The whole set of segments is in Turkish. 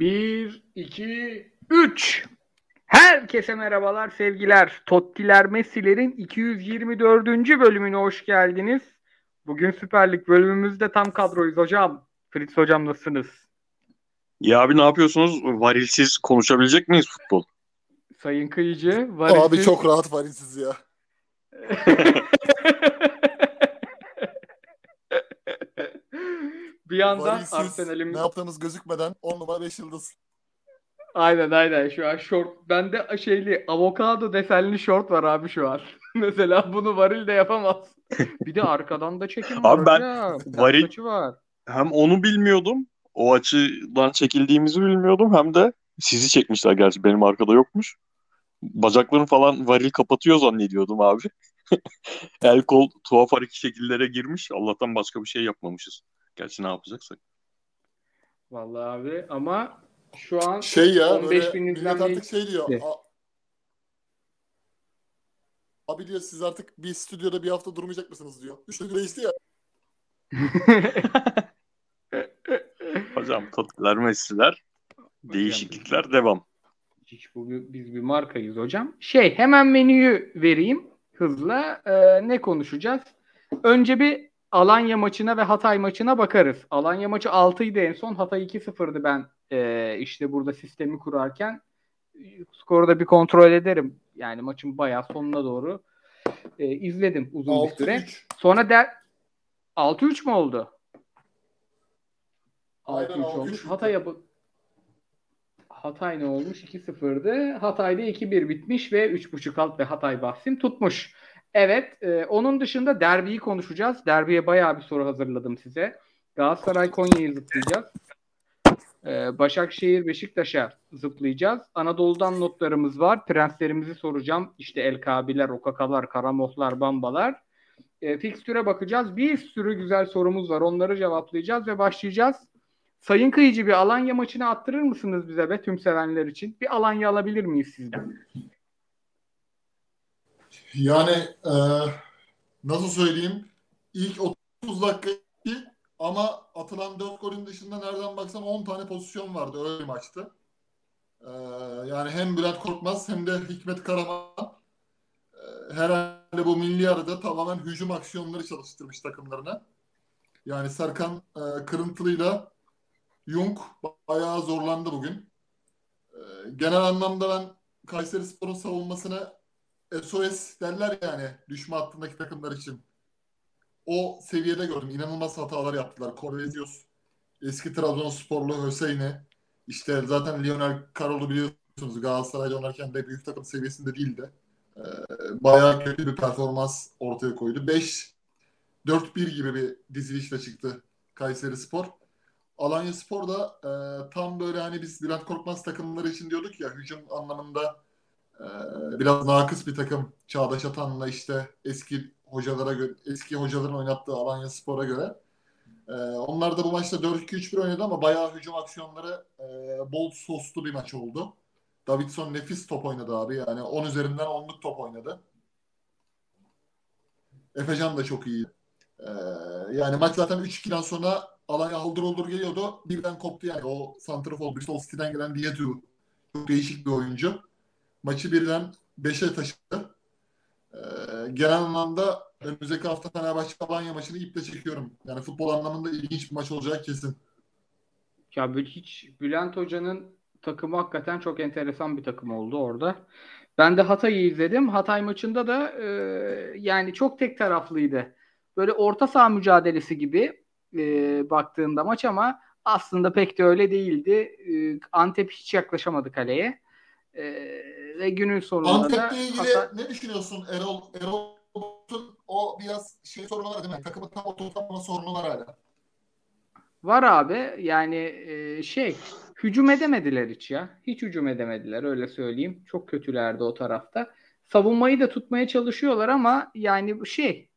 1, 2, 3. Herkese merhabalar, sevgiler. Tottiler Messi'lerin 224. bölümüne hoş geldiniz. Bugün Süper Lig bölümümüzde tam kadroyuz hocam. Fritz hocam nasılsınız? Ya abi ne yapıyorsunuz? Varilsiz konuşabilecek miyiz futbol? Sayın Kıyıcı, varilsiz... Abi çok rahat varilsiz ya. bir yandan Varilsiz, Arsenal'imiz... ne yaptığımız gözükmeden 10 numara 5 yıldız. Aynen aynen şu an short. Bende şeyli avokado desenli short var abi şu an. Mesela bunu varil de yapamaz. Bir de arkadan da çekim var Abi ben hocam. varil- Açı var. Hem onu bilmiyordum. O açıdan çekildiğimizi bilmiyordum. Hem de sizi çekmişler gerçi benim arkada yokmuş. Bacaklarını falan varil kapatıyor zannediyordum abi. El kol tuhaf hareket şekillere girmiş. Allah'tan başka bir şey yapmamışız. Gerçi ne yapacaksak. Vallahi abi ama şu an Şey ya 15 böyle bin izlenmeyi artık şey diyor. gitti. "A- Abi diyor siz artık bir stüdyoda bir hafta durmayacak mısınız diyor. Gün değişti ya. Hocam Tottiler, Messi'ler, değişiklikler devam. Hiç bu biz bir markayız hocam. Şey hemen menüyü vereyim hızla. Ee, ne konuşacağız? Önce bir Alanya maçına ve Hatay maçına bakarız. Alanya maçı 6'ydı en son. Hatay 2-0'dı ben ee, işte burada sistemi kurarken. Skoru da bir kontrol ederim. Yani maçın bayağı sonuna doğru ee, izledim uzun bir süre. 6-3. Sonra der 6-3 mü oldu? Aynen, 6-3 olmuş. 6-3 Hatay'a bu Hatay ne olmuş? 2-0'dı. Hatay'da 2-1 bitmiş ve 3.5 alt ve Hatay bahsim tutmuş. Evet, e, onun dışında derbiyi konuşacağız. Derbiye bayağı bir soru hazırladım size. Galatasaray Konya'yı zıplayacağız. E, Başakşehir Beşiktaş'a zıplayacağız. Anadolu'dan notlarımız var. Prenslerimizi soracağım. İşte El Kabiler, Okakalar, Karamohlar, Bambalar. E, fikstüre bakacağız. Bir sürü güzel sorumuz var. Onları cevaplayacağız ve başlayacağız. Sayın Kıyıcı bir Alanya maçını attırır mısınız bize be tüm sevenler için? Bir Alanya alabilir miyiz sizden? Yani e, nasıl söyleyeyim? İlk 30 dakika ama atılan 4 golün dışında nereden baksan 10 tane pozisyon vardı öyle bir maçtı. E, yani hem Bülent Korkmaz hem de Hikmet Karaman e, herhalde bu milli arada tamamen hücum aksiyonları çalıştırmış takımlarına. Yani Serkan e, Kırıntılı'yla Jung bayağı zorlandı bugün. E, genel anlamda ben Kayserispor'un savunmasına SOS derler yani düşme hattındaki takımlar için. O seviyede gördüm. İnanılmaz hatalar yaptılar. Corvezios, eski Trabzonsporlu Hüseyin'i, işte zaten Lionel Carroll'u biliyorsunuz Galatasaray'da oynarken de büyük takım seviyesinde değildi. Ee, bayağı kötü bir performans ortaya koydu. 5 4-1 gibi bir dizilişle çıktı Kayseri Spor. Alanya Spor da e, tam böyle hani biz Bülent Korkmaz takımları için diyorduk ya hücum anlamında biraz nakıs bir takım Çağdaş Atan'la işte eski hocalara göre eski hocaların oynattığı Alanya Spor'a göre. Ee, onlar da bu maçta 4-2-3-1 oynadı ama bayağı hücum aksiyonları e, bol soslu bir maç oldu. Davidson nefis top oynadı abi. Yani 10 üzerinden 10'luk top oynadı. Efecan da çok iyi. Ee, yani maç zaten 3-2'den sonra Alanya haldır olur geliyordu. Birden koptu yani. O Santrafor Bristol City'den gelen Diyetu çok değişik bir oyuncu maçı birden 5'e taşıdı. Ee, genel anlamda önümüzdeki hafta Fenerbahçe Alanya maçını iple çekiyorum. Yani futbol anlamında ilginç bir maç olacak kesin. Ya hiç Bülent Hoca'nın takımı hakikaten çok enteresan bir takım oldu orada. Ben de Hatay'ı izledim. Hatay maçında da e, yani çok tek taraflıydı. Böyle orta saha mücadelesi gibi e, baktığında maç ama aslında pek de öyle değildi. E, Antep hiç yaklaşamadı kaleye. E, ve günün sonunda da Antep'le ilgili Hatay- ne düşünüyorsun Erol? Erol'un o biraz şey sorunu var değil mi? Takımı tam oturtma sorunu var hala. Var abi yani e, şey hücum edemediler hiç ya. Hiç hücum edemediler öyle söyleyeyim. Çok kötülerdi o tarafta. Savunmayı da tutmaya çalışıyorlar ama yani şey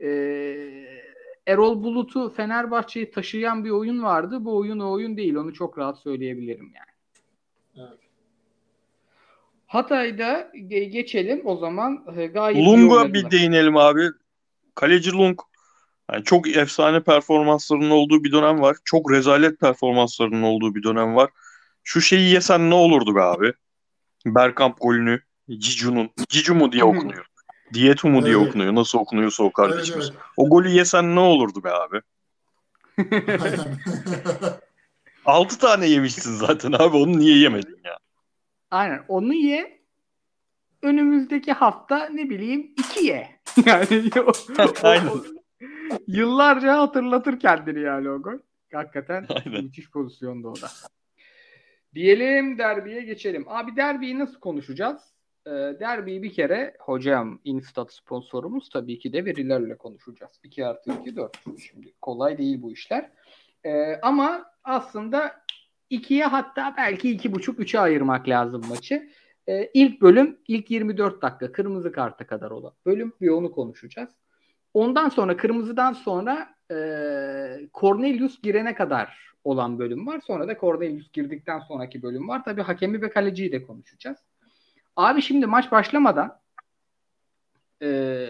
e, Erol Bulut'u Fenerbahçe'yi taşıyan bir oyun vardı. Bu oyun o oyun değil. Onu çok rahat söyleyebilirim yani. Evet. Hatay'da ge- geçelim o zaman. E, Gayet Lung'a bir değinelim abi. Kaleci Lung. Yani çok efsane performanslarının olduğu bir dönem var. Çok rezalet performanslarının olduğu bir dönem var. Şu şeyi yesen ne olurdu be abi? Bergkamp golünü Cicu'nun. Cicu mu diye okunuyor. Dietu mu diye Evet. okunuyor. Nasıl okunuyorsa o Evet, kardeşimiz. evet. O golü yesen ne olurdu be abi? Aynen. 6 tane yemişsin zaten abi. Onu niye yemedin ya? Aynen. Onu ye. Önümüzdeki hafta ne bileyim iki ye. Yani o, Aynen. o- yıllarca hatırlatır kendini yani o gol. Hakikaten Aynen. müthiş pozisyonda o da. Diyelim derbiye geçelim. Abi derbiyi nasıl konuşacağız? Ee, derbiyi bir kere hocam Instat sponsorumuz tabii ki de verilerle konuşacağız. 2 artı 2 4. Şimdi kolay değil bu işler. Ee, ama aslında ikiye hatta belki iki buçuk üçe ayırmak lazım maçı. Ee, ilk bölüm ilk 24 dakika kırmızı karta kadar olan bölüm bir onu konuşacağız. Ondan sonra kırmızıdan sonra e, Cornelius girene kadar olan bölüm var. Sonra da Cornelius girdikten sonraki bölüm var. Tabii hakemi ve kaleciyi de konuşacağız. Abi şimdi maç başlamadan e,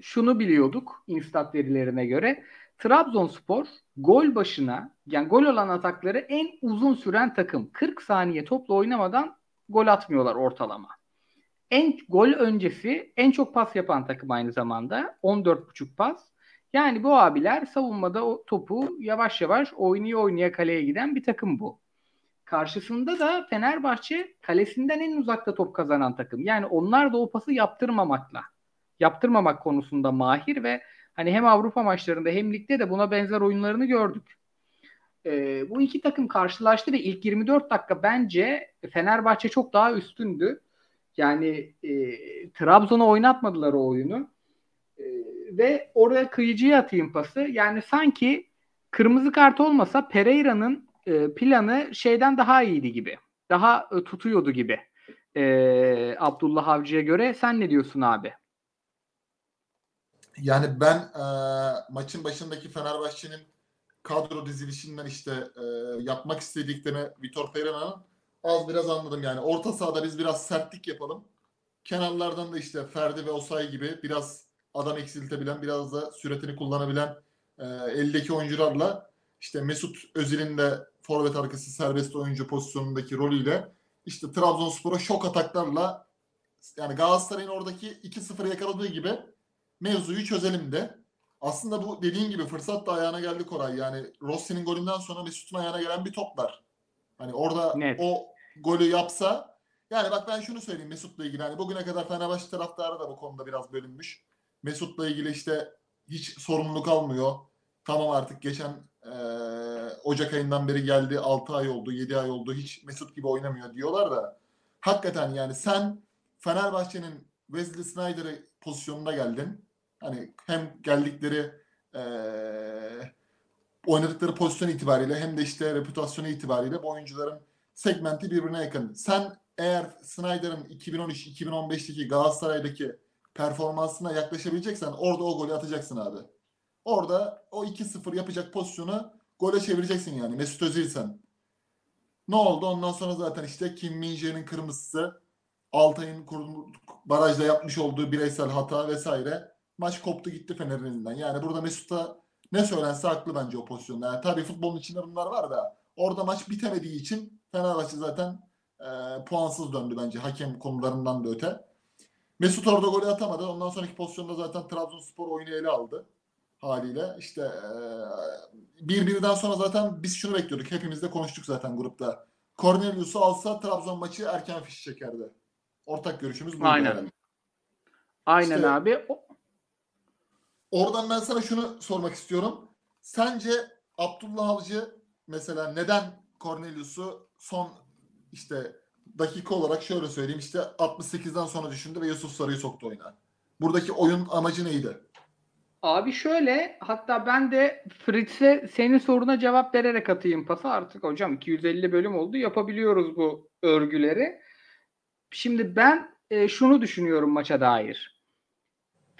şunu biliyorduk instat verilerine göre. Trabzonspor gol başına yani gol olan atakları en uzun süren takım. 40 saniye topla oynamadan gol atmıyorlar ortalama. En gol öncesi en çok pas yapan takım aynı zamanda. 14,5 pas. Yani bu abiler savunmada o topu yavaş yavaş oynaya oynaya kaleye giden bir takım bu. Karşısında da Fenerbahçe kalesinden en uzakta top kazanan takım. Yani onlar da o pası yaptırmamakla, yaptırmamak konusunda mahir ve hani hem Avrupa maçlarında hem ligde de buna benzer oyunlarını gördük. Ee, bu iki takım karşılaştı ve ilk 24 dakika bence Fenerbahçe çok daha üstündü. Yani e, Trabzon'a oynatmadılar o oyunu. E, ve oraya kıyıcıya atayım pası. Yani sanki kırmızı kart olmasa Pereira'nın e, planı şeyden daha iyiydi gibi. Daha e, tutuyordu gibi. E, Abdullah Avcı'ya göre. Sen ne diyorsun abi? Yani ben e, maçın başındaki Fenerbahçe'nin kadro dizilişinden işte e, yapmak istediklerini Vitor Pereira'nın az biraz anladım. Yani orta sahada biz biraz sertlik yapalım. Kenarlardan da işte Ferdi ve Osay gibi biraz adam eksiltebilen, biraz da süretini kullanabilen e, eldeki oyuncularla işte Mesut Özil'in de forvet arkası serbest oyuncu pozisyonundaki rolüyle işte Trabzonspor'a şok ataklarla yani Galatasaray'ın oradaki 2-0 yakaladığı gibi mevzuyu çözelim de. Aslında bu dediğin gibi fırsat da ayağına geldi Koray. Yani Rossi'nin golünden sonra Mesut'un ayağına gelen bir toplar. Hani orada Net. o golü yapsa yani bak ben şunu söyleyeyim Mesut'la ilgili. Hani bugüne kadar Fenerbahçe taraftarı da bu konuda biraz bölünmüş. Mesut'la ilgili işte hiç sorumluluk almıyor. Tamam artık geçen eee, Ocak ayından beri geldi 6 ay oldu 7 ay oldu hiç Mesut gibi oynamıyor diyorlar da hakikaten yani sen Fenerbahçe'nin Wesley Snyder'ı pozisyonunda geldin. Hani hem geldikleri eee, oynadıkları pozisyon itibariyle hem de işte reputasyonu itibariyle bu oyuncuların segmenti birbirine yakın. Sen eğer Snyder'ın 2013-2015'teki Galatasaray'daki performansına yaklaşabileceksen orada o golü atacaksın abi. Orada o 2-0 yapacak pozisyonu gole çevireceksin yani Mesut Özil'sen. Ne oldu? Ondan sonra zaten işte Kim Min-jae'nin kırmızısı, Altay'ın barajda yapmış olduğu bireysel hata vesaire. Maç koptu gitti Fener'in elinden. Yani burada Mesut'a ne söylense haklı bence o pozisyonda. Yani tabii futbolun içinde bunlar var da orada maç bitemediği için Fenerbahçe zaten e, puansız döndü bence hakem konularından da öte. Mesut orada golü atamadı. Ondan sonraki pozisyonda zaten Trabzonspor oyunu ele aldı haliyle. İşte e, bir birden sonra zaten biz şunu bekliyorduk. Hepimiz de konuştuk zaten grupta. Cornelius'u alsa Trabzon maçı erken fiş çekerdi. Ortak görüşümüz buydu. Aynen. herhalde. Aynen İşte- abi. O- Oradan ben sana şunu sormak istiyorum. Sence Abdullah Avcı mesela neden Cornelius'u son işte dakika olarak şöyle söyleyeyim işte 68'den sonra düşündü ve Yusuf Sarı'yı soktu oyuna. Buradaki oyun amacı neydi? Abi şöyle hatta ben de Fritz'e senin soruna cevap vererek atayım pası artık hocam 250 bölüm oldu yapabiliyoruz bu örgüleri. Şimdi ben e, şunu düşünüyorum maça dair.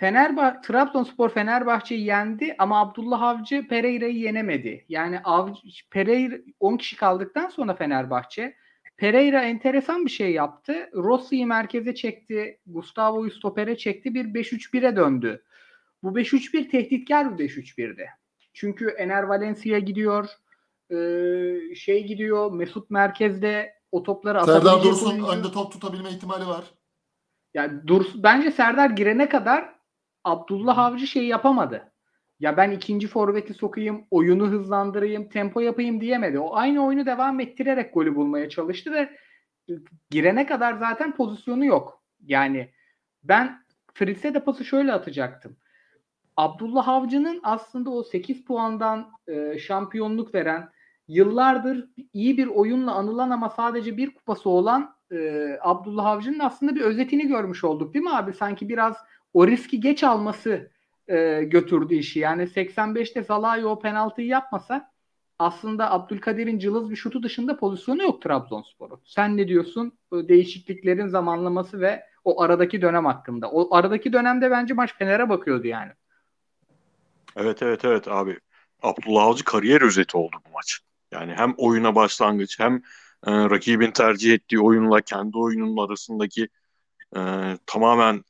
Fenerbahçe Trabzonspor Fenerbahçe'yi yendi ama Abdullah Avcı Pereira'yı yenemedi. Yani Avcı, Pereira 10 kişi kaldıktan sonra Fenerbahçe Pereira enteresan bir şey yaptı. Rossi'yi merkeze çekti. Gustavo'yu stopere çekti. Bir 5-3-1'e döndü. Bu 5-3-1 tehditkar bir 5-3-1'di. Çünkü Ener Valencia gidiyor. Şey gidiyor Mesut merkezde o topları Serdar Dursun önde top tutabilme ihtimali var. Yani Dursun, bence Serdar girene kadar Abdullah Avcı şey yapamadı. Ya ben ikinci forveti sokayım, oyunu hızlandırayım, tempo yapayım diyemedi. O aynı oyunu devam ettirerek golü bulmaya çalıştı ve girene kadar zaten pozisyonu yok. Yani ben Fritz'e de pası şöyle atacaktım. Abdullah Avcı'nın aslında o 8 puandan e, şampiyonluk veren yıllardır iyi bir oyunla anılan ama sadece bir kupası olan e, Abdullah Avcı'nın aslında bir özetini görmüş olduk değil mi abi? Sanki biraz o riski geç alması e, götürdü işi. Yani 85'te Zalai o penaltıyı yapmasa aslında Abdülkadir'in cılız bir şutu dışında pozisyonu yok Trabzonspor'un. Sen ne diyorsun? Değişikliklerin zamanlaması ve o aradaki dönem hakkında. O aradaki dönemde bence maç Fener'e bakıyordu yani. Evet evet evet abi. Abdullah Avcı kariyer özeti oldu bu maç. Yani hem oyuna başlangıç hem e, rakibin tercih ettiği oyunla kendi oyunun arasındaki e, tamamen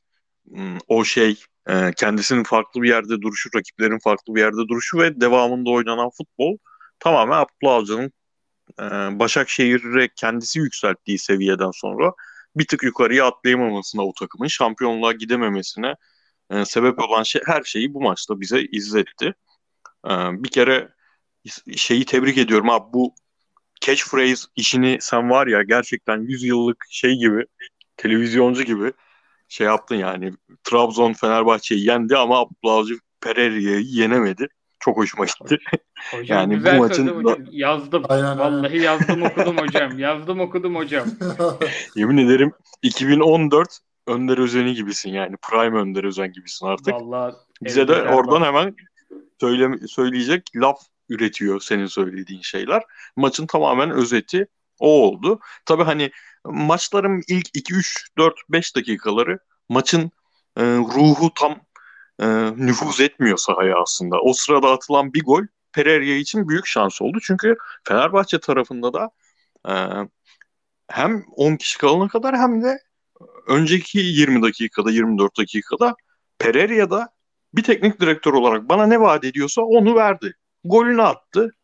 o şey e, kendisinin farklı bir yerde duruşu, rakiplerin farklı bir yerde duruşu ve devamında oynanan futbol tamamen Abdullah Avcı'nın e, Başakşehir'e kendisi yükselttiği seviyeden sonra bir tık yukarıya atlayamamasına o takımın şampiyonluğa gidememesine e, sebep olan şey her şeyi bu maçta bize izletti. Bir kere şeyi tebrik ediyorum abi bu catchphrase işini sen var ya gerçekten 100 yıllık şey gibi televizyoncu gibi şey yaptın yani Trabzon Fenerbahçe'yi yendi ama Abdullah Avcı Pereira'yı yenemedi. Çok hoşuma gitti. Hocam Yani bu güzel maçın sözü hocam. Yazdım. Aynen, Vallahi aynen. yazdım okudum hocam. Yazdım okudum hocam. Yemin ederim 2014 Önder Özen'i gibisin yani. Prime Önder Özen gibisin artık. Vallahi Bize de oradan bak. hemen söyle, söyleyecek laf üretiyor senin söylediğin şeyler. Maçın tamamen özeti o oldu. Tabii hani maçların ilk 2 3 4 5 dakikaları maçın e, ruhu tam e, nüfuz etmiyor sahaya aslında. O sırada atılan bir gol Pereira için büyük şans oldu. Çünkü Fenerbahçe tarafında da e, hem 10 kişi kalana kadar hem de önceki 20 dakikada 24 dakikada Pereira'da bir teknik direktör olarak bana ne vaat ediyorsa onu verdi. Golünü attı.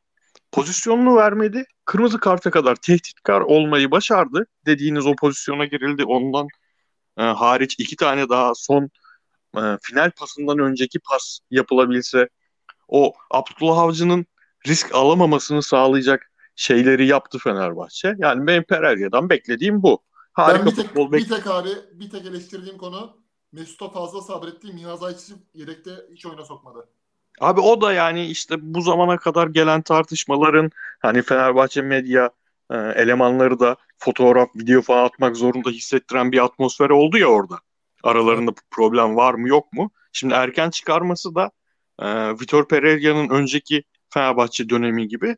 Pozisyonunu vermedi. Kırmızı karta kadar tehditkar olmayı başardı. Dediğiniz o pozisyona girildi. Ondan e, hariç iki tane daha son e, final pasından önceki pas yapılabilse o Abdullah Avcı'nın risk alamamasını sağlayacak şeyleri yaptı Fenerbahçe. Yani benim Pereira'dan beklediğim bu. Harika ben bir tek, futbol bir tek abi bir tek eleştirdiğim konu Mesut'a fazla sabrettiği Mihaz Ayçiç'i yedekte hiç oyuna sokmadı. Abi o da yani işte bu zamana kadar gelen tartışmaların hani Fenerbahçe medya e, elemanları da fotoğraf, video falan atmak zorunda hissettiren bir atmosfer oldu ya orada. Aralarında problem var mı yok mu? Şimdi erken çıkarması da e, Vitor Pereira'nın önceki Fenerbahçe dönemi gibi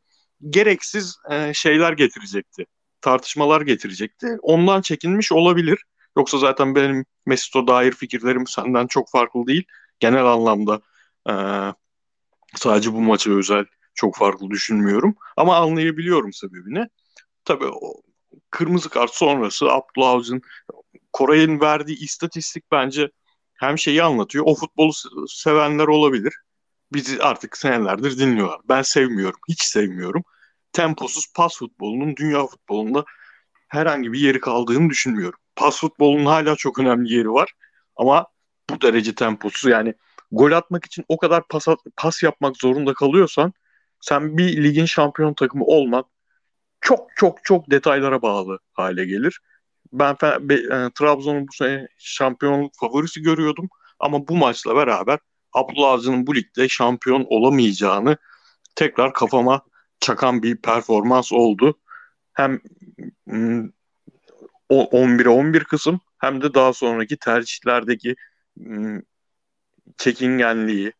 gereksiz e, şeyler getirecekti. Tartışmalar getirecekti. Ondan çekinmiş olabilir. Yoksa zaten benim Mesut'a dair fikirlerim senden çok farklı değil. Genel anlamda e, sadece bu maça özel çok farklı düşünmüyorum. Ama anlayabiliyorum sebebini. Tabii o kırmızı kart sonrası Abdullah Avcı'nın Koray'ın verdiği istatistik bence hem şeyi anlatıyor. O futbolu sevenler olabilir. Bizi artık senelerdir dinliyorlar. Ben sevmiyorum. Hiç sevmiyorum. Temposuz pas futbolunun dünya futbolunda herhangi bir yeri kaldığını düşünmüyorum. Pas futbolunun hala çok önemli yeri var. Ama bu derece temposuz yani gol atmak için o kadar pas, pas yapmak zorunda kalıyorsan sen bir ligin şampiyon takımı olmak çok çok çok detaylara bağlı hale gelir. Ben e, Trabzon'un bu sene şampiyonluk favorisi görüyordum ama bu maçla beraber Abdullah Avcı'nın bu ligde şampiyon olamayacağını tekrar kafama çakan bir performans oldu. Hem 11'e 11 kısım hem de daha sonraki tercihlerdeki çekingenliği,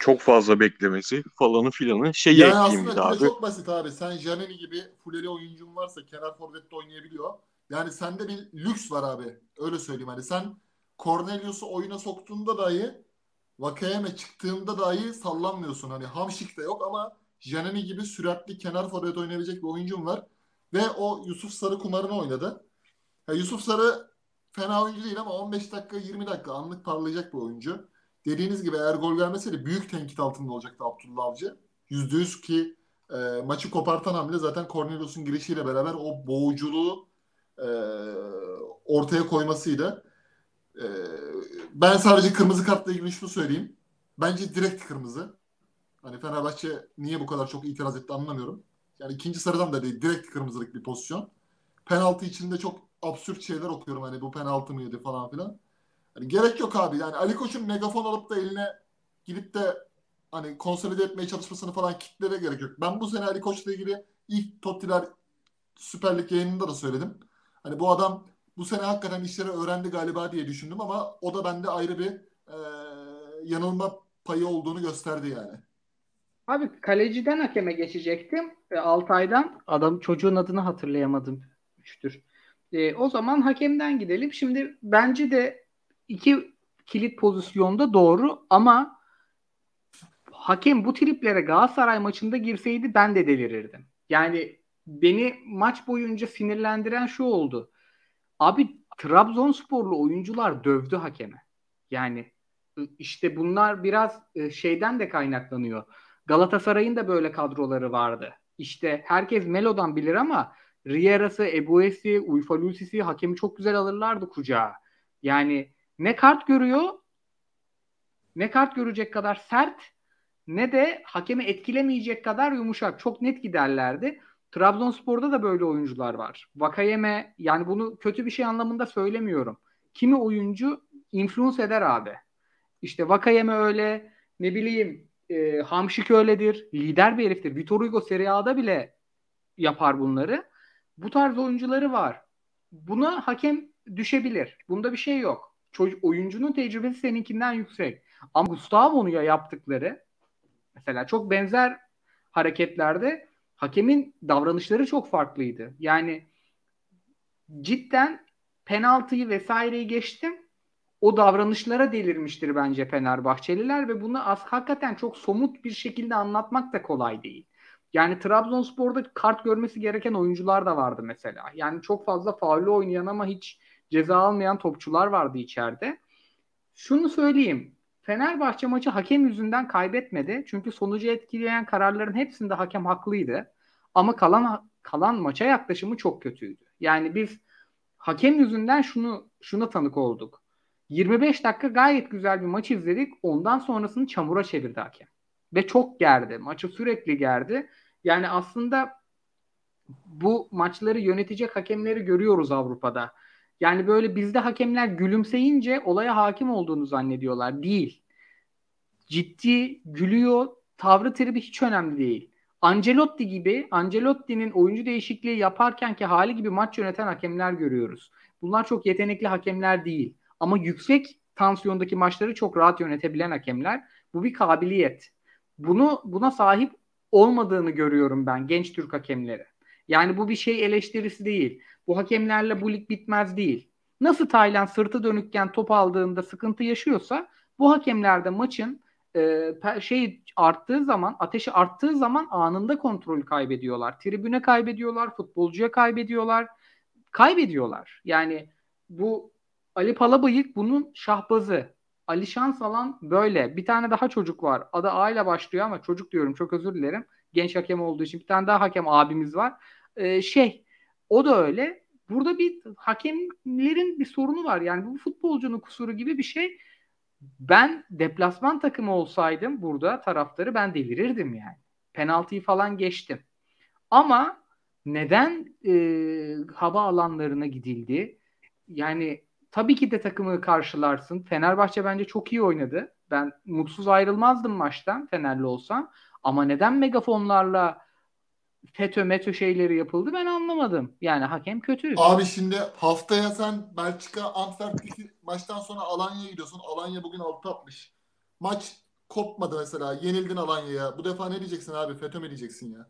çok fazla beklemesi falanı filanı şeyi yani ekleyeyim aslında abi. çok basit abi. Sen Janeni gibi fuleli oyuncun varsa kenar forvette oynayabiliyor. Yani sende bir lüks var abi. Öyle söyleyeyim hani sen Cornelius'u oyuna soktuğunda dahi Vakayeme çıktığında dahi sallanmıyorsun. Hani Hamşik de yok ama Janeni gibi süratli kenar forvet oynayabilecek bir oyuncun var. Ve o Yusuf Sarı kumarını oynadı. Ya Yusuf Sarı fena oyuncu değil ama 15 dakika 20 dakika anlık parlayacak bir oyuncu. Dediğiniz gibi eğer gol vermeseydi büyük tenkit altında olacaktı Abdullah Avcı. %100 ki e, maçı kopartan hamle zaten Cornelius'un girişiyle beraber o boğuculuğu e, ortaya koymasıydı. E, ben sadece kırmızı kartla ilgili şunu söyleyeyim. Bence direkt kırmızı. Hani Fenerbahçe niye bu kadar çok itiraz etti anlamıyorum. Yani ikinci sarıdan da değil direkt kırmızılık bir pozisyon. Penaltı içinde çok absürt şeyler okuyorum hani bu penaltı mıydı falan filan. Hani gerek yok abi yani Ali Koç'un megafon alıp da eline gidip de hani konsolide etmeye çalışmasını falan kitlere gerek yok. Ben bu sene Ali Koç'la ilgili ilk Tottiler Süper Lig yayınında da söyledim. Hani bu adam bu sene hakikaten işleri öğrendi galiba diye düşündüm ama o da bende ayrı bir e, yanılma payı olduğunu gösterdi yani. Abi kaleciden hakeme geçecektim. E, Altay'dan adam çocuğun adını hatırlayamadım. Üçtür. E, o zaman hakemden gidelim. Şimdi bence de iki kilit pozisyonda doğru ama hakem bu triplere Galatasaray maçında girseydi ben de delirirdim. Yani beni maç boyunca sinirlendiren şu oldu. Abi Trabzonsporlu oyuncular dövdü hakeme. Yani işte bunlar biraz şeyden de kaynaklanıyor. Galatasaray'ın da böyle kadroları vardı. İşte herkes Melo'dan bilir ama Riera'sı, Ebuesi, Uyfalusisi hakemi çok güzel alırlardı kucağa. Yani ne kart görüyor ne kart görecek kadar sert ne de hakemi etkilemeyecek kadar yumuşak. Çok net giderlerdi. Trabzonspor'da da böyle oyuncular var. Vakayeme yani bunu kötü bir şey anlamında söylemiyorum. Kimi oyuncu influence eder abi. İşte Vakayeme öyle ne bileyim e, Hamşik öyledir. Lider bir heriftir. Vitor Hugo Serie A'da bile yapar bunları. Bu tarz oyuncuları var. Buna hakem düşebilir. Bunda bir şey yok. Çocuk, oyuncunun tecrübesi seninkinden yüksek. Ama Gustavo'nun ya yaptıkları mesela çok benzer hareketlerde hakemin davranışları çok farklıydı. Yani cidden penaltıyı vesaireyi geçtim. O davranışlara delirmiştir bence Fenerbahçeliler ve bunu az hakikaten çok somut bir şekilde anlatmak da kolay değil. Yani Trabzonspor'da kart görmesi gereken oyuncular da vardı mesela. Yani çok fazla faullü oynayan ama hiç ceza almayan topçular vardı içeride. Şunu söyleyeyim. Fenerbahçe maçı hakem yüzünden kaybetmedi. Çünkü sonucu etkileyen kararların hepsinde hakem haklıydı. Ama kalan kalan maça yaklaşımı çok kötüydü. Yani biz hakem yüzünden şunu şuna tanık olduk. 25 dakika gayet güzel bir maç izledik. Ondan sonrasını çamura çevirdi hakem. Ve çok gerdi. Maçı sürekli gerdi. Yani aslında bu maçları yönetecek hakemleri görüyoruz Avrupa'da. Yani böyle bizde hakemler gülümseyince olaya hakim olduğunu zannediyorlar. Değil. Ciddi, gülüyor. Tavrı tribi hiç önemli değil. Ancelotti gibi, Ancelotti'nin oyuncu değişikliği yaparken ki hali gibi maç yöneten hakemler görüyoruz. Bunlar çok yetenekli hakemler değil. Ama yüksek tansiyondaki maçları çok rahat yönetebilen hakemler. Bu bir kabiliyet. Bunu buna sahip olmadığını görüyorum ben genç Türk hakemleri. Yani bu bir şey eleştirisi değil. Bu hakemlerle bu lig bitmez değil. Nasıl Taylan sırtı dönükken top aldığında sıkıntı yaşıyorsa bu hakemlerde maçın e, şey arttığı zaman, ateşi arttığı zaman anında kontrolü kaybediyorlar. Tribüne kaybediyorlar, futbolcuya kaybediyorlar. Kaybediyorlar. Yani bu Ali Palabıyık bunun şahbazı. Ali Şansalan böyle. Bir tane daha çocuk var. Adı A ile başlıyor ama çocuk diyorum çok özür dilerim. Genç hakem olduğu için bir tane daha hakem abimiz var. Ee, şey o da öyle. Burada bir hakemlerin bir sorunu var. Yani bu futbolcunun kusuru gibi bir şey. Ben deplasman takımı olsaydım burada taraftarı ben delirirdim yani. Penaltıyı falan geçtim. Ama neden e, hava alanlarına gidildi? Yani tabii ki de takımı karşılarsın. Fenerbahçe bence çok iyi oynadı. Ben mutsuz ayrılmazdım maçtan Fenerli olsam. Ama neden megafonlarla FETÖ METÖ şeyleri yapıldı ben anlamadım. Yani hakem kötü. Abi şimdi haftaya sen Belçika Antwerp'teki maçtan sonra Alanya'ya gidiyorsun. Alanya bugün 6 atmış. Maç kopmadı mesela. Yenildin Alanya'ya. Bu defa ne diyeceksin abi? FETÖ mü diyeceksin ya?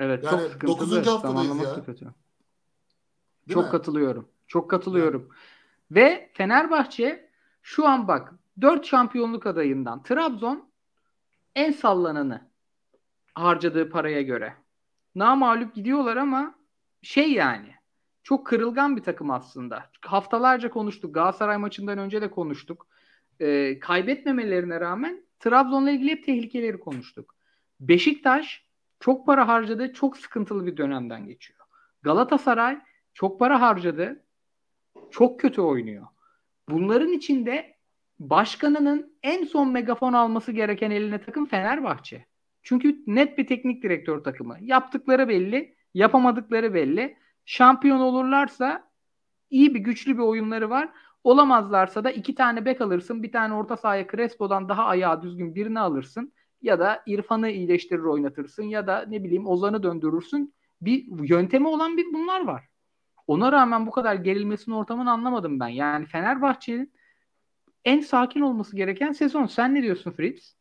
Evet yani çok sıkıntılı. 9. haftadayız ya. Kötü. çok mi? katılıyorum. Çok katılıyorum. Evet. Ve Fenerbahçe şu an bak 4 şampiyonluk adayından Trabzon en sallananı harcadığı paraya göre. Namalup gidiyorlar ama şey yani çok kırılgan bir takım aslında. Haftalarca konuştuk. Galatasaray maçından önce de konuştuk. Ee, kaybetmemelerine rağmen Trabzon'la ilgili hep tehlikeleri konuştuk. Beşiktaş çok para harcadı, çok sıkıntılı bir dönemden geçiyor. Galatasaray çok para harcadı, çok kötü oynuyor. Bunların içinde başkanının en son megafon alması gereken eline takım Fenerbahçe. Çünkü net bir teknik direktör takımı. Yaptıkları belli, yapamadıkları belli. Şampiyon olurlarsa iyi bir güçlü bir oyunları var. Olamazlarsa da iki tane bek alırsın. Bir tane orta sahaya Crespo'dan daha ayağı düzgün birini alırsın. Ya da İrfan'ı iyileştirir oynatırsın. Ya da ne bileyim Ozan'ı döndürürsün. Bir yöntemi olan bir bunlar var. Ona rağmen bu kadar gerilmesinin ortamını anlamadım ben. Yani Fenerbahçe'nin en sakin olması gereken sezon. Sen ne diyorsun Fritz?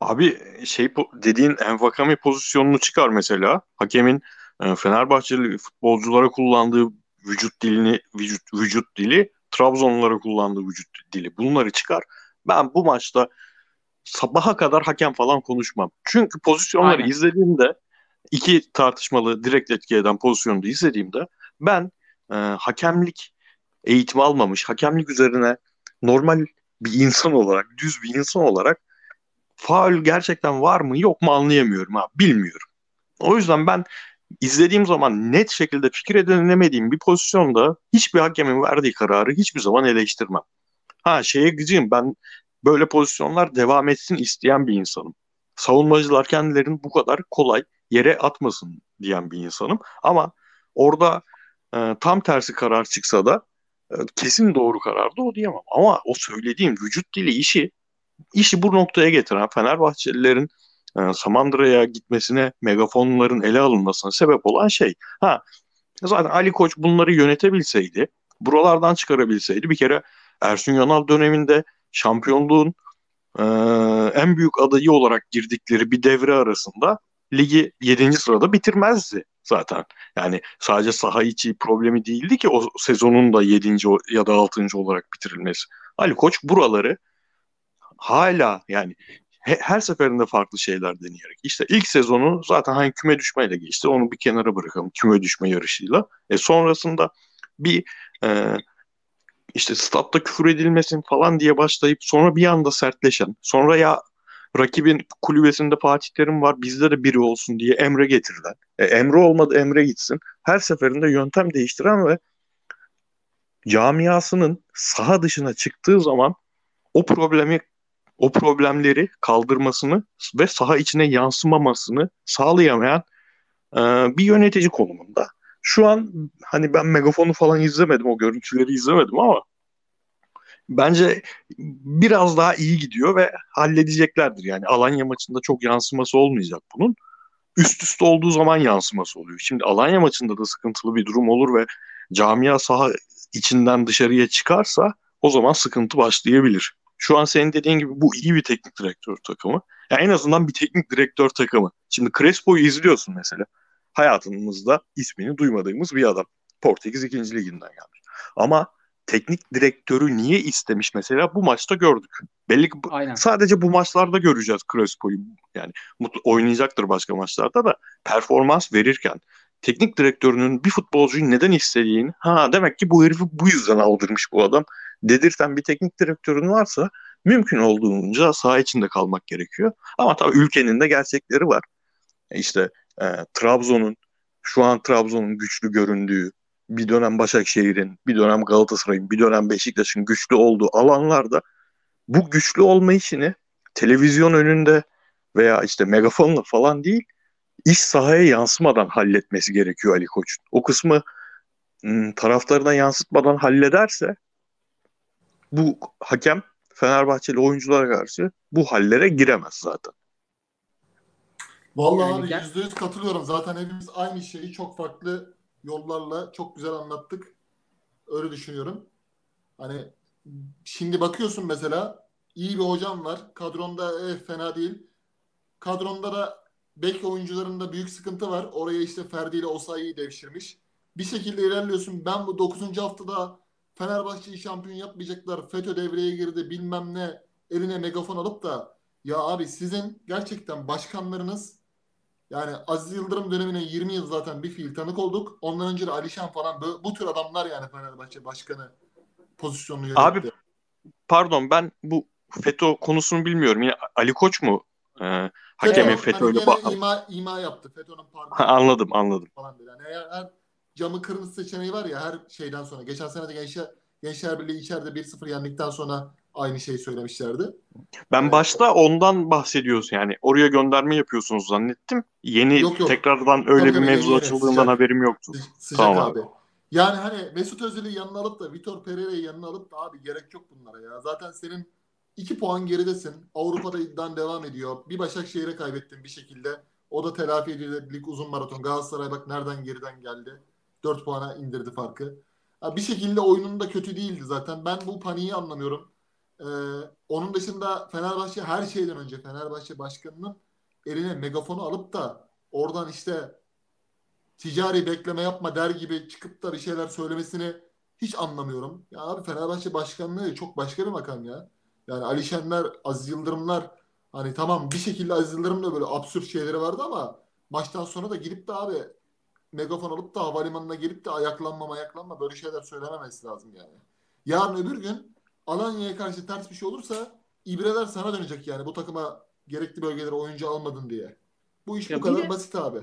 Abi şey dediğin Envakame pozisyonunu çıkar mesela. Hakemin e, Fenerbahçeli futbolculara kullandığı vücut dilini vücut vücut dili Trabzonlulara kullandığı vücut dili bunları çıkar. Ben bu maçta sabaha kadar hakem falan konuşmam. Çünkü pozisyonları Aynen. izlediğimde iki tartışmalı direkt etki eden pozisyonu da izlediğimde ben e, hakemlik eğitimi almamış, hakemlik üzerine normal bir insan olarak, düz bir insan olarak faul gerçekten var mı yok mu anlayamıyorum ha bilmiyorum. O yüzden ben izlediğim zaman net şekilde fikir edinemediğim bir pozisyonda hiçbir hakemin verdiği kararı hiçbir zaman eleştirmem. Ha şeye gıcığım ben böyle pozisyonlar devam etsin isteyen bir insanım. Savunmacılar kendilerini bu kadar kolay yere atmasın diyen bir insanım. Ama orada e, tam tersi karar çıksa da e, kesin doğru karardı o diyemem. Ama o söylediğim vücut dili işi işi bu noktaya getiren Fenerbahçelilerin e, Samandıra'ya gitmesine, megafonların ele alınmasına sebep olan şey. Ha zaten Ali Koç bunları yönetebilseydi, buralardan çıkarabilseydi bir kere Ersun Yanal döneminde şampiyonluğun e, en büyük adayı olarak girdikleri bir devre arasında ligi 7. sırada bitirmezdi zaten. Yani sadece saha içi problemi değildi ki o sezonun da 7. ya da 6. olarak bitirilmesi. Ali Koç buraları hala yani he, her seferinde farklı şeyler deneyerek. İşte ilk sezonu zaten hani küme düşmeyle geçti. Onu bir kenara bırakalım küme düşme yarışıyla. E sonrasında bir e, işte statta küfür edilmesin falan diye başlayıp sonra bir anda sertleşen, sonra ya rakibin kulübesinde Fatih Terim var bizde de biri olsun diye Emre getirilen. E, Emre olmadı Emre gitsin. Her seferinde yöntem değiştiren ve camiasının saha dışına çıktığı zaman o problemi o problemleri kaldırmasını ve saha içine yansımamasını sağlayamayan e, bir yönetici konumunda. Şu an hani ben megafonu falan izlemedim, o görüntüleri izlemedim ama bence biraz daha iyi gidiyor ve halledeceklerdir. Yani Alanya maçında çok yansıması olmayacak bunun. Üst üste olduğu zaman yansıması oluyor. Şimdi Alanya maçında da sıkıntılı bir durum olur ve camia saha içinden dışarıya çıkarsa o zaman sıkıntı başlayabilir. Şu an senin dediğin gibi bu iyi bir teknik direktör takımı. Yani en azından bir teknik direktör takımı. Şimdi Crespo'yu izliyorsun mesela. Hayatımızda ismini duymadığımız bir adam. Portekiz 2. liginden gelmiş. Ama teknik direktörü niye istemiş mesela bu maçta gördük. Belli ki Aynen. sadece bu maçlarda göreceğiz Crespo'yu. Yani mutlu oynayacaktır başka maçlarda da performans verirken teknik direktörünün bir futbolcuyu neden istediğini ha demek ki bu herifi bu yüzden aldırmış bu adam dedirten bir teknik direktörün varsa mümkün olduğunca saha içinde kalmak gerekiyor. Ama tabii ülkenin de gerçekleri var. İşte e, Trabzon'un şu an Trabzon'un güçlü göründüğü bir dönem Başakşehir'in, bir dönem Galatasaray'ın, bir dönem Beşiktaş'ın güçlü olduğu alanlarda bu güçlü olma işini televizyon önünde veya işte megafonla falan değil iş sahaya yansımadan halletmesi gerekiyor Ali Koç'un. O kısmı ım, taraftarına yansıtmadan hallederse bu hakem Fenerbahçeli oyunculara karşı bu hallere giremez zaten. Vallahi yani abi yüzde yüz katılıyorum. Zaten hepimiz aynı şeyi çok farklı yollarla çok güzel anlattık. Öyle düşünüyorum. Hani şimdi bakıyorsun mesela iyi bir hocam var. Kadronda e, fena değil. Kadronda da bek oyuncularında büyük sıkıntı var. Oraya işte Ferdi ile Osayi'yi devşirmiş. Bir şekilde ilerliyorsun. Ben bu 9. haftada Fenerbahçe'yi şampiyon yapmayacaklar. FETÖ devreye girdi bilmem ne. Eline megafon alıp da ya abi sizin gerçekten başkanlarınız yani Aziz Yıldırım dönemine 20 yıl zaten bir fiil tanık olduk. Ondan önce de Alişan falan bu, bu tür adamlar yani Fenerbahçe başkanı pozisyonunu yönetti. Abi pardon ben bu FETÖ konusunu bilmiyorum. Yine Ali Koç mu e, hakemin FETÖ, FETÖ'yle hani ba- ima, ima yaptı. FETÖ'nün parmağı anladım anladım. falan dedi. Yani eğer her camı kırmızı seçeneği var ya her şeyden sonra. Geçen sene de Gençler, Gençler Birliği içeride 1-0 yendikten sonra aynı şeyi söylemişlerdi. Ben Evet. başta ondan bahsediyorsun yani. Oraya gönderme yapıyorsunuz zannettim. Yeni Yok, yok. tekrardan öyle Tabii, bir mevzu yeni, açıldığından sıcak. haberim yoktu. Sı- Sıcak Tamam abi. Yani hani Mesut Özil'i yanına alıp da Vitor Pereira'yı yanına alıp da abi gerek yok bunlara ya. Zaten senin 2 puan geridesin. Avrupa'da iddian devam ediyor. Bir Başakşehir'e kaybettin bir şekilde. O da telafi edildi. Lig uzun maraton. Galatasaray bak nereden geriden geldi. 4 puana indirdi farkı. Bir şekilde oyunun da kötü değildi zaten. Ben bu paniği anlamıyorum. Ee, onun dışında Fenerbahçe her şeyden önce Fenerbahçe başkanının eline megafonu alıp da oradan işte ticari bekleme yapma der gibi çıkıp da bir şeyler söylemesini hiç anlamıyorum. Ya abi Fenerbahçe başkanlığı çok başka bir makam ya. Yani Alişenler, Aziz Yıldırımlar hani tamam bir şekilde Aziz Yıldırım böyle absürt şeyleri vardı ama maçtan sonra da girip de abi megafon alıp da havalimanına gelip de ayaklanma ayaklanma böyle şeyler söylememesi lazım yani. Yarın öbür gün Alanya'ya karşı ters bir şey olursa ibreler sana dönecek yani bu takıma gerekli bölgelere oyuncu almadın diye. Bu iş Ya bu kadar de- basit abi.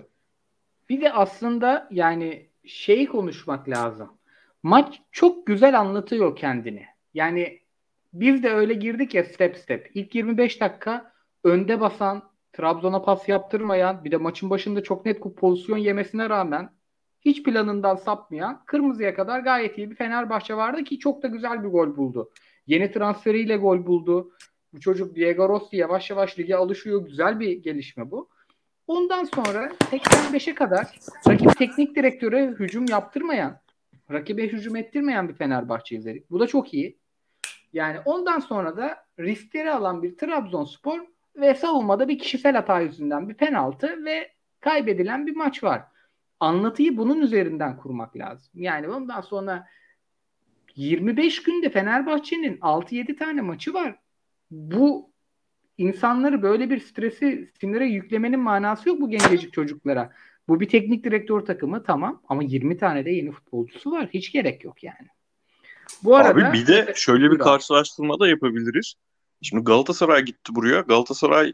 Bir de aslında yani şeyi konuşmak lazım. Maç çok güzel anlatıyor kendini. Yani biz de öyle girdik ya step step. İlk 25 dakika önde basan, Trabzon'a pas yaptırmayan, bir de maçın başında çok net pozisyon yemesine rağmen hiç planından sapmayan, kırmızıya kadar gayet iyi bir Fenerbahçe vardı ki çok da güzel bir gol buldu. Yeni transferiyle gol buldu. Bu çocuk Diego Rossi yavaş yavaş lige alışıyor. Güzel bir gelişme bu. Ondan sonra 85'e kadar rakip teknik direktöre hücum yaptırmayan, rakibe hücum ettirmeyen bir Fenerbahçe izledik. Bu da çok iyi. Yani ondan sonra da riskleri alan bir Trabzonspor ve savunmada bir kişisel hata yüzünden bir penaltı ve kaybedilen bir maç var. Anlatıyı bunun üzerinden kurmak lazım. Yani ondan sonra 25 günde Fenerbahçe'nin 6-7 tane maçı var. Bu insanları böyle bir stresi, sinire yüklemenin manası yok bu gencecik çocuklara. Bu bir teknik direktör takımı tamam ama 20 tane de yeni futbolcusu var. Hiç gerek yok yani. Bu arada Abi bir de şöyle bir karşılaştırma da yapabiliriz. Şimdi Galatasaray gitti buraya. Galatasaray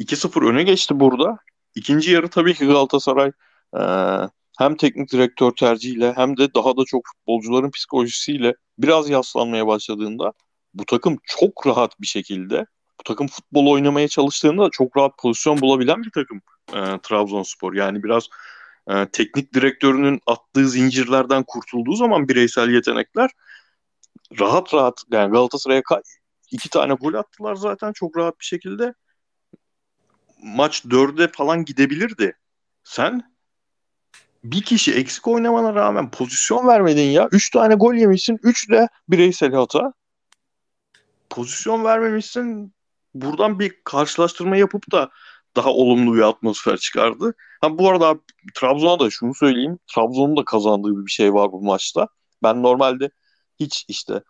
2-0 öne geçti burada. İkinci yarı tabii ki Galatasaray e, hem teknik direktör tercihiyle hem de daha da çok futbolcuların psikolojisiyle biraz yaslanmaya başladığında bu takım çok rahat bir şekilde bu takım futbol oynamaya çalıştığında çok rahat pozisyon bulabilen bir takım e, Trabzonspor. Yani biraz e, teknik direktörünün attığı zincirlerden kurtulduğu zaman bireysel yetenekler rahat rahat yani Galatasaray'a iki tane gol attılar zaten çok rahat bir şekilde. Maç dörde falan gidebilirdi. Sen bir kişi eksik oynamana rağmen pozisyon vermedin ya. Üç tane gol yemişsin. Üç de bireysel hata. Pozisyon vermemişsin. Buradan bir karşılaştırma yapıp da daha olumlu bir atmosfer çıkardı. Ha bu arada Trabzon'a da şunu söyleyeyim. Trabzon'un da kazandığı bir şey var bu maçta. Ben normalde hiç işte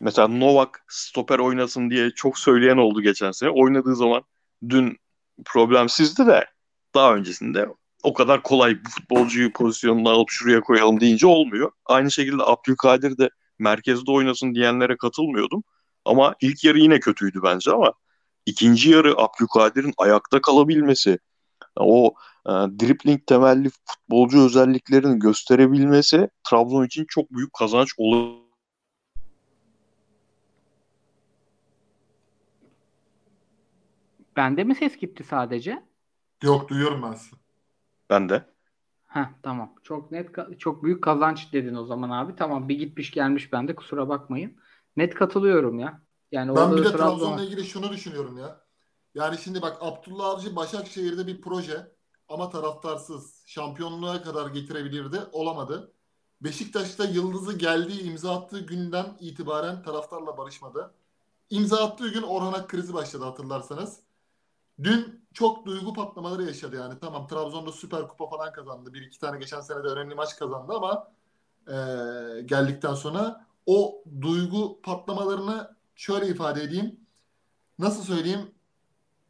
mesela Novak stoper oynasın diye çok söyleyen oldu geçen sene. Oynadığı zaman dün problemsizdi de daha öncesinde o kadar kolay bir futbolcuyu pozisyonuna alıp şuraya koyalım deyince olmuyor. Aynı şekilde Abdülkadir de merkezde oynasın diyenlere katılmıyordum. Ama ilk yarı yine kötüydü bence ama ikinci yarı Abdülkadir'in ayakta kalabilmesi, o e, dribling temelli futbolcu özelliklerini gösterebilmesi Trabzon için çok büyük kazanç olur. bende mi ses gitti sadece? Yok duyuyorum ben sizi. Ben de. Heh, tamam. Çok net çok büyük kazanç dedin o zaman abi. Tamam bir gitmiş gelmiş bende kusura bakmayın. Net katılıyorum ya. Yani Ben orada bir de Trabzon'la ilgili şunu düşünüyorum ya. Yani şimdi bak Abdullah Avcı Başakşehir'de bir proje ama taraftarsız şampiyonluğa kadar getirebilirdi. Olamadı. Beşiktaş'ta Yıldız'ı geldiği imza attığı günden itibaren taraftarla barışmadı. İmza attığı gün Orhan Ak krizi başladı hatırlarsanız. Dün çok duygu patlamaları yaşadı yani. Tamam Trabzon'da Süper Kupa falan kazandı. Bir iki tane geçen sene de önemli maç kazandı ama e, geldikten sonra o duygu patlamalarını şöyle ifade edeyim. Nasıl söyleyeyim?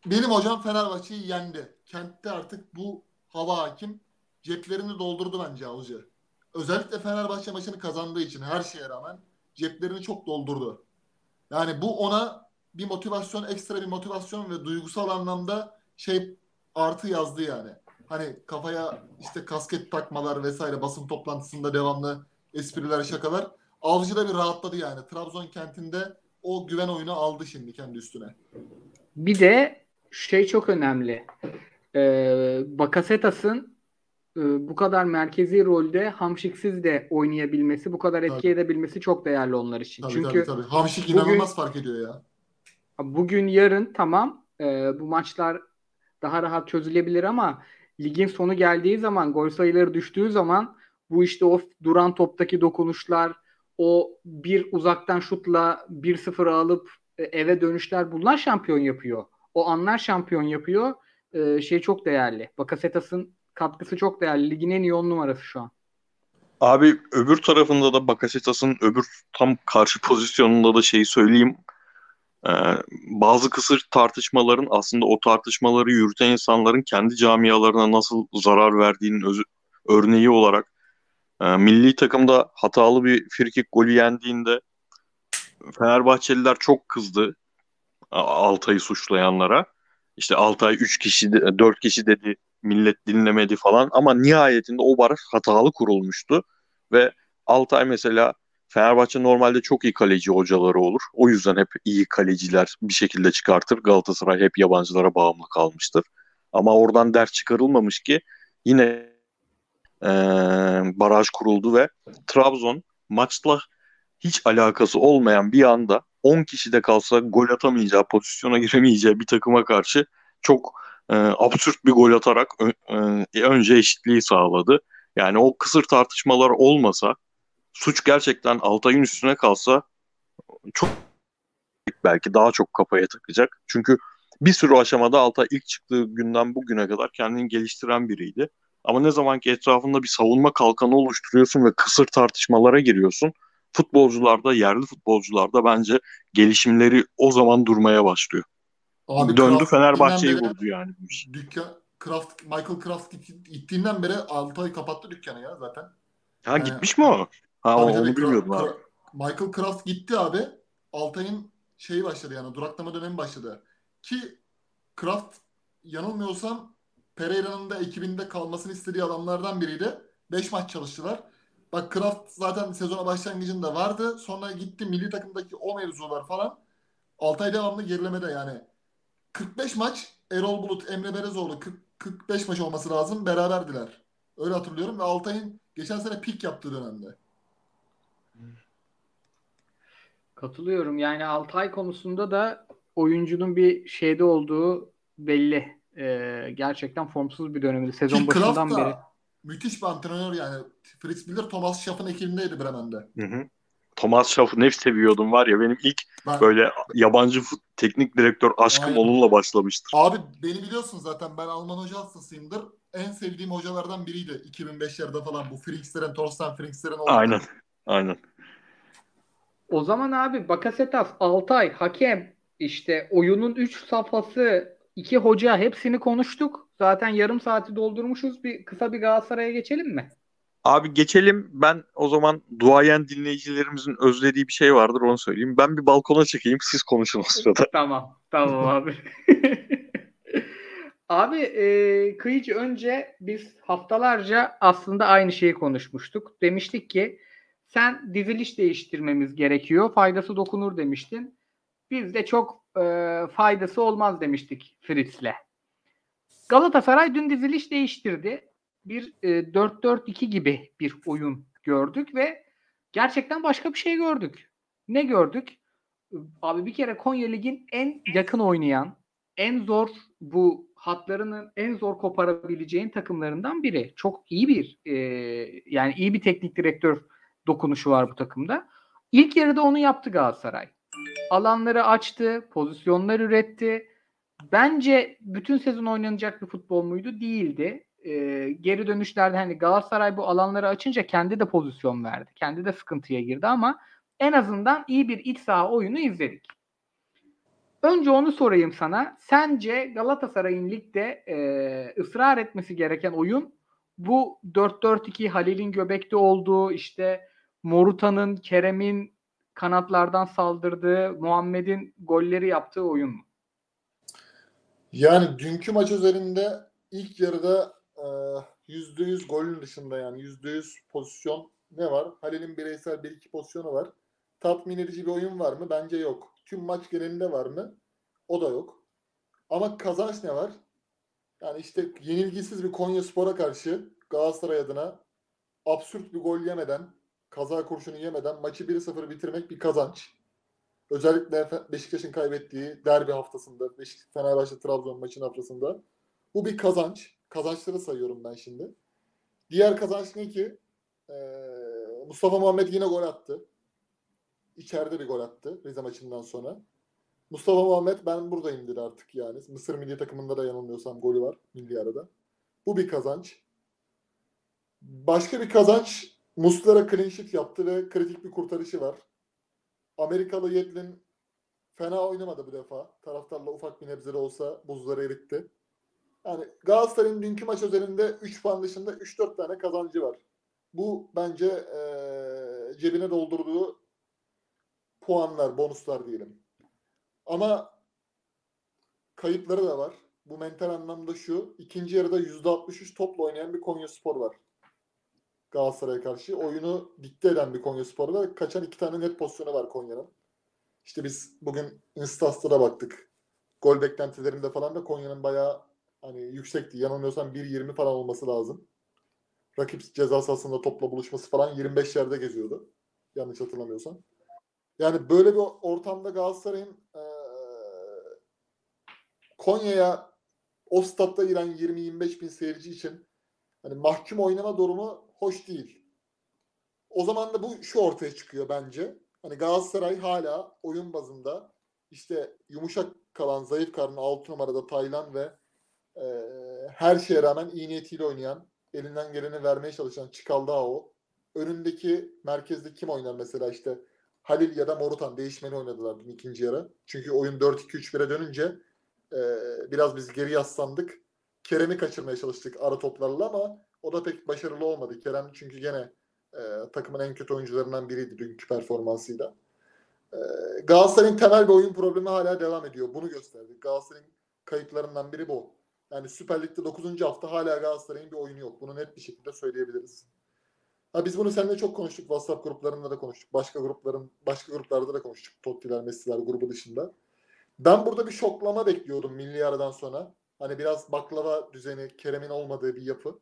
Benim hocam Fenerbahçe'yi yendi. Kentte artık bu hava hakim. Ceplerini doldurdu bence Avcı. Özellikle Fenerbahçe maçını kazandığı için her şeye rağmen ceplerini çok doldurdu. Yani bu ona bir motivasyon, ekstra bir motivasyon ve duygusal anlamda şey artı yazdı yani. Hani kafaya işte kasket takmalar vesaire basın toplantısında devamlı espriler, şakalar. Avcı da bir rahatladı yani. Trabzon kentinde o güven oyunu aldı şimdi kendi üstüne. Bir de şey çok önemli. Ee, Bakasetas'ın e, bu kadar merkezi rolde Hamşiksiz de oynayabilmesi, bu kadar etki Tabii. edebilmesi çok değerli onlar için. Tabii Çünkü tabii tabii. Hamşik bugün- inanılmaz fark ediyor ya. Bugün yarın tamam e, bu maçlar daha rahat çözülebilir ama ligin sonu geldiği zaman gol sayıları düştüğü zaman bu işte o duran toptaki dokunuşlar o bir uzaktan şutla 1-0 alıp e, eve dönüşler bunlar şampiyon yapıyor. O anlar şampiyon yapıyor. E, şey çok değerli. Bakasetas'ın katkısı çok değerli. Ligin en iyi on numarası şu an. Abi öbür tarafında da Bakasetas'ın öbür tam karşı pozisyonunda da şeyi söyleyeyim. Ee, bazı kısır tartışmaların aslında o tartışmaları yürüten insanların kendi camialarına nasıl zarar verdiğinin özü, örneği olarak e, milli takımda hatalı bir frikik golü yendiğinde Fenerbahçeliler çok kızdı Altay'ı suçlayanlara. İşte Altay 3 kişi, 4 kişi dedi millet dinlemedi falan ama nihayetinde o baraj hatalı kurulmuştu ve Altay mesela Fenerbahçe normalde çok iyi kaleci hocaları olur. O yüzden hep iyi kaleciler bir şekilde çıkartır. Galatasaray hep yabancılara bağımlı kalmıştır. Ama oradan ders çıkarılmamış ki yine eee, baraj kuruldu ve Trabzon maçla hiç alakası olmayan bir anda 10 kişi de kalsa gol atamayacağı, pozisyona giremeyeceği bir takıma karşı çok e, absürt bir gol atarak ö- e, önce eşitliği sağladı. Yani o kısır tartışmalar olmasa suç gerçekten Altay'ın üstüne kalsa çok belki daha çok kafaya takacak. Çünkü bir sürü aşamada Altay ilk çıktığı günden bugüne kadar kendini geliştiren biriydi. Ama ne zaman ki etrafında bir savunma kalkanı oluşturuyorsun ve kısır tartışmalara giriyorsun, futbolcularda, yerli futbolcularda bence gelişimleri o zaman durmaya başlıyor. Abi Döndü Fenerbahçe'yi vurdu yani. Dükkan, Kraft, Michael Kraft gitti- gittiğinden beri Altay kapattı dükkanı ya zaten. Ha Ee, gitmiş mi o? Ha Tabii onu tabii, bilmiyordum abi. Michael Kraft gitti abi. Altay'ın şeyi başladı yani duraklama dönemi başladı. Ki Kraft yanılmıyorsam Pereira'nın da ekibinde kalmasını istediği adamlardan biriydi. 5 maç çalıştılar. Bak Kraft zaten sezona başlangıcında vardı. Sonra gitti milli takımdaki o mevzular falan. Altay devamlı gerilemede yani. 45 maç Erol Bulut, Emre Berezoğlu 40, 45 maç olması lazım. Beraberdiler. Öyle hatırlıyorum ve Altay'ın geçen sene pik yaptığı dönemde. Katılıyorum. Yani Altay konusunda da oyuncunun bir şeyde olduğu belli. Ee, gerçekten formsuz bir dönemdi. Sezon Ki başından da beri. müthiş bir antrenör yani. Fritz Biller Thomas Schaff'ın ekibindeydi Bremen'de. Hı hı. Thomas Schaff'ı ne seviyordum var ya benim ilk Ben, böyle yabancı fut- teknik direktör aşkım Aynen. onunla başlamıştır. Abi beni biliyorsun zaten ben Alman hoca hastasıyımdır. En sevdiğim hocalardan biriydi 2005'lerde falan bu Frinkster'in, Torsten Frinkster'in. Aynen. Aynen. O zaman abi Bakasetas, Altay, hakem, işte oyunun 3 safhası, iki hoca hepsini konuştuk. Zaten yarım saati doldurmuşuz. Bir kısa bir Galatasaray'a geçelim mi? Abi geçelim. Ben o zaman duayen dinleyicilerimizin özlediği bir şey vardır onu söyleyeyim. Ben bir balkona çekeyim siz konuşun o sırada. Tamam. Tamam abi. abi e, Kıyıcı önce biz haftalarca aslında aynı şeyi konuşmuştuk. Demiştik ki sen diziliş değiştirmemiz gerekiyor. Faydası dokunur demiştin. Biz de çok e, faydası olmaz demiştik Fritz'le. Galatasaray dün diziliş değiştirdi. Bir e, 4-4-2 gibi bir oyun gördük ve gerçekten başka bir şey gördük. Ne gördük? Abi bir kere Konya Lig'in en yakın oynayan, en zor bu hatlarının en zor koparabileceğin takımlarından biri. Çok iyi bir e, yani iyi bir teknik direktör dokunuşu var bu takımda. İlk yarıda onu yaptı Galatasaray. Alanları açtı, pozisyonlar üretti. Bence bütün sezon oynanacak bir futbol muydu? Değildi. E, geri dönüşlerde hani Galatasaray bu alanları açınca kendi de pozisyon verdi. Kendi de sıkıntıya girdi ama en azından iyi bir iç saha oyunu izledik. Önce onu sorayım sana. Sence Galatasaray'ın ligde e, ısrar etmesi gereken oyun bu 4-4-2 Halil'in göbekte olduğu işte Moruta'nın, Kerem'in kanatlardan saldırdığı, Muhammed'in golleri yaptığı oyun mu? Yani dünkü maç üzerinde ilk yarıda e, %100 golün dışında yani %100 pozisyon ne var? Halil'in bireysel bir iki pozisyonu var. Tatmin edici bir oyun var mı? Bence yok. Tüm maç genelinde var mı? O da yok. Ama kazanç ne var? Yani işte yenilgisiz bir Konya Spor'a karşı Galatasaray adına absürt bir gol yemeden, kaza kurşunu yemeden maçı 1-0 bitirmek bir kazanç. Özellikle Beşiktaş'ın kaybettiği derbi haftasında, Beşiktaş Fenerbahçe Trabzon maçının haftasında. Bu bir kazanç. Kazançları sayıyorum ben şimdi. Diğer kazanç ne ki? Ee, Mustafa Muhammed yine gol attı. İçeride bir gol attı Rize maçından sonra. Mustafa Muhammed ben buradayım dedi artık yani. Mısır milli takımında da yanılmıyorsam golü var milli arada. Bu bir kazanç. Başka bir kazanç Muslera clean sheet yaptı ve kritik bir kurtarışı var. Amerikalı Yedlin fena oynamadı bu defa. Taraftarla ufak bir nebze de olsa buzları eritti. Yani Galatasaray'ın dünkü maç özelinde 3 puan dışında 3-4 tane kazancı var. Bu bence eee, cebine doldurduğu puanlar, bonuslar diyelim. Ama kayıpları da var. Bu mental anlamda şu. ikinci yarıda %63 topla oynayan bir Konya Spor var. Galatasaray'a karşı. Oyunu dikte eden bir Konya Spor var. Kaçan iki tane net pozisyonu var Konya'nın. İşte biz bugün Instas'ta da baktık. Gol beklentilerinde falan da Konya'nın bayağı hani yüksekti. Yanılmıyorsam 1.20 falan olması lazım. Rakip ceza sahasında topla buluşması falan 25 yerde geziyordu. Yanlış hatırlamıyorsam. Yani böyle bir ortamda Galatasaray'ın eee, Konya'ya o statta giren 20-25 bin seyirci için hani mahkum oynama durumu hoş değil. O zaman da bu şu ortaya çıkıyor bence. Hani Galatasaray hala oyun bazında işte yumuşak kalan, zayıf karnı 6 numarada Taylan ve eee, her şeye rağmen iyi niyetiyle oynayan, elinden geleni vermeye çalışan Çikaldao. Önündeki merkezde kim oynar mesela işte Halil ya da Morutan değişmeni oynadılar dün ikinci yarı. Çünkü oyun 4-2-3-1'e dönünce e, biraz biz geri yaslandık. Kerem'i kaçırmaya çalıştık ara toplarla ama o da pek başarılı olmadı. Kerem çünkü gene e, takımın en kötü oyuncularından biriydi dünkü performansıyla. E, Galatasaray'ın temel bir oyun problemi hala devam ediyor. Bunu gösterdi. Galatasaray'ın kayıplarından biri bu. Yani Süper Lig'de 9. hafta hala Galatasaray'ın bir oyunu yok. Bunu net bir şekilde söyleyebiliriz. Ha biz bunu seninle çok konuştuk. WhatsApp gruplarında da konuştuk. Başka grupların başka gruplarda da konuştuk. Totti'ler, Messi'ler grubu dışında. Ben burada bir şoklama bekliyordum milli aradan sonra. Hani biraz baklava düzeni, Kerem'in olmadığı bir yapı.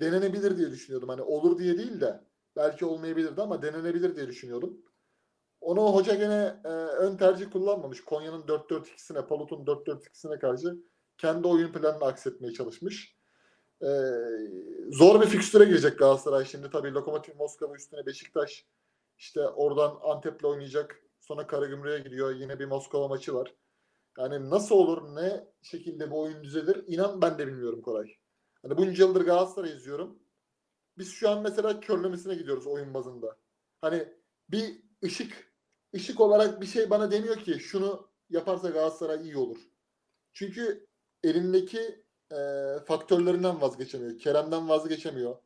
Denenebilir diye düşünüyordum. Hani olur diye değil de belki olmayabilirdi ama denenebilir diye düşünüyordum. Onu hoca gene e, ön tercih kullanmamış. Konya'nın 4-4-2'sine, Palut'un 4-4-2'sine karşı kendi oyun planını aksetmeye çalışmış. Ee, zor bir fikstüre girecek Galatasaray şimdi. Tabii Lokomotiv Moskova üstüne Beşiktaş işte oradan Antep'le oynayacak. Sonra Karagümrük'e gidiyor. Yine bir Moskova maçı var. Yani nasıl olur, ne şekilde bu oyun düzelir inan ben de bilmiyorum Koray. Hani bunca yıldır Galatasaray izliyorum. Biz şu an mesela körlemesine gidiyoruz oyun bazında. Hani bir ışık, ışık olarak bir şey bana demiyor ki şunu yaparsa Galatasaray iyi olur. Çünkü elindeki e, faktörlerinden vazgeçemiyor. Kerem'den vazgeçemiyor.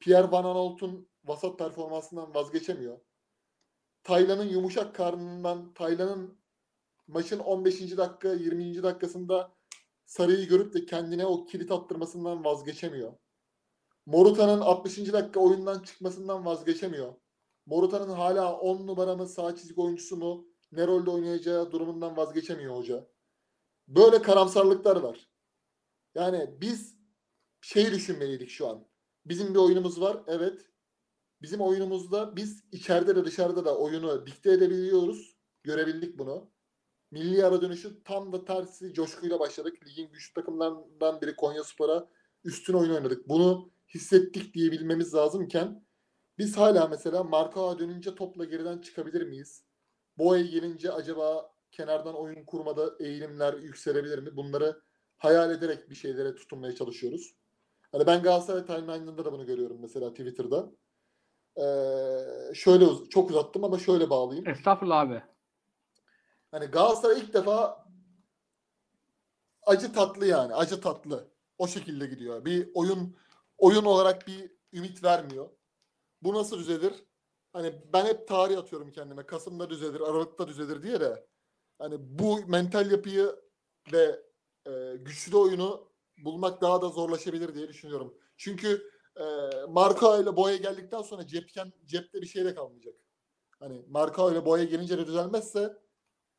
Pierre Van Aanholt'un vasat performansından vazgeçemiyor. Taylan'ın yumuşak karnından, Taylan'ın maçın 15. dakika, 20. dakikasında Sarı'yı görüp de kendine o kilit attırmasından vazgeçemiyor. Moruta'nın 60. dakika oyundan çıkmasından vazgeçemiyor. Moruta'nın hala 10 numara mı, sağ çizik oyuncusu mu, ne rolde oynayacağı durumundan vazgeçemiyor hoca. Böyle karamsarlıklar var. Yani biz şey düşünmeliydik şu an. Bizim bir oyunumuz var. Evet. Bizim oyunumuzda biz içeride de dışarıda da oyunu dikte edebiliyoruz. Görebildik bunu. Milli ara dönüşü tam da tersi coşkuyla başladık. Ligin güçlü takımlarından biri Konya Spor'a üstün oyun oynadık. Bunu hissettik diyebilmemiz lazımken biz hala mesela Markao'ya dönünce topla geriden çıkabilir miyiz? Boya gelince acaba kenardan oyun kurmada eğilimler yükselebilir mi? Bunları hayal ederek bir şeylere tutunmaya çalışıyoruz. Hani ben Galatasaray timeline'ında da bunu görüyorum mesela Twitter'da. Ee, şöyle uz- çok uzattım ama şöyle bağlayayım. Estağfurullah abi. Hani Galatasaray ilk defa acı tatlı yani. Acı tatlı. O şekilde gidiyor. Bir oyun oyun olarak bir ümit vermiyor. Bu nasıl düzelir? hani ben hep tarih atıyorum kendime. Kasım'da düzelir, Aralık'ta düzelir diye de hani bu mental yapıyı ve e, güçlü oyunu bulmak daha da zorlaşabilir diye düşünüyorum. Çünkü e, Marka ile Boya geldikten sonra cepken cepte bir şey de kalmayacak. Hani Marka ile Boya gelince de düzelmezse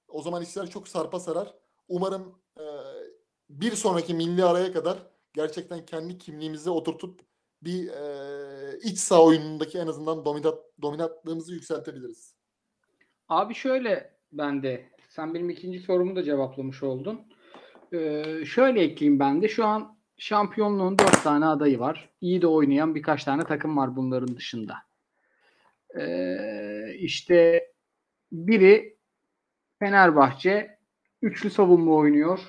o zaman işler çok sarpa sarar. Umarım e, bir sonraki milli araya kadar gerçekten kendi kimliğimizi oturtup bir e, iç saha oyunundaki en azından dominat, dominatlığımızı yükseltebiliriz. Abi şöyle ben de sen benim ikinci sorumu da cevaplamış oldun. Ee, şöyle ekleyeyim ben de. Şu an şampiyonluğun dört tane adayı var. İyi de oynayan birkaç tane takım var bunların dışında. Ee, işte biri Fenerbahçe üçlü savunma oynuyor.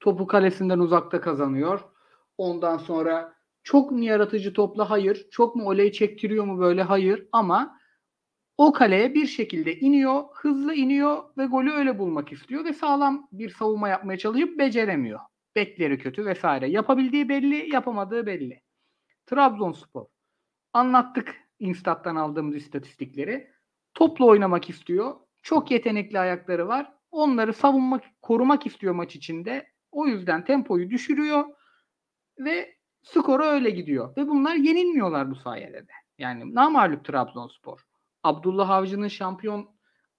Topu kalesinden uzakta kazanıyor. Ondan sonra çok mu yaratıcı topla? Hayır. Çok mu oley çektiriyor mu böyle? Hayır. Ama o kaleye bir şekilde iniyor, hızlı iniyor ve golü öyle bulmak istiyor ve sağlam bir savunma yapmaya çalışıp beceremiyor. Bekleri kötü vesaire. Yapabildiği belli, yapamadığı belli. Trabzonspor. Anlattık Instat'tan aldığımız istatistikleri. Topla oynamak istiyor. Çok yetenekli ayakları var. Onları savunmak, korumak istiyor maç içinde. O yüzden tempoyu düşürüyor ve skoru öyle gidiyor. Ve bunlar yenilmiyorlar bu sayede de. Yani namalüp Trabzonspor. Abdullah Avcı'nın şampiyon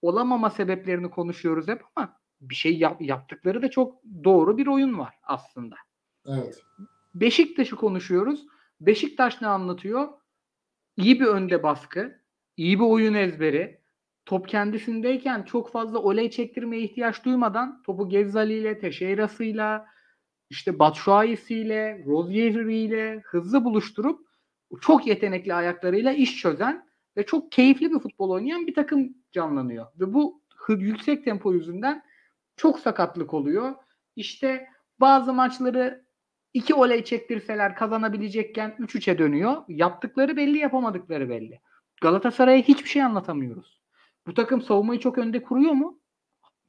olamama sebeplerini konuşuyoruz hep ama bir şey yap, yaptıkları da çok doğru bir oyun var aslında. Evet. Beşiktaş'ı konuşuyoruz. Beşiktaş ne anlatıyor? İyi bir önde baskı, iyi bir oyun ezberi. Top kendisindeyken çok fazla oley çektirmeye ihtiyaç duymadan topu Gezzali ile, Teşeyra'sıyla, işte Batshuayi'siyle, Rozier'iyle hızlı buluşturup çok yetenekli ayaklarıyla iş çözen ve çok keyifli bir futbol oynayan bir takım canlanıyor. Ve bu yüksek tempo yüzünden çok sakatlık oluyor. İşte bazı maçları iki oley çektirseler kazanabilecekken 3-3'e dönüyor. Yaptıkları belli, yapamadıkları belli. Galatasaray'a hiçbir şey anlatamıyoruz. Bu takım savunmayı çok önde kuruyor mu?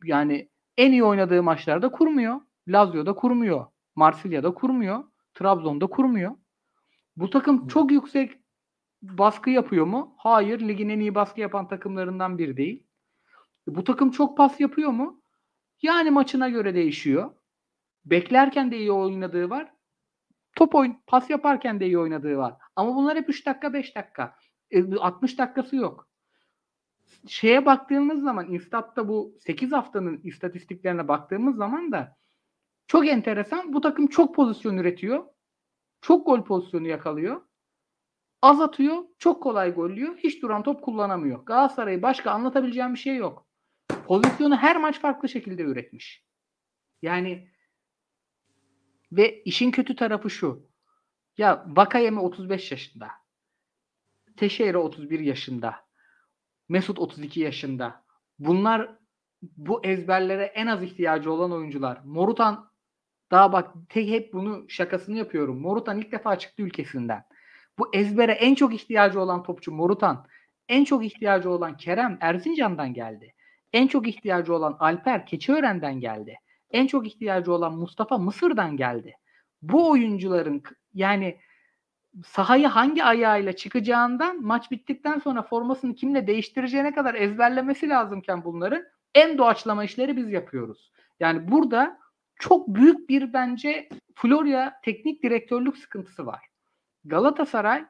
Yani en iyi oynadığı maçlarda kurmuyor. Lazio'da kurmuyor. Marsilya'da kurmuyor. Trabzon'da kurmuyor. Bu takım çok yüksek baskı yapıyor mu? Hayır. Ligin en iyi baskı yapan takımlarından biri değil. Bu takım çok pas yapıyor mu? Yani maçına göre değişiyor. Beklerken de iyi oynadığı var. Top oyun, pas yaparken de iyi oynadığı var. Ama bunlar hep 3 dakika 5 dakika. E, 60 dakikası yok. Şeye baktığımız zaman Instat'ta bu 8 haftanın istatistiklerine baktığımız zaman da çok enteresan. Bu takım çok pozisyon üretiyor. Çok gol pozisyonu yakalıyor. Az atıyor. Çok kolay gollüyor. Hiç duran top kullanamıyor. Galatasaray'ı başka anlatabileceğim bir şey yok. Pozisyonu her maç farklı şekilde üretmiş. Yani ve işin kötü tarafı şu. Ya Vakayeme 35 yaşında. Teşehir'e 31 yaşında. Mesut 32 yaşında. Bunlar bu ezberlere en az ihtiyacı olan oyuncular. Morutan daha bak tek hep bunu şakasını yapıyorum. Morutan ilk defa çıktı ülkesinden. Bu ezbere en çok ihtiyacı olan topçu Morutan. En çok ihtiyacı olan Kerem Erzincan'dan geldi. En çok ihtiyacı olan Alper Keçiören'den geldi. En çok ihtiyacı olan Mustafa Mısır'dan geldi. Bu oyuncuların yani sahayı hangi ayağıyla çıkacağından maç bittikten sonra formasını kimle değiştireceğine kadar ezberlemesi lazımken bunların en doğaçlama işleri biz yapıyoruz. Yani burada çok büyük bir bence Florya teknik direktörlük sıkıntısı var. Galatasaray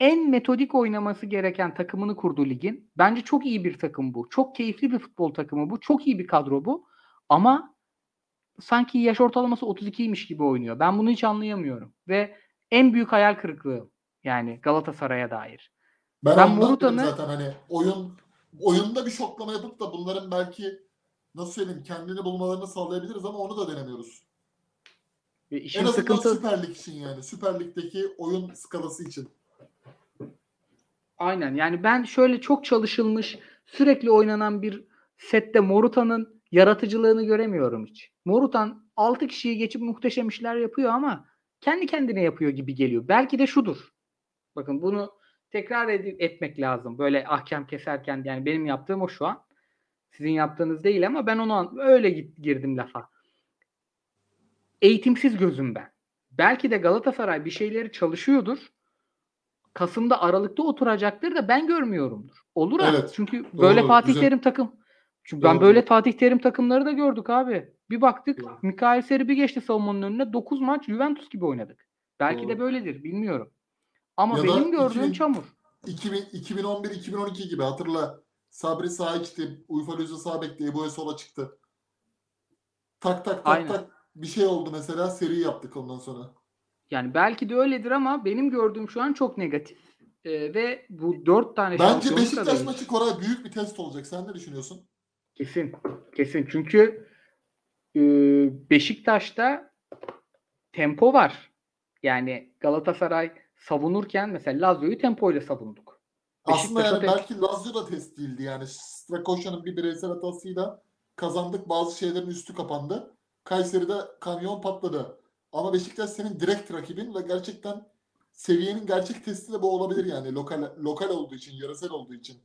en metodik oynaması gereken takımını kurdu ligin. Bence çok iyi bir takım bu. Çok keyifli bir futbol takımı bu. Çok iyi bir kadro bu. Ama sanki yaş ortalaması 32'ymiş gibi oynuyor. Ben bunu hiç anlayamıyorum. Ve en büyük hayal kırıklığı yani Galatasaray'a dair. Ben, ben Morutan'ı zaten hani oyun oyunda bir şoklama yapıp da bunların belki nasıl söyleyeyim kendini bulmalarını sağlayabiliriz ama onu da denemiyoruz. Ve işin en azından sıkıntı... Süper Lig için yani. Süper Lig'deki oyun skalası için. Aynen yani ben şöyle çok çalışılmış sürekli oynanan bir sette Morutan'ın yaratıcılığını göremiyorum hiç. Morutan 6 kişiyi geçip muhteşem işler yapıyor ama kendi kendine yapıyor gibi geliyor. Belki de şudur. Bakın bunu tekrar ed- etmek lazım. Böyle ahkam keserken yani benim yaptığım o şu an. Sizin yaptığınız değil ama ben onu öyle girdim lafa. Eğitimsiz gözüm ben. Belki de Galatasaray bir şeyleri çalışıyordur Kasım'da Aralık'ta oturacaktır da ben görmüyorumdur. Olur abi. Evet, Çünkü böyle doğru, Fatih güzel. Terim takım. Çünkü ben Doğru. böyle Fatih Terim takımları da gördük abi. Bir baktık. Mikael Seri bir geçti savunmanın önüne 9 maç Juventus gibi oynadık. Belki de Doğru. böyledir bilmiyorum. Ama Ya benim gördüğüm 2000 çamur. 2000, 2011-2012 gibi hatırla. Sabri sağa içti. Uyfa Lüzü sağ bekle. Ebu'ya sola çıktı. Tak tak tak Aynen. tak bir şey oldu mesela seri yaptık ondan sonra. Yani belki de öyledir ama benim gördüğüm şu an çok negatif. Ee, ve bu dört tane Bence Beşiktaş maçı Koray büyük bir test olacak. Sen ne düşünüyorsun? Kesin. Kesin. Çünkü e, Beşiktaş'ta tempo var. Yani Galatasaray savunurken mesela Lazio'yu tempoyla savunduk. Aslında yani belki Lazio da test değildi yani. Strakoşa'nın bir bireysel hatasıyla kazandık. Bazı şeylerin üstü kapandı. Kayseri'de kamyon patladı. Ama Beşiktaş senin direkt rakibin ve gerçekten seviyenin gerçek testi de bu olabilir yani. Lokal lokal olduğu için, yarısel olduğu için.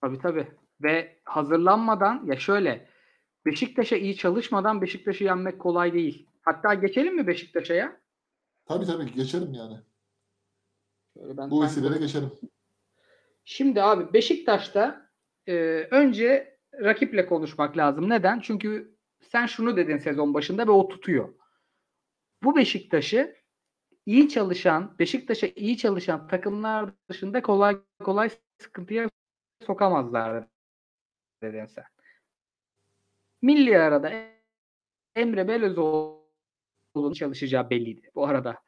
Tabii tabii. Ve hazırlanmadan ya şöyle Beşiktaş'a iyi çalışmadan Beşiktaş'ı yenmek kolay değil. Hatta geçelim mi Beşiktaş'a ya? Tabii tabii geçerim yani. Şöyle ben Bu vesileyle geçerim. Şimdi abi Beşiktaş'ta e, önce rakiple konuşmak lazım. Neden? Çünkü sen şunu dedin sezon başında ve o tutuyor. Bu Beşiktaş'ı iyi çalışan, Beşiktaş'a iyi çalışan takımlar dışında kolay kolay sıkıntıya sokamazlar dedin sen. Milli arada Emre Belözoğlu'nun çalışacağı belliydi bu arada.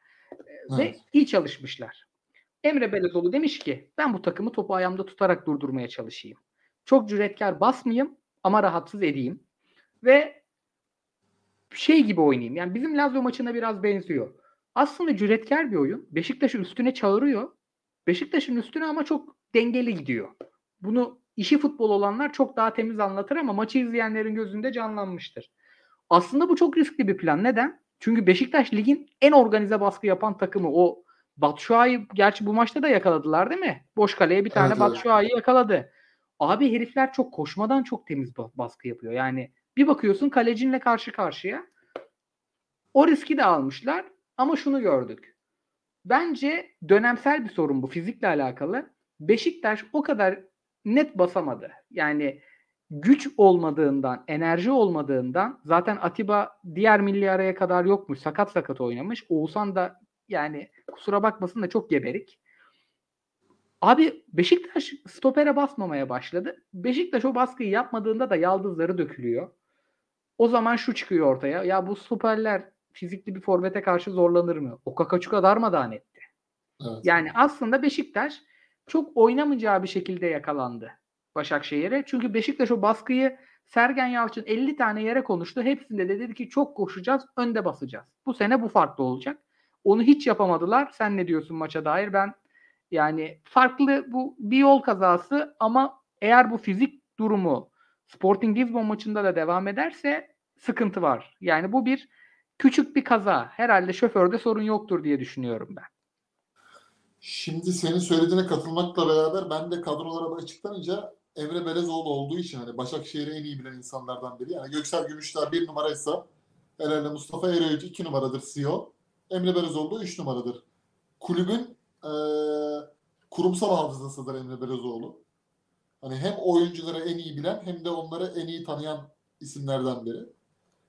Ve Evet. iyi çalışmışlar. Emre Belözoğlu demiş ki ben bu takımı topu ayağımda tutarak durdurmaya çalışayım. Çok cüretkar basmayayım ama rahatsız edeyim. Ve şey gibi oynayayım. Yani bizim Lazio maçına biraz benziyor. Aslında cüretkar bir oyun. Beşiktaş'ı üstüne çağırıyor. Beşiktaş'ın üstüne ama çok dengeli gidiyor. Bunu işi futbol olanlar çok daha temiz anlatır ama maçı izleyenlerin gözünde canlanmıştır. Aslında bu çok riskli bir plan. Neden? Çünkü Beşiktaş ligin en organize baskı yapan takımı. O Batshuayi gerçi bu maçta da yakaladılar değil mi? Boş kaleye bir tane Evet. Batshuayi yakaladı. Abi herifler çok koşmadan çok temiz ba- baskı yapıyor. Yani bir bakıyorsun kalecinle karşı karşıya. O riski de almışlar ama şunu gördük. Bence dönemsel bir sorun bu fizikle alakalı. Beşiktaş o kadar net basamadı. Yani güç olmadığından, enerji olmadığından zaten Atiba diğer milli araya kadar yokmuş. Sakat sakat oynamış. Oğuzhan da yani kusura bakmasın da çok geberik. Abi Beşiktaş stopere basmamaya başladı. Beşiktaş o baskıyı yapmadığında da yaldızları dökülüyor. O zaman şu çıkıyor ortaya. Ya bu stoperler fizikli bir forvete karşı zorlanır mı? O Kakaçuka darmadağın etti. Evet. Yani aslında Beşiktaş çok oynamayacağı bir şekilde yakalandı Başakşehir'e. Çünkü Beşiktaş o baskıyı Sergen Yalçın 50 tane yere konuştu. Hepsinde de dedi ki çok koşacağız, önde basacağız. Bu sene bu farklı olacak. Onu hiç yapamadılar. Sen ne diyorsun maça dair? Ben yani farklı bu bir yol kazası ama eğer bu fizik durumu Sporting Lisbon maçında da devam ederse sıkıntı var. Yani bu bir küçük bir kaza. Herhalde şoförde sorun yoktur diye düşünüyorum ben. Şimdi senin söylediğine katılmakla beraber ben de kadrolara açıklanınca Emre Belezoğlu olduğu için hani Başakşehir'i en iyi bilen insanlardan biri. Yani Göksel Gümüşler bir numaraysa herhalde Mustafa Ereğici iki numaradır CEO. Emre Belezoğlu üç numaradır. Kulübün eee, kurumsal hafızasıdır Emre Belezoğlu. Hani hem oyuncuları en iyi bilen hem de onları en iyi tanıyan isimlerden biri.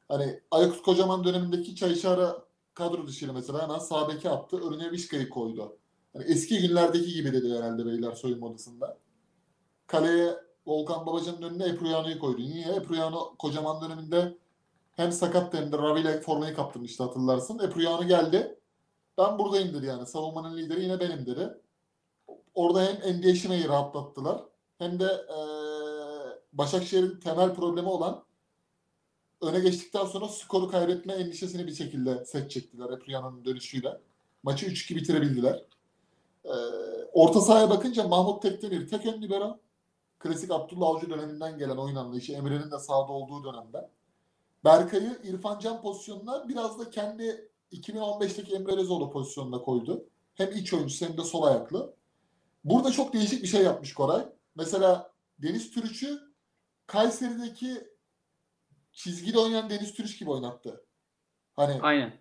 Hani Aykut Kocaman dönemindeki Çayşara kadro dışıyla mesela hemen sağ attı. Önüne Vişka'yı koydu. Hani eski günlerdeki gibi dedi herhalde beyler soyunma odasında. Kaleye Volkan Babacan'ın önüne Epruyano'yu koydu. Niye? Epruyano kocaman döneminde hem sakat hem de Ravi ile formayı kaptırmıştı hatırlarsın. Epruyano geldi. Ben buradayım dedi yani. Savunmanın lideri yine benim dedi. Orada hem Endiyişime'yi rahatlattılar. Hem de eee Başakşehir'in temel problemi olan öne geçtikten sonra skoru kaybetme endişesini bir şekilde set çektiler Epruyano'nun dönüşüyle. Maçı 3-2 bitirebildiler. Ee, orta sahaya bakınca Mahmut Tekdemir tek ön libero. Klasik Abdullah Avcı döneminden gelen oyun anlayışı. Emre'nin de sahada olduğu dönemde. Berkay'ı İrfan Can pozisyonuna biraz da kendi 2015'teki Emre Rezoğlu pozisyonuna koydu. Hem iç oyuncusu hem de sol ayaklı. Burada çok değişik bir şey yapmış Koray. Mesela Deniz Türüç'ü Kayseri'deki çizgide oynayan Deniz Türüç gibi oynattı. Hani Aynen.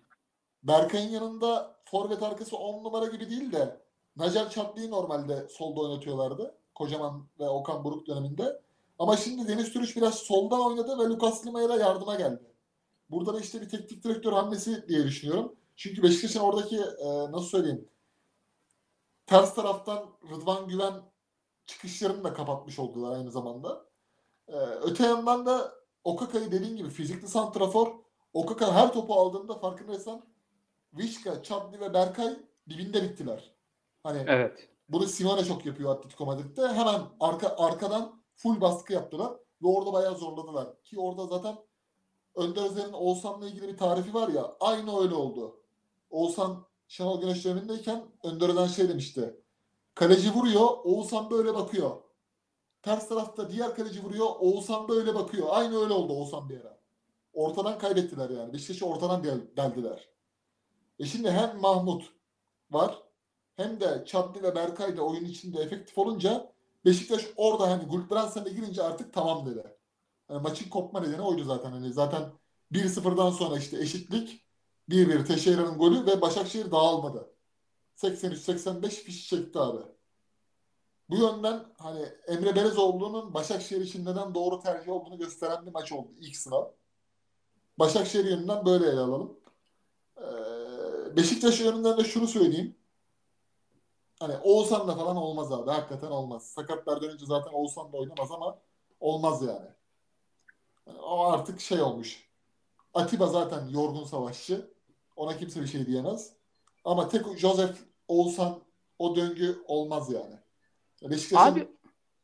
Berkay'ın yanında forvet arkası 10 numara gibi değil de Nacer Çatlı'yı normalde solda oynatıyorlardı. Kocaman ve Okan Buruk döneminde. Ama şimdi Deniz Türüç biraz soldan oynadı ve Lucas Lima'ya yardıma geldi. Burada da işte bir teknik direktör hamlesi diye düşünüyorum. Çünkü Beşiktaş'ın oradaki e, nasıl söyleyeyim ters taraftan Rıdvan Güven çıkışlarını da kapatmış oldular aynı zamanda. E, öte yandan da Okaka'yı dediğin gibi fizikli santrafor Okaka her topu aldığında farkındaysan Vişka, Çadli ve Berkay dibinde bittiler. Hani Evet. bunu Simone çok yapıyor Atletico Madrid'de. Hemen arka arkadan full baskı yaptılar ve orada bayağı zorladılar. Ki orada zaten Önder Özer'in Oğuzhan'la ilgili bir tarifi var ya aynı öyle oldu. Oğuzhan Şenol Güneş dönemindeyken Önder Özen şey demişti. Kaleci vuruyor, Oğuzhan böyle bakıyor. Ters tarafta diğer kaleci vuruyor, Oğuzhan böyle bakıyor. Aynı öyle oldu Oğuzhan bir ara. Ortadan kaybettiler yani. Beşiktaş'ı ortadan del- deldiler. E şimdi hem Mahmut var hem de Çatlı ve Berkay da oyun içinde efektif olunca Beşiktaş orada hani Gulbrandsen'e girince artık tamam dedi. Yani maçın kopma nedeni oydu zaten. Hani zaten 1-0'dan sonra işte eşitlik 1-1 Teşeyra'nın golü ve Başakşehir dağılmadı. 83-85 fiş çekti abi. Bu yönden hani Emre Belezoğlu'nun Başakşehir için neden doğru tercih olduğunu gösteren bir maç oldu ilk sınav. Başakşehir yönünden böyle ele alalım. Ee, Beşiktaş yönünden de şunu söyleyeyim. Hani Oğuzhan'la falan olmaz abi. Hakikaten olmaz. Sakatlar dönünce zaten Oğuzhan da oynamaz ama olmaz yani. Yani o artık şey olmuş. Atiba zaten yorgun savaşçı. Ona kimse bir şey diyemez. Ama tek Joseph Oğuzhan o döngü olmaz yani. Beşiktaş'ın Abi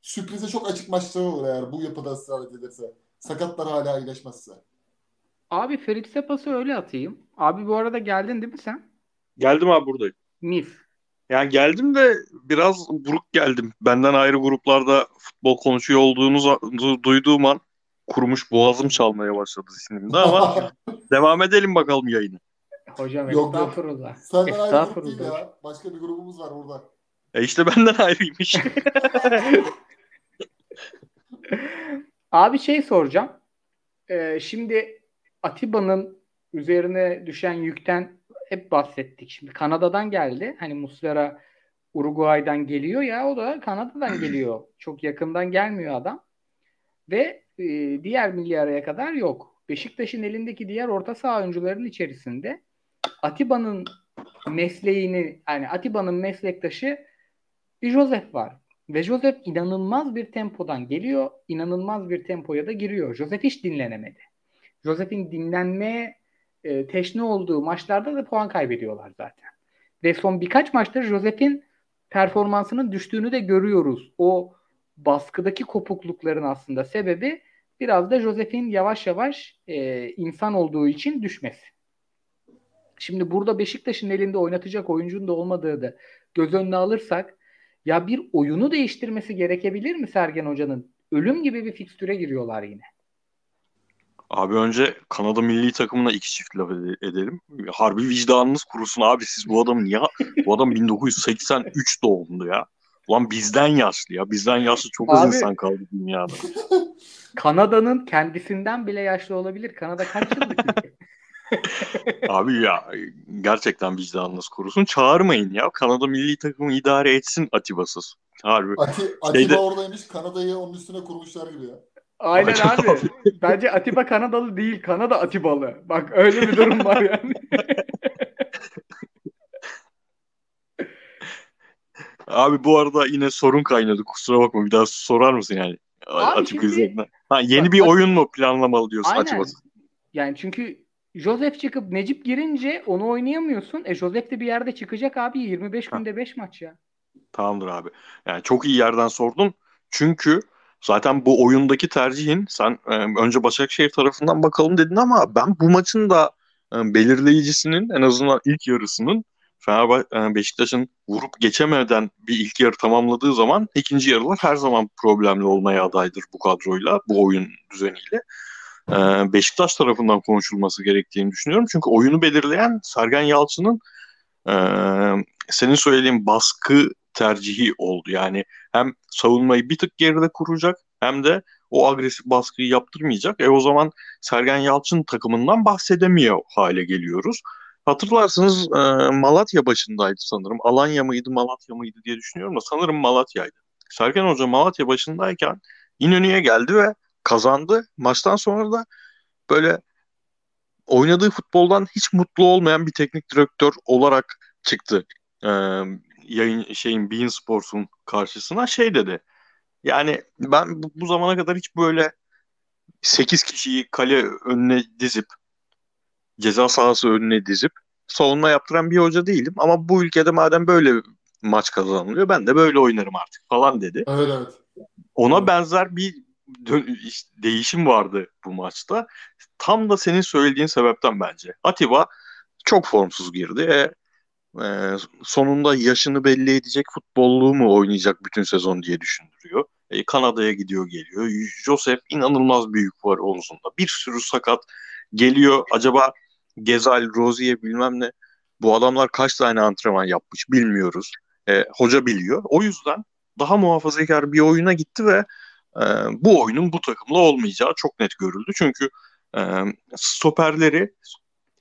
sürprize çok açık maçları olur eğer bu yapıda ısrar edilirse. Sakatlar hala iyileşmezse. abi Ferit Sepas'ı öyle atayım. Abi bu arada geldin değil mi sen? Geldim abi buradayım. Mis. Yani geldim de biraz buruk geldim. Benden ayrı gruplarda futbol konuşuyor olduğunuzu duyduğum an kurumuş boğazım çalmaya başladı zihnimde ama devam edelim bakalım yayını. Hocam Yok, yok. estağfurullah. Senden ayrı grup değil Estağfurullah. ya. Başka bir grubumuz var burada. E işte benden ayrıymış. Abi şey soracağım. Ee, şimdi Atiba'nın üzerine düşen yükten hep bahsettik. Şimdi Kanada'dan geldi. Hani Muslera Uruguay'dan geliyor ya o da Kanada'dan geliyor. Çok yakından gelmiyor adam. Ve e, diğer milli araya kadar yok. Beşiktaş'ın elindeki diğer orta saha oyuncularının içerisinde Atiba'nın mesleğini yani Atiba'nın meslektaşı bir Joseph var. Ve Joseph inanılmaz bir tempodan geliyor. inanılmaz bir tempoya da giriyor. Joseph hiç dinlenemedi. Joseph'in dinlenmeye e, teşne olduğu maçlarda da puan kaybediyorlar zaten. Ve son birkaç maçtır Joseph'in performansının düştüğünü de görüyoruz. O baskıdaki kopuklukların aslında sebebi biraz da Joseph'in yavaş yavaş e, insan olduğu için düşmesi. Şimdi burada Beşiktaş'ın elinde oynatacak oyuncunun da olmadığı da göz önüne alırsak ya bir oyunu değiştirmesi gerekebilir mi Sergen Hoca'nın? Ölüm gibi bir fikstüre giriyorlar yine. Abi önce Kanada milli takımına iki çift laf ede- edelim. Harbi vicdanınız kurusun abi siz bu adamı niye... bu adam 1983 doğumlu ya. Ulan bizden yaşlı ya. Bizden yaşlı çok az Abi- insan kaldı dünyada. Kanada'nın kendisinden bile yaşlı olabilir. Kanada kaç yıllık? Abi ya gerçekten vicdanınız kurusun. Çağırmayın ya. Kanada milli takımı idare etsin Atiba'sız. Harbi. Ati, Atiba Şeyde- oradaymış. Kanada'yı onun üstüne kurmuşlar gibi ya. Aynen Aynen. abi. Bence Atiba Kanadalı değil. Kanada Atibalı. Bak öyle bir durum var yani. Abi bu arada yine sorun kaynadı. Kusura bakma bir daha sorar mısın yani? Abi Atiba şimdi- üzerinden. Ha, yeni Bak- bir oyun mu planlamalı diyorsun Aynen. Atiba'sız? Yani çünkü Joseph çıkıp Necip girince onu oynayamıyorsun. E Joseph de bir yerde çıkacak abi. 25 Ha. günde 5 maç ya. Tamamdır abi. Yani çok iyi yerden sordun. Çünkü zaten bu oyundaki tercihin sen e, önce Başakşehir tarafından bakalım dedin ama ben bu maçın da e, belirleyicisinin en azından ilk yarısının Fenerbahçe Beşiktaş'ın vurup geçemeden bir ilk yarı tamamladığı zaman ikinci yarılar her zaman problemli olmaya adaydır bu kadroyla, bu oyun düzeniyle. E, Beşiktaş tarafından konuşulması gerektiğini düşünüyorum. Çünkü oyunu belirleyen Sergen Yalçın'ın e, senin söylediğin baskı tercihi oldu. Yani hem savunmayı bir tık geride kuracak hem de o agresif baskıyı yaptırmayacak. E o zaman Sergen Yalçın takımından bahsedemiyor hale geliyoruz. Hatırlarsınız e, Malatya başındaydı sanırım. Alanya mıydı Malatya mıydı diye düşünüyorum da sanırım Malatya'ydı. Sergen Hoca Malatya başındayken İnönü'ye geldi ve kazandı. Maçtan sonra da böyle oynadığı futboldan hiç mutlu olmayan bir teknik direktör olarak çıktı. Ee, yayın şeyin Bein Sports'un karşısına şey dedi. Yani ben bu, bu zamana kadar hiç böyle 8 kişiyi kale önüne dizip ceza sahası önüne dizip savunma yaptıran bir hoca değilim ama bu ülkede madem böyle maç kazanılıyor ben de böyle oynarım artık falan dedi. Evet evet. Ona benzer bir değişim vardı bu maçta. Tam da senin söylediğin sebepten bence. Atiba çok formsuz girdi. E, e, sonunda yaşını belli edecek futbolluğu mu oynayacak bütün sezon diye düşündürüyor. E, Kanada'ya gidiyor geliyor. Joseph inanılmaz büyük var omzunda. Bir sürü sakat geliyor. Acaba Gezal, Rozier bilmem ne bu adamlar kaç tane antrenman yapmış bilmiyoruz. E, hoca biliyor. O yüzden daha muhafazakar bir oyuna gitti ve e, bu oyunun bu takımla olmayacağı çok net görüldü. Çünkü e, stoperleri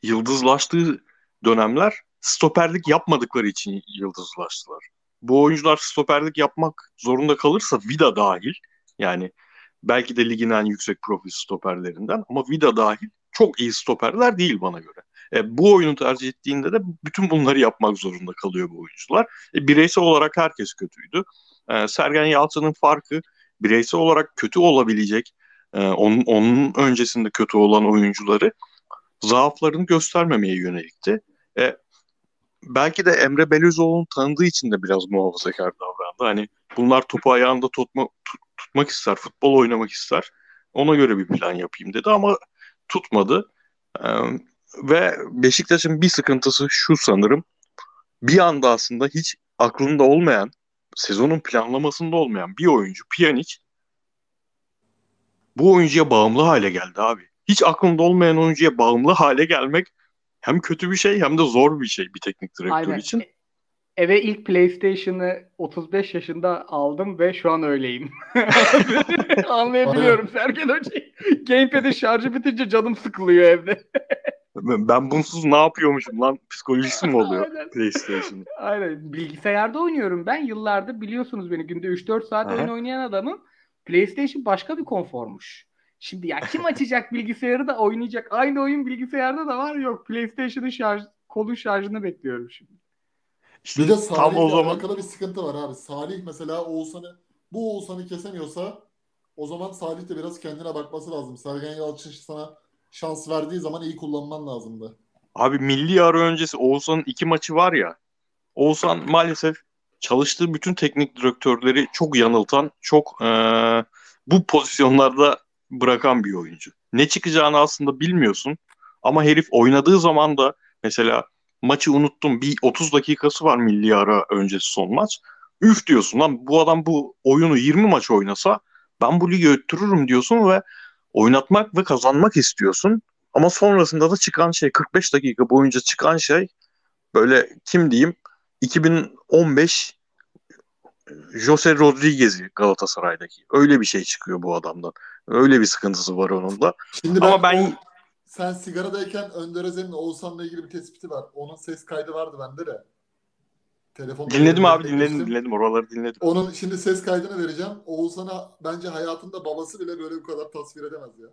yıldızlaştığı dönemler stoperlik yapmadıkları için yıldızlaştılar. Bu oyuncular stoperlik yapmak zorunda kalırsa Vida dahil yani belki de ligin en yüksek profil stoperlerinden ama Vida dahil çok iyi stoperler değil bana göre. E, bu oyunu tercih ettiğinde de bütün bunları yapmak zorunda kalıyor bu oyuncular. E, bireysel olarak herkes kötüydü. E, Sergen Yalçın'ın farkı bireysel olarak kötü olabilecek, e, onun, onun öncesinde kötü olan oyuncuları zaaflarını göstermemeye yönelikti. E, belki de Emre Belözoğlu'nu tanıdığı için de biraz muhafazakar davrandı. Hani bunlar topu ayağında tutma, tut, tutmak ister, futbol oynamak ister. Ona göre bir plan yapayım dedi ama tutmadı. Ee, ve Beşiktaş'ın bir sıkıntısı şu sanırım. Bir anda aslında hiç aklında olmayan, sezonun planlamasında olmayan bir oyuncu Pjanic bu oyuncuya bağımlı hale geldi abi. Hiç aklında olmayan oyuncuya bağımlı hale gelmek hem kötü bir şey hem de zor bir şey bir teknik direktör Aynen. için. E, eve ilk PlayStation'ı 35 yaşında aldım ve şu an öyleyim. Anlayabiliyorum Sergen Hoca'yı. Gamepad'in şarjı bitince canım sıkılıyor evde. ben bunsuz ne yapıyormuşum lan psikolojisi mi oluyor Aynen. PlayStation? Aynen. Bilgisayarda oynuyorum ben. Yıllardır biliyorsunuz beni günde 3-4 saat Aha. oyun oynayan adamım. PlayStation başka bir konformuş. Şimdi ya kim açacak bilgisayarı da oynayacak? Aynı oyun bilgisayarda da var yok. PlayStation'ın şarj kolun şarjını bekliyorum şimdi. İşte bir de Salih'le o zaman... alakalı bir sıkıntı var abi. Salih mesela Oğuzhan'ı bu Oğuzhan'ı kesemiyorsa o zaman Salih de biraz kendine bakması lazım. Sergen Yalçın sana şans verdiği zaman iyi kullanman lazımdı. Abi milli ara öncesi Oğuzhan'ın iki maçı var ya. Oğuzhan maalesef çalıştığı bütün teknik direktörleri çok yanıltan, çok ee, bu pozisyonlarda bırakan bir oyuncu. Ne çıkacağını aslında bilmiyorsun. Ama herif oynadığı zaman da mesela maçı unuttum. Bir 30 dakikası var milli ara öncesi son maç. Üf diyorsun lan bu adam bu oyunu 20 maç oynasa ben bu ligi öttürürüm diyorsun ve oynatmak ve kazanmak istiyorsun. Ama sonrasında da çıkan şey 45 dakika boyunca çıkan şey böyle kim diyeyim 2015 Jose Rodriguez'i Galatasaray'daki. Öyle bir şey çıkıyor bu adamdan. Öyle bir sıkıntısı var onun da. Şimdi Ama ben, ben... sen sigaradayken Önder Özen'in Oğuzhan'la ilgili bir tespiti var. Onun ses kaydı vardı bende de. Telefon dinledim abi dinledim dinledim oraları dinledim. Onun şimdi ses kaydını vereceğim. Oğuzhan'a bence hayatında babası bile böyle bu kadar tasvir edemez ya.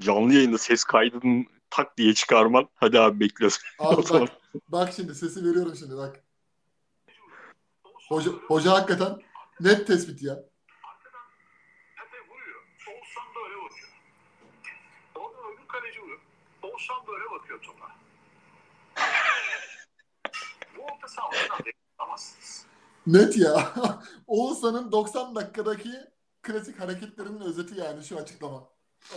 Canlı yayında ses kaydını tak diye çıkarman. Hadi abi bekliyoruz. Abi bak, bak şimdi sesi veriyorum şimdi bak. Hoca, hoca hakikaten net tespit ya. Oğuzhan böyle bakıyor topa. Alamazsınız. Net ya. Oğuzhan'ın 90 dakikadaki klasik hareketlerinin özeti yani şu açıklama.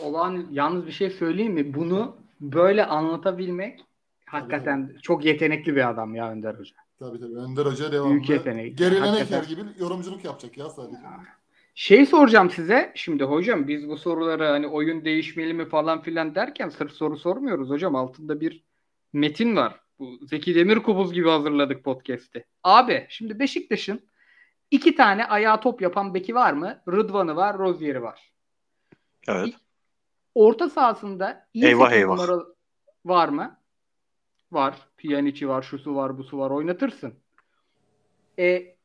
Olan yalnız bir şey söyleyeyim mi? Bunu böyle anlatabilmek hakikaten tabii. çok yetenekli bir adam ya Önder Hoca. Tabii tabii. Önder Hoca devamlı. Büyük yetenek. Gerilen Eker gibi yorumculuk yapacak ya sadece. Şey soracağım size. Şimdi hocam biz bu soruları hani oyun değişmeli mi falan filan derken sırf soru sormuyoruz hocam. Altında bir metin var. Bu Zeki Demirkubuz gibi hazırladık podcast'i. Abi şimdi Beşiktaş'ın iki tane ayağa top yapan beki var mı? Rıdvan'ı var, Rozier'i var. Evet. Orta sahasında iyi eyvah, eyvah. numara var mı? var. Pjanic'i var, şusu var, busu var. Oynatırsın. E,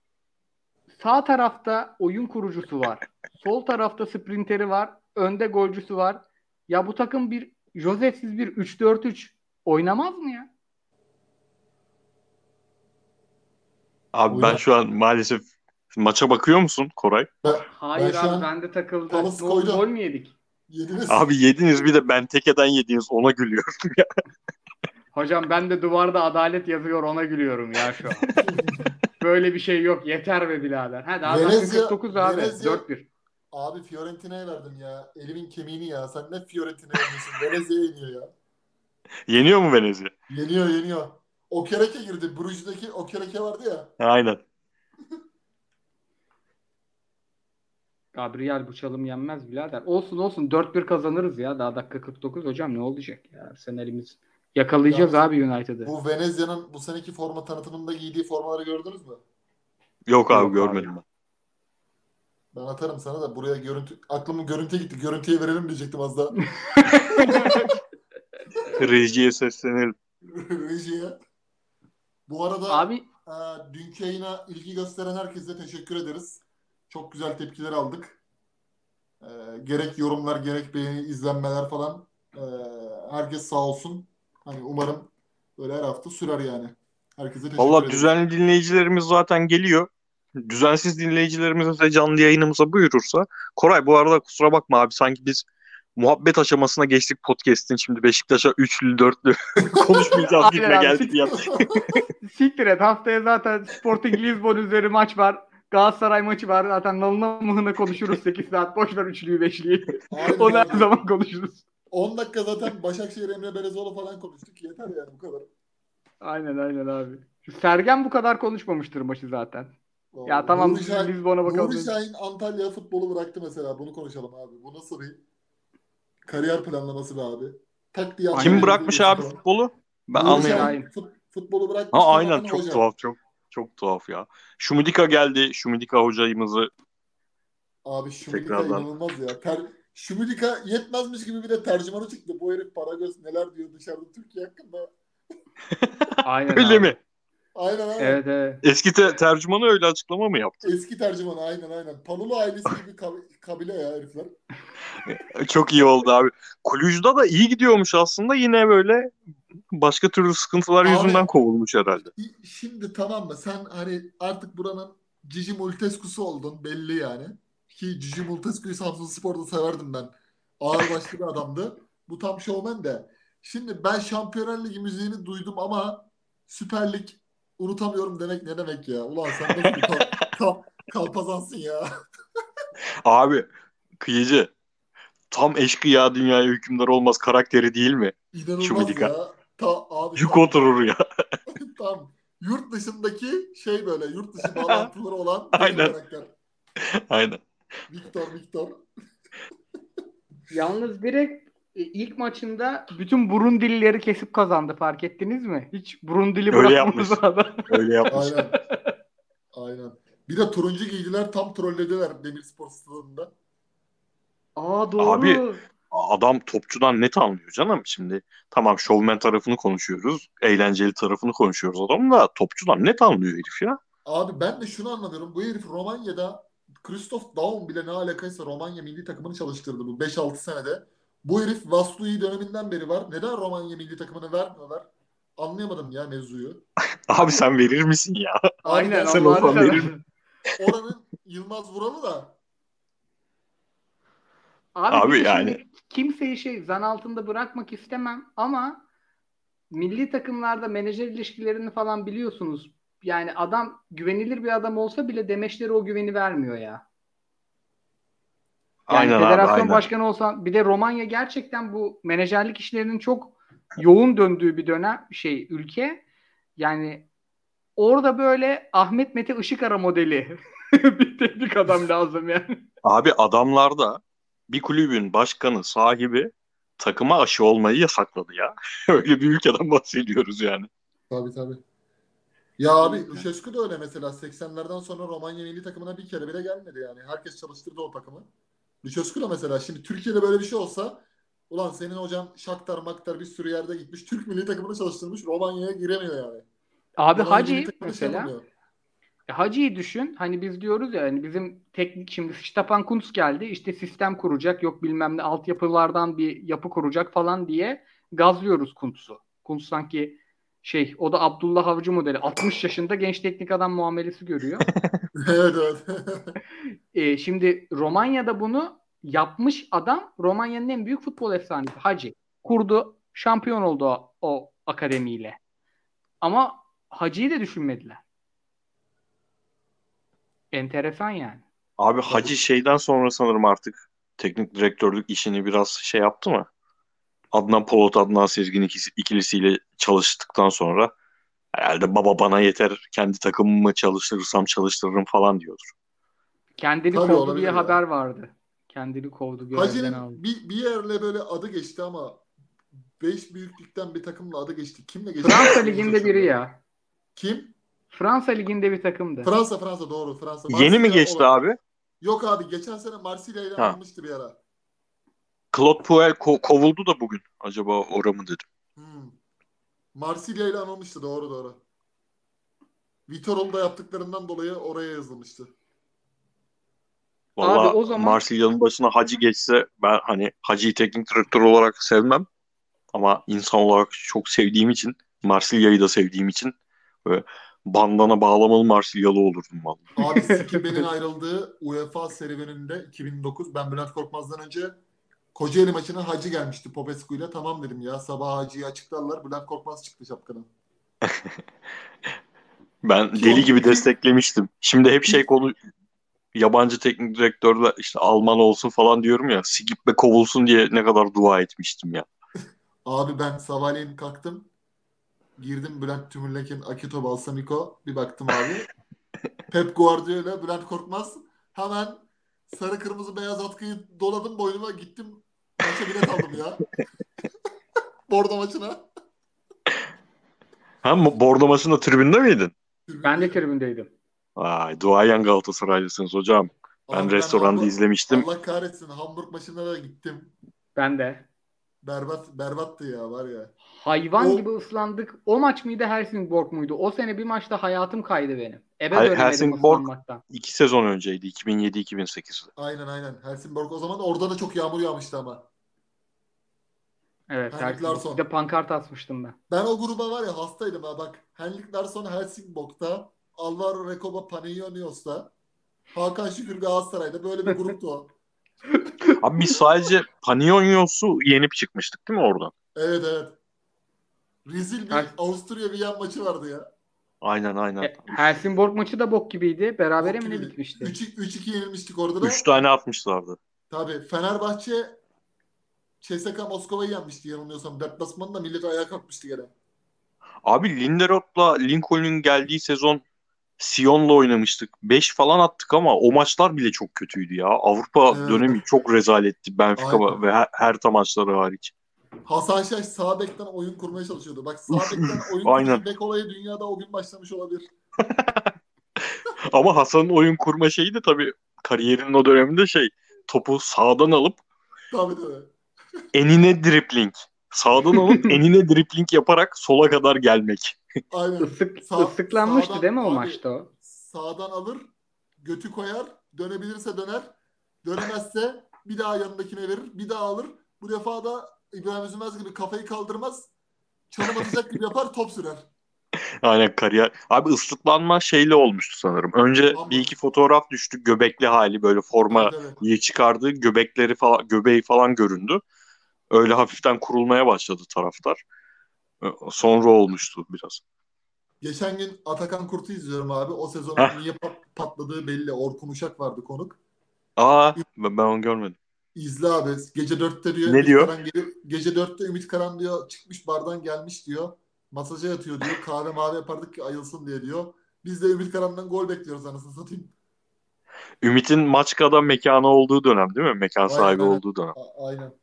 sağ tarafta oyun kurucusu var. Sol tarafta sprinteri var. Önde golcüsü var. Ya bu takım bir Josef'siz bir 3-4-3 oynamaz mı ya? Abi Oynar. ben şu an maalesef maça bakıyor musun Koray? Hayır şu abi an ben de takıldı. Koydum. gol mü yedik? Yediniz. Abi yediniz bir de ben tekeden yediniz ona gülüyorum ya. Hocam ben de duvarda adalet yazıyor ona gülüyorum ya şu an. Böyle bir şey yok. Yeter be birader. Ha daha Venezia- 49 abi. Venezia- 4-1. Abi Fiorentina'ya verdim ya. Elimin kemiğini ya. Sen ne Fiorentina'ya oynuyorsun? Venezia'ya yeniyor ya. Yeniyor mu Venezia? Yeniyor yeniyor. Okereke girdi. Bruges'deki Okereke vardı ya. Aynen. Gabriel bu çalım yenmez birader. Olsun olsun 4-1 kazanırız ya. Daha dakika 49 hocam ne olacak ya? Arsenal'imiz yakalayacağız Yalnız abi United'ı. Bu Venezia'nın bu seneki forma tanıtımında giydiği formaları gördünüz mü? Yok abi Yok görmedim ben. Ben atarım sana da buraya görüntü aklımın görüntüye gitti. Görüntüye verelim diyecektim az daha. Rejiye seslenelim. Rejiye. Bu arada Abi e, dünkü yayına ilgi gösteren herkese teşekkür ederiz. Çok güzel tepkiler aldık. E, gerek yorumlar, gerek beğeni, izlenmeler falan. E, herkes sağ olsun. Hani umarım böyle her hafta sürer yani. Herkese teşekkür Valla ederim. düzenli dinleyicilerimiz zaten geliyor. Düzensiz dinleyicilerimiz de canlı yayınımıza buyurursa. Koray bu arada kusura bakma abi sanki biz muhabbet aşamasına geçtik podcast'in. Şimdi Beşiktaş'a üçlü dörtlü konuşmayacağız gitme abi. geldik ya. siktir et. Haftaya zaten Sporting Lisbon üzeri maç var. Galatasaray maçı var. Zaten nalına mıhına konuşuruz 8 saat. Boş ver üçlüyü beşliyi. Onu her zaman konuşuruz. 10 dakika zaten Başakşehir Emre Belezoğlu falan konuştuk. Yeter yani bu kadar. Aynen aynen abi. Sergen bu kadar konuşmamıştır maçı zaten. Ya tamam Nuri Şahin, Lisbon'a bakalım. Nuri Şahin Antalya futbolu bıraktı mesela. Bunu konuşalım abi. Bu nasıl bir kariyer planlaması be abi? Tak diye Kim bırakmış abi falan. futbolu? Ben anlayamadım. Fut- futbolu bırakmış. Ha aynen çok hoca. tuhaf çok çok tuhaf ya. Şumidika geldi. Şumidika hocamızı Abi Şumidika Tekrardan. inanılmaz ya. Ter, Şumidika yetmezmiş gibi bir de tercümanı çıktı. Bu herif para göz neler diyor dışarıda Türkiye hakkında. Aynen öyle abi. mi? Aynen aynen. Evet evet. Eski te- tercümanı öyle açıklama mı yaptı? Eski tercümanı aynen aynen. Panulu ailesi gibi kab- kabile ya herifler. Çok iyi oldu abi. Kulüc'da da iyi gidiyormuş aslında. Yine böyle başka türlü sıkıntılar Abi- yüzünden kovulmuş herhalde. Şimdi tamam mı? Sen hani artık buranın Cici Multescu'su oldun belli yani. Ki Cici Multescu'yu Samsun Spor'da severdim ben. Ağır başlı bir adamdı. Bu tam şovmen de. Şimdi ben Şampiyonlar Ligi müziğini duydum ama Süper Lig unutamıyorum demek ne demek ya? Ulan sen nasıl bir kal, kal, kalpazansın ya? Abi kıyıcı. Tam eşkıya dünyaya hükümdar olmaz karakteri değil mi? İnanılmaz ya. Ta, abi, Yük tam- oturur ya. tam yurt dışındaki şey böyle yurt dışı bağlantıları olan bir Aynen. karakter. Aynen. Victor Victor. Yalnız direkt ilk maçında bütün Burundilileri kesip kazandı fark ettiniz mi? Hiç Burundili Öyle bırakmadı yapmış. adam. Öyle yapmış. Aynen. Aynen. Bir de turuncu giydiler tam trollediler Demirspor stadında. Aa doğru. Abi, Adam topçudan net anlıyor canım. Şimdi tamam şovmen tarafını konuşuyoruz. Eğlenceli tarafını konuşuyoruz adam da topçudan net anlıyor herif ya. Abi ben de şunu anlamıyorum. Bu herif Romanya'da Christoph Daum bile ne alakaysa Romanya milli takımını çalıştırdı bu 5-6 senede. Bu herif Vaslui döneminden beri var. Neden Romanya milli takımını vermiyorlar? Anlayamadım ya mevzuyu. Abi sen verir misin ya? Aynen sen olsan seversen. veririm. Oranın Yılmaz Vuralı da Abi, Abi yani- kimseyi şey zan altında bırakmak istemem ama milli takımlarda menajer ilişkilerini falan biliyorsunuz. Yani adam güvenilir bir adam olsa bile demeçleri o güveni vermiyor ya. Yani Aynen abi federasyon aynen. başkanı olsan bir de Romanya gerçekten bu menajerlik işlerinin çok yoğun döndüğü bir dönem şey ülke. Yani orada böyle Ahmet Mete Işıkara modeli bir teknik adam lazım yani. Abi adamlarda bir kulübün başkanı, sahibi takıma aşı olmayı yasakladı ya. Öyle bir ülkeden bahsediyoruz yani. Tabii tabii. Ya abi Lucescu da öyle mesela 80'lerden sonra Romanya milli takımına bir kere bile gelmedi yani. Herkes çalıştırdı o takımı. Lucescu da mesela şimdi Türkiye'de böyle bir şey olsa Ulan senin hocan Shakhtar Maktar bir sürü yerde gitmiş. Türk milli takımını çalıştırmış. Romanya'ya giremiyor yani. Abi Romanya Hacı şey mesela. E, Hacı'yı düşün. Hani biz diyoruz ya hani bizim teknik şimdi Stefan Kuntz geldi. işte sistem kuracak. Yok bilmem ne altyapılardan bir yapı kuracak falan diye gazlıyoruz Kuntz'u. Kuntz sanki şey o da Abdullah Avcı modeli. 60 yaşında genç teknik adam muamelesi görüyor. evet evet. E, şimdi Romanya'da bunu yapmış adam Romanya'nın en büyük futbol efsanesi Hacı. Kurdu, şampiyon oldu o, o akademiyle. Ama Hacı'yı da düşünmediler. Enteresan yani. Abi Hacı şeyden sonra sanırım artık teknik direktörlük işini biraz şey yaptı mı? Adnan Polat, Adnan Sezgin ikisi, ikilisiyle çalıştıktan sonra herhalde baba bana yeter kendi takımımı çalıştırırsam çalıştırırım falan diyordur. Kendini Tabii kovdu diye ya. haber vardı. Kendini kovdu görevden aldı. Hacı'nın bir, bir yerle böyle adı geçti ama 5 büyüklükten bir takımla adı geçti. Kimle geçti? Fransa liginde biri ya. Kim? Fransa liginde bir takımdı. Fransa Fransa doğru Fransa. Yeni mi Marsilya geçti olan- abi? Yok abi geçen sene Marsilya ile Ha. alınmıştı bir ara. Claude Puel ko- kovuldu da bugün. Acaba ora mı dedim. Marsilya ile anılmıştı doğru doğru. Vitor'un da yaptıklarından dolayı oraya yazılmıştı. Valla Abi o zaman- Marsilya'nın başına Hacı geçse ben hani Hacı'yı teknik direktör olarak sevmem. Ama insan olarak çok sevdiğim için Marsilya'yı da sevdiğim için böyle bandana bağlamalı Marsilyalı olurdum vallahi. Abi Skibe'nin ayrıldığı UEFA serüveninde 2009 ben Bülent Korkmaz'dan önce Kocaeli maçına Hacı gelmişti Popescu ile. Tamam dedim ya sabah Hacı'yı açıklarlar. Bülent Korkmaz çıktı şapkadan. Ben Ki deli gibi desteklemiştim. Şimdi hep şey konu yabancı teknik direktörler işte Alman olsun falan diyorum ya. Skip ve kovulsun diye ne kadar dua etmiştim ya. Abi ben sabahleyin kalktım. Girdim Bülent Tümürlek'in Akito Balsamico. Bir baktım abi. Pep Guardiola, Bülent Korkmaz. Hemen sarı kırmızı beyaz atkıyı doladım boynuma gittim. Maça bilet aldım ya. Bordo maçına. Ha Bordo maçında tribünde miydin? Ben de tribündeydim. Vay duayen Galatasaraylısınız hocam. Ben Abi restoranda Hamburg- izlemiştim. Allah kahretsin Hamburg maçına da gittim. Ben de. Berbat berbattı ya var ya. Hayvan O- gibi ıslandık. O maç mıydı Helsingborg muydu? O sene bir maçta hayatım kaydı benim. Eve Hay- dönemedim Helsingborg-. İki sezon önceydi. 2007-2008'de. Aynen aynen. Helsingborg o zaman orada da çok yağmur yağmıştı ama. Evet. Henrik. Larsson. Bir de pankart asmıştım ben. Ben o gruba var ya hastaydım ha bak. Henrik Larsson Helsingborg'da, Alvaro Recoba Panionios'ta, Hakan Şükür Galatasaray'da böyle bir gruptu o. Abi biz sadece Panionios'u yenip çıkmıştık değil mi oradan? Evet evet. Rezil bir Her- Avusturya Viyen maçı vardı ya. Aynen aynen. E, Helsingborg maçı da bok gibiydi. Berabere Bok mi ne bitmişti? 3 3-2 yenilmiştik orada da. Üç tane atmışlardı. Tabii Fenerbahçe CSKA Moskova'yı yenmişti yanılmıyorsam. Deplasmanında millet ayağa kalkmıştı gene. Abi Linderot'la Lincoln'un geldiği sezon Sion'la oynamıştık. 5 falan attık ama o maçlar bile çok kötüydü ya. Avrupa Evet. dönemi çok rezaletti Benfica Aynen. ve her, her tam maçları hariç. Hasan Şaş sağ bekten oyun kurmaya çalışıyordu. Bak sağ bekten oyun kurduğu bek olayı dünyada o gün başlamış olabilir. Ama Hasan'ın oyun kurma şeyi de tabii kariyerinin o döneminde şey topu sağdan alıp Tabii tabii. enine dripling. Sağdan alıp enine dripling yaparak sola kadar gelmek. Aynen. Isık, Sağ- ıslıklanmıştı sağdan- değil mi o abi- maçta o? Sağdan alır, götü koyar, dönebilirse döner, dönemezse bir daha yanındakine verir, bir daha alır. Bu defa da İbrahim Üzülmez gibi kafayı kaldırmaz, çalım atacak gibi yapar, top sürer. Aynen kariyer. Abi ıslıklanma şeyle olmuştu sanırım. Önce Ama- bir iki fotoğraf düştü. Göbekli hali böyle forma Evet, evet. iyi çıkardı. Göbekleri falan, göbeği falan göründü. Öyle hafiften kurulmaya başladı taraftar. Sonra olmuştu biraz. Geçen gün Atakan Kurt'u izliyorum abi. O sezonun niye pat- patladığı belli. Orkun Uşak vardı konuk. Aa ben onu görmedim. İzle abi. Gece dörtte diyor. Ne Ümit diyor? Karan geliyor. Gece dörtte Ümit Karan diyor çıkmış bardan gelmiş diyor. Masaja yatıyor diyor. Kahve mavi yapardık ki ayılsın diye diyor. Biz de Ümit Karan'dan gol bekliyoruz anasını satayım. Ümit'in Maçka'da mekanı olduğu dönem değil mi? Mekan Aynen, sahibi aynen. olduğu dönem. A- aynen.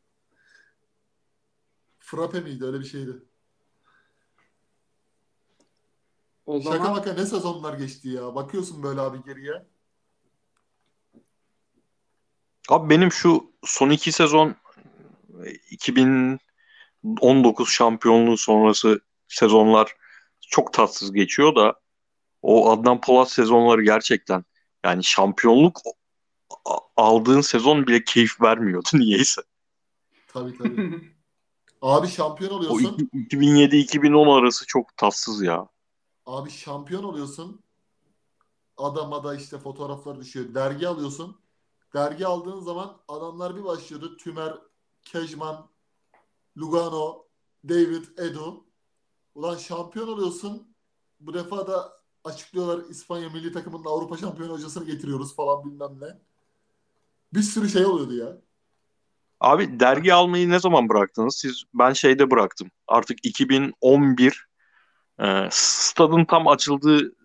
Frappe miydi öyle bir şeydi. O Şaka zaman maka ne sezonlar geçti ya. Bakıyorsun böyle abi geriye. Abi benim şu son iki sezon 2019 şampiyonluğu sonrası sezonlar çok tatsız geçiyor da o Adnan Polat sezonları gerçekten yani şampiyonluk aldığın sezon bile keyif vermiyordu niyeyse. Tabii tabii. Abi şampiyon O oluyorsun. 2007-2010 arası çok tatsız ya. Abi şampiyon oluyorsun. Adama da işte fotoğraflar düşüyor. Dergi alıyorsun. Dergi aldığın zaman adamlar bir başlıyordu. Tümer, Kejman, Lugano, David, Edu. Ulan şampiyon oluyorsun. Bu defa da açıklıyorlar İspanya milli takımının Avrupa şampiyon hocasını getiriyoruz falan bilmem ne. Bir sürü şey oluyordu ya. Abi dergi almayı ne zaman bıraktınız? Siz ben şeyde bıraktım. Artık 2011 e, stadın tam açıldığı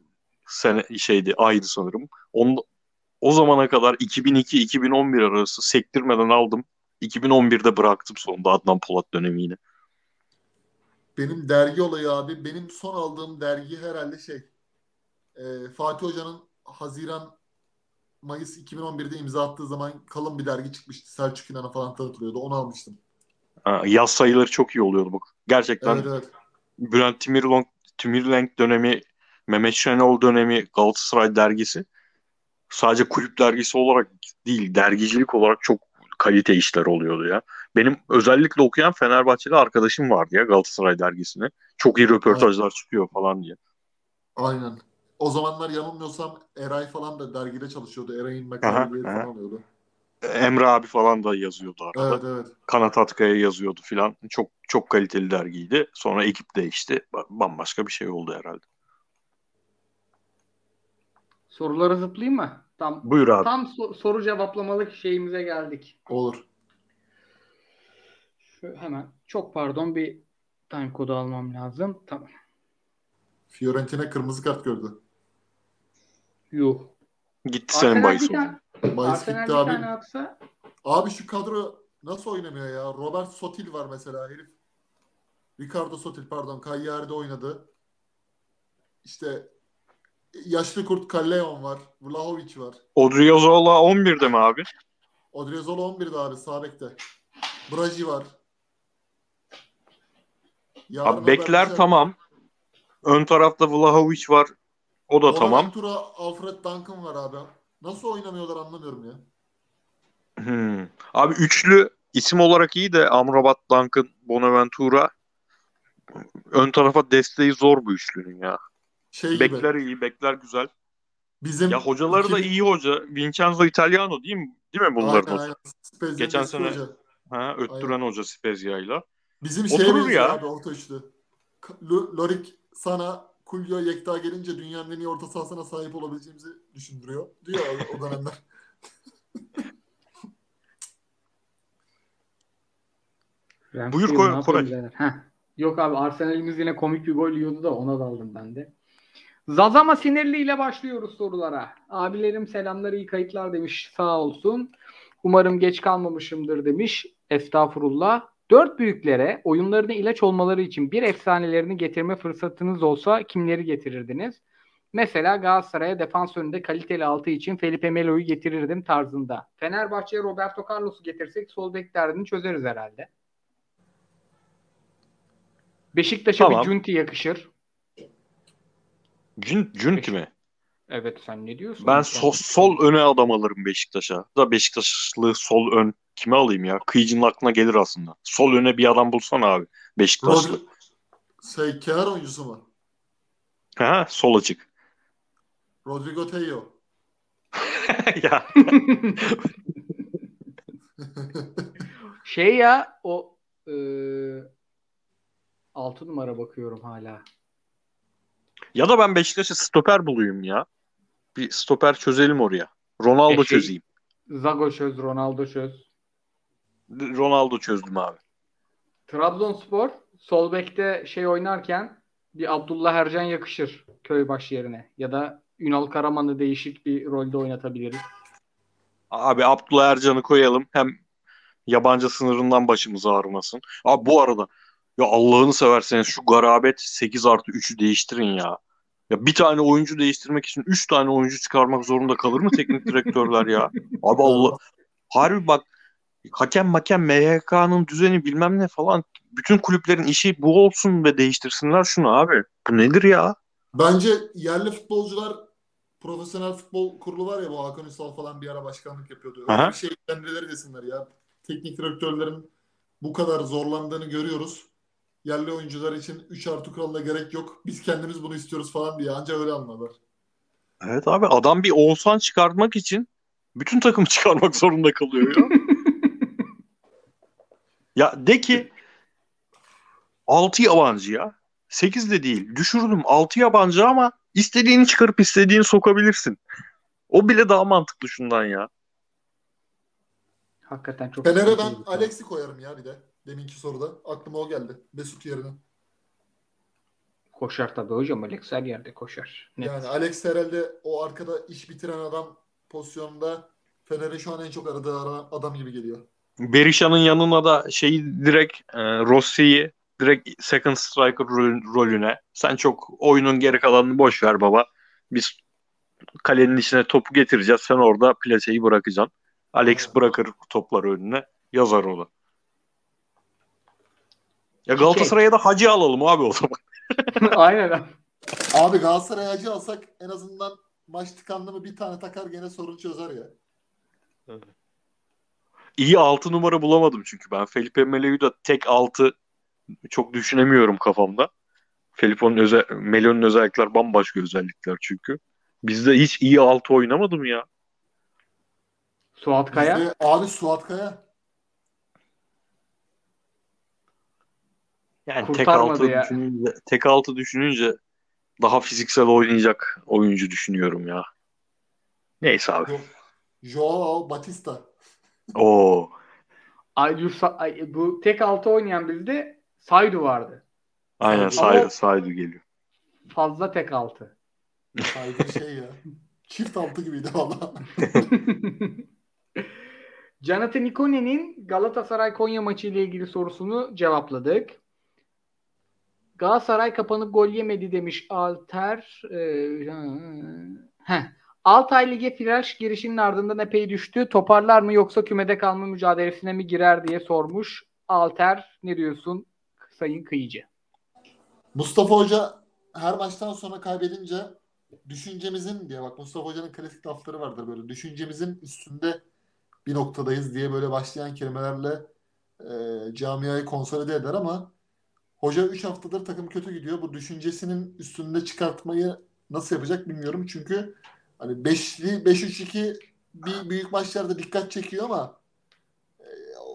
sene şeydi aydı sanırım. O zamana kadar 2002-2011 arası sektirmeden aldım. 2011'de bıraktım sonunda Adnan Polat dönemi Benim dergi olayı abi. Benim son aldığım dergi herhalde şey. e, Fatih Hoca'nın Haziran Mayıs 2011'de imza attığı zaman kalın bir dergi çıkmıştı. Selçuk İnan'a falan tanıtılıyordu. Onu almıştım. Ha, yaz sayıları çok iyi oluyordu bak. Gerçekten Evet evet. Bülent Timirlong, Timirlenk dönemi, Mehmet Şenol dönemi Galatasaray dergisi sadece kulüp dergisi olarak değil, dergicilik olarak çok kalite işler oluyordu ya. Benim özellikle okuyan Fenerbahçeli arkadaşım vardı ya Galatasaray dergisine. Çok iyi röportajlar çıkıyor falan diye. Aynen. O zamanlar yanılmıyorsam Eray falan da dergide çalışıyordu. Eray'ın makaleleri falan oluyordu. Emre abi falan da yazıyordu arkada. Evet evet. Kanat Atkaya yazıyordu filan. Çok çok kaliteli dergiydi. Sonra ekip değişti. Ba- Bambaşka bir şey oldu herhalde. Sorulara zıplayayım mı? Tam Buyur abi. tam so- soru cevaplamalık şeyimize geldik. Olur. Şu hemen çok pardon bir time kodu almam lazım. Tamam. Fiorentina kırmızı kart gördü. Yuh. Gitti tane, Bayis Arsenal gitti abi. tane atsa Abi şu kadro nasıl oynamıyor ya? Robert Sotil var mesela herif. Ricardo Sotil pardon. Cagliari'de oynadı. İşte yaşlı kurt Callejon var. Vlahovic var. Odriozola 11'de mi abi? Odriozola 11'de abi sağ bekte. Braji var. Yarın Abi bekler haberleşelim. tamam. Ön tarafta Vlahovic var. O da tamam. Bonaventura, Alfred Duncan var abi. Nasıl oynamıyorlar anlamıyorum ya. Hmm. Abi üçlü isim olarak iyi de Amrabat, Duncan, Bonaventura ön tarafa desteği zor bu üçlünün ya. Şey gibi. Bekler iyi, bekler güzel. Bizim Ya hocaları da 2000 iyi hoca. Vincenzo Italiano değil mi? Değil mi bunların Aynen, hocası? aynen. Geçen sene- hoca. Ha, öttüren hoca Spezia'yla. Bizim Oturur şeye benziyor ya. abi orta üçlü. Lo- Lorik sana Kulyo Yekta gelince dünyanın en iyi orta sahasına sahip olabileceğimizi düşündürüyor. Diyor o, o dönemler. Buyur, ne Koray- Koray. Yok abi Arsenal'imiz yine komik bir gol yiyordu da ona daldım ben de. Zazama sinirli ile başlıyoruz sorulara. Abilerim selamlar iyi kayıtlar demiş sağ olsun. Umarım geç kalmamışımdır demiş. Estağfurullah. Dört büyüklere oyunlarına ilaç olmaları için bir efsanelerini getirme fırsatınız olsa kimleri getirirdiniz? Mesela Galatasaray'a defans önünde kaliteli altı için Felipe Melo'yu getirirdim tarzında. Fenerbahçe'ye Roberto Carlos'u getirsek sol bek derdini çözeriz herhalde. Beşiktaş'a Tamam. bir Cunti yakışır. Cün, Cünti mi? Evet sen ne diyorsun? Ben Sen- sol, sol öne adam alırım Beşiktaş'a. Da Beşiktaşlı sol ön kime alayım ya? Kıyıcının aklına gelir aslında. Sol öne bir adam bulsana abi. Beşiktaşlı. Rodri, şey, kenar oyuncusu mu? Ha, sol açık. Rodrigo Teyo. ya şey ya o e, 6 numara bakıyorum hala. Ya da ben Beşiktaş'a stoper bulayım ya. Bir stoper çözelim oraya. Ronaldo E şey- çözeyim. Zago çöz, Ronaldo çöz. Ronaldo çözdüm abi. Trabzonspor sol bekte şey oynarken bir Abdullah Ercan yakışır Köybaş yerine. Ya da Ünal Karaman'ı değişik bir rolde oynatabiliriz. Abi Abdullah Ercan'ı koyalım. Hem yabancı sınırından başımız ağrımasın. Abi bu arada ya Allah'ını severseniz şu garabet 8 artı 3'ü değiştirin ya. Ya bir tane oyuncu değiştirmek için 3 tane oyuncu çıkarmak zorunda kalır mı teknik direktörler ya? Abi Allah. Harbi bak hakem makem MHK'nın düzeni bilmem ne falan bütün kulüplerin işi bu olsun ve değiştirsinler şunu abi. Bu nedir ya? Bence yerli futbolcular profesyonel futbol kurulu var ya bu Hakan Ünsal falan bir ara başkanlık yapıyordu. Öyle Aha. bir şey kendileri desinler ya. Teknik direktörlerin bu kadar zorlandığını görüyoruz. Yerli oyuncular için 3 artı kuralına gerek yok. Biz kendimiz bunu istiyoruz falan diye. Anca öyle anlarlar. Evet abi adam bir Oğuzhan çıkartmak için bütün takımı çıkarmak zorunda kalıyor ya. ya de ki 6 yabancı ya. 8 de değil. Düşürdüm 6 yabancı ama istediğini çıkarıp istediğini sokabilirsin. O bile daha mantıklı şundan ya. Hakikaten çok Fener'e ben. Alex'i koyarım ya bir de. Deminki soruda. Aklıma o geldi. Mesut yerine. Koşar tabii hocam. Alex her yerde koşar. Net. Yani Alex herhalde o arkada iş bitiren adam pozisyonunda Fener'in şu an en çok aradığı ara- adam gibi geliyor. Berisha'nın yanına da şeyi direkt e, Rossi'yi direkt second striker rol- rolüne. Sen çok oyunun geri kalanını boş ver baba. Biz kalenin içine topu getireceğiz. Sen orada plaseyi bırakacaksın. Alex Evet. bırakır topları önüne. Yazar o da. Ya Galatasaray'a da Hacı alalım abi o zaman. Aynen abi. Abi Galatasaray acı alsak en azından maç tıkandı mı bir tane takar gene sorun çözer ya. İyi 6 numara bulamadım çünkü ben. Felipe Melo'yu da tek 6 çok düşünemiyorum kafamda. Felipe'nin özel, Melo'nun özellikler bambaşka özellikler çünkü. Bizde hiç iyi 6 oynamadım ya. Suat Kaya. Bizde abi Suat Kaya. Yani tek altı ya. düşününce, tek altı düşününce daha fiziksel oynayacak oyuncu düşünüyorum ya. Neyse abi. Jo- Joao Batista. Oo. Ay, ay, bu tek altı oynayan bizde Saydu vardı. Aynen Ama- Say Saydu geliyor. Fazla tek altı. Saygı şey ya. Çift altı gibiydi valla. Jonathan Ikone'nin Galatasaray Konya maçı ile ilgili sorusunu cevapladık. Galatasaray kapanıp gol yemedi demiş Alter. Ee. Altay Lig'e flash girişinin ardından epey düştü. Toparlar mı yoksa kümede kalma mücadelesine mi girer diye sormuş. Alter ne diyorsun Sayın Kıyıcı? Mustafa Hoca her maçtan sonra kaybedince düşüncemizin diye bak Mustafa Hoca'nın klasik lafları vardır böyle düşüncemizin üstünde bir noktadayız diye böyle başlayan kelimelerle e, camiayı konsolide eder ama hoca 3 haftadır takım kötü gidiyor. Bu düşüncesinin üstünde çıkartmayı nasıl yapacak bilmiyorum. Çünkü hani 5'li 5-3-2 bir büyük maçlarda dikkat çekiyor ama e,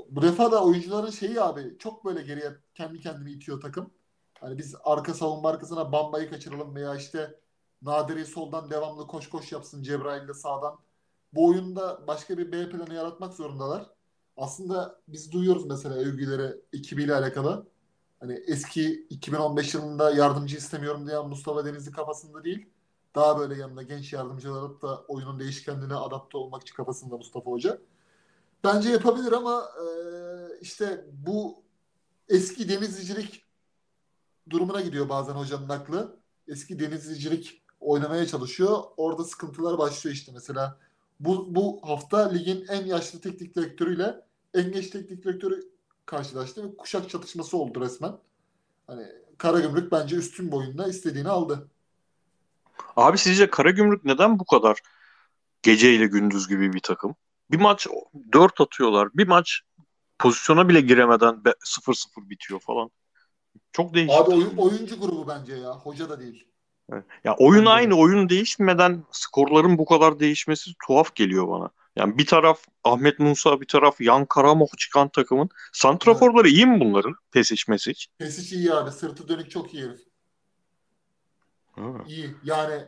bu defa da oyuncuların şeyi abi çok böyle geriye kendi kendini itiyor takım. Hani biz arka savunma arkasına Bamba'yı kaçıralım veya işte Nadir'i soldan devamlı koş koş yapsın Cebrail de sağdan. Bu oyunda başka bir B planı yaratmak zorundalar. Aslında biz duyuyoruz mesela övgüleri ekibiyle alakalı. Hani eski 2015 yılında yardımcı istemiyorum diyen Mustafa Denizli kafasında değil. Daha böyle yanında genç yardımcılar alıp da oyunun değişkenliğine adapte olmak için kafasında Mustafa Hoca. Bence yapabilir ama e, işte bu eski denizcilik durumuna gidiyor bazen hocanın aklı. Eski denizcilik oynamaya çalışıyor. Orada sıkıntılar başlıyor işte mesela. Bu, bu hafta ligin en yaşlı teknik direktörüyle en genç teknik direktörü karşılaştı ve kuşak çatışması oldu resmen. Hani Karagümrük bence üstün boyunda istediğini aldı. Abi sizce Karagümrük neden bu kadar gece ile gündüz gibi bir takım? Bir maç 4 atıyorlar. Bir maç pozisyona bile giremeden be- 0-0 bitiyor falan. Çok değişik. Abi oyun, oyuncu grubu bence ya. Hoca da değil. Ya oyun Bence de. aynı, oyun değişmeden skorların bu kadar değişmesi tuhaf geliyor bana. Yani bir taraf Ahmet Musa, bir taraf Yan Karamoh çıkan takımın. Santraforları iyi mi bunların? Pesic, Mesic. Pesic iyi abi. Sırtı dönük çok iyi herif. İyi. Yani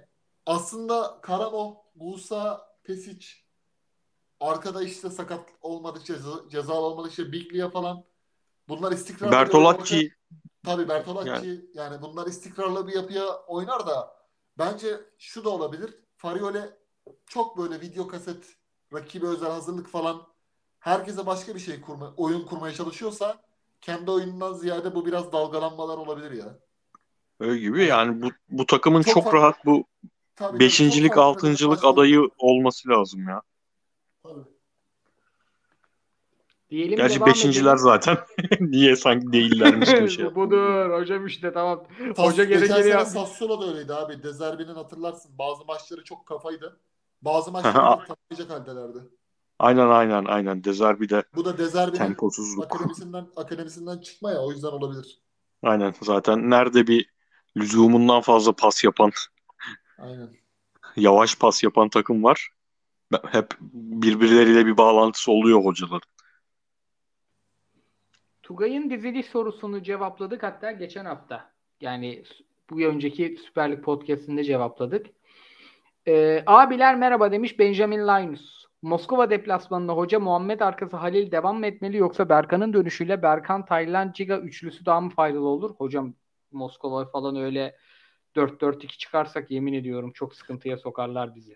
aslında Karamo, Musa, Pesic arkada işte sakat olmadı ceza, cezalı olmadı işte Biglia falan. Bunlar istikrarlı Bertolacci Tabii Bertolacci yani. bunlar istikrarlı bir yapıya oynar da bence şu da olabilir. Fariole çok böyle video kaset, rakibe özel hazırlık falan herkese başka bir şey kurma, oyun kurmaya çalışıyorsa kendi oyunundan ziyade bu biraz dalgalanmalar olabilir ya. öyle gibi. Yani bu, bu takımın Çok çok, farklı. rahat bu Tabii, beşincilik, çok altıncılık adayı olması lazım ya. Tabii. Diyelim Gerçi beşinciler edelim. zaten. Niye sanki değillermiş gibi şey. Budur hocam işte tamam. Sas- Hoca geçen gerekeni sene yapmış. Sassuolo da öyleydi abi. Dezerbi'nin hatırlarsın. Bazı maçları çok kafaydı. Bazı Aha. maçları tanıyacak haldelerdi. Aynen aynen aynen. Dezerbi de Bu da Dezerbi'nin temposuzluk. akademisinden akademisinden çıkma ya o yüzden olabilir. Aynen zaten nerede bir lüzumundan fazla pas yapan, Aynen. yavaş pas yapan takım var. Hep birbirleriyle bir bağlantısı oluyor hocaların. Tugay'ın diziliş sorusunu cevapladık hatta geçen hafta. Yani bu önceki Süper Lig podcastinde cevapladık. Ee, abiler merhaba demiş Benjamin Linus. Moskova deplasmanında hoca Muhammed arkası Halil devam mı etmeli yoksa Berkan'ın dönüşüyle Berkan Taylan Ciga üçlüsü daha mı faydalı olur? Hocam Moskova falan öyle 4-4-2 çıkarsak yemin ediyorum çok sıkıntıya sokarlar bizi.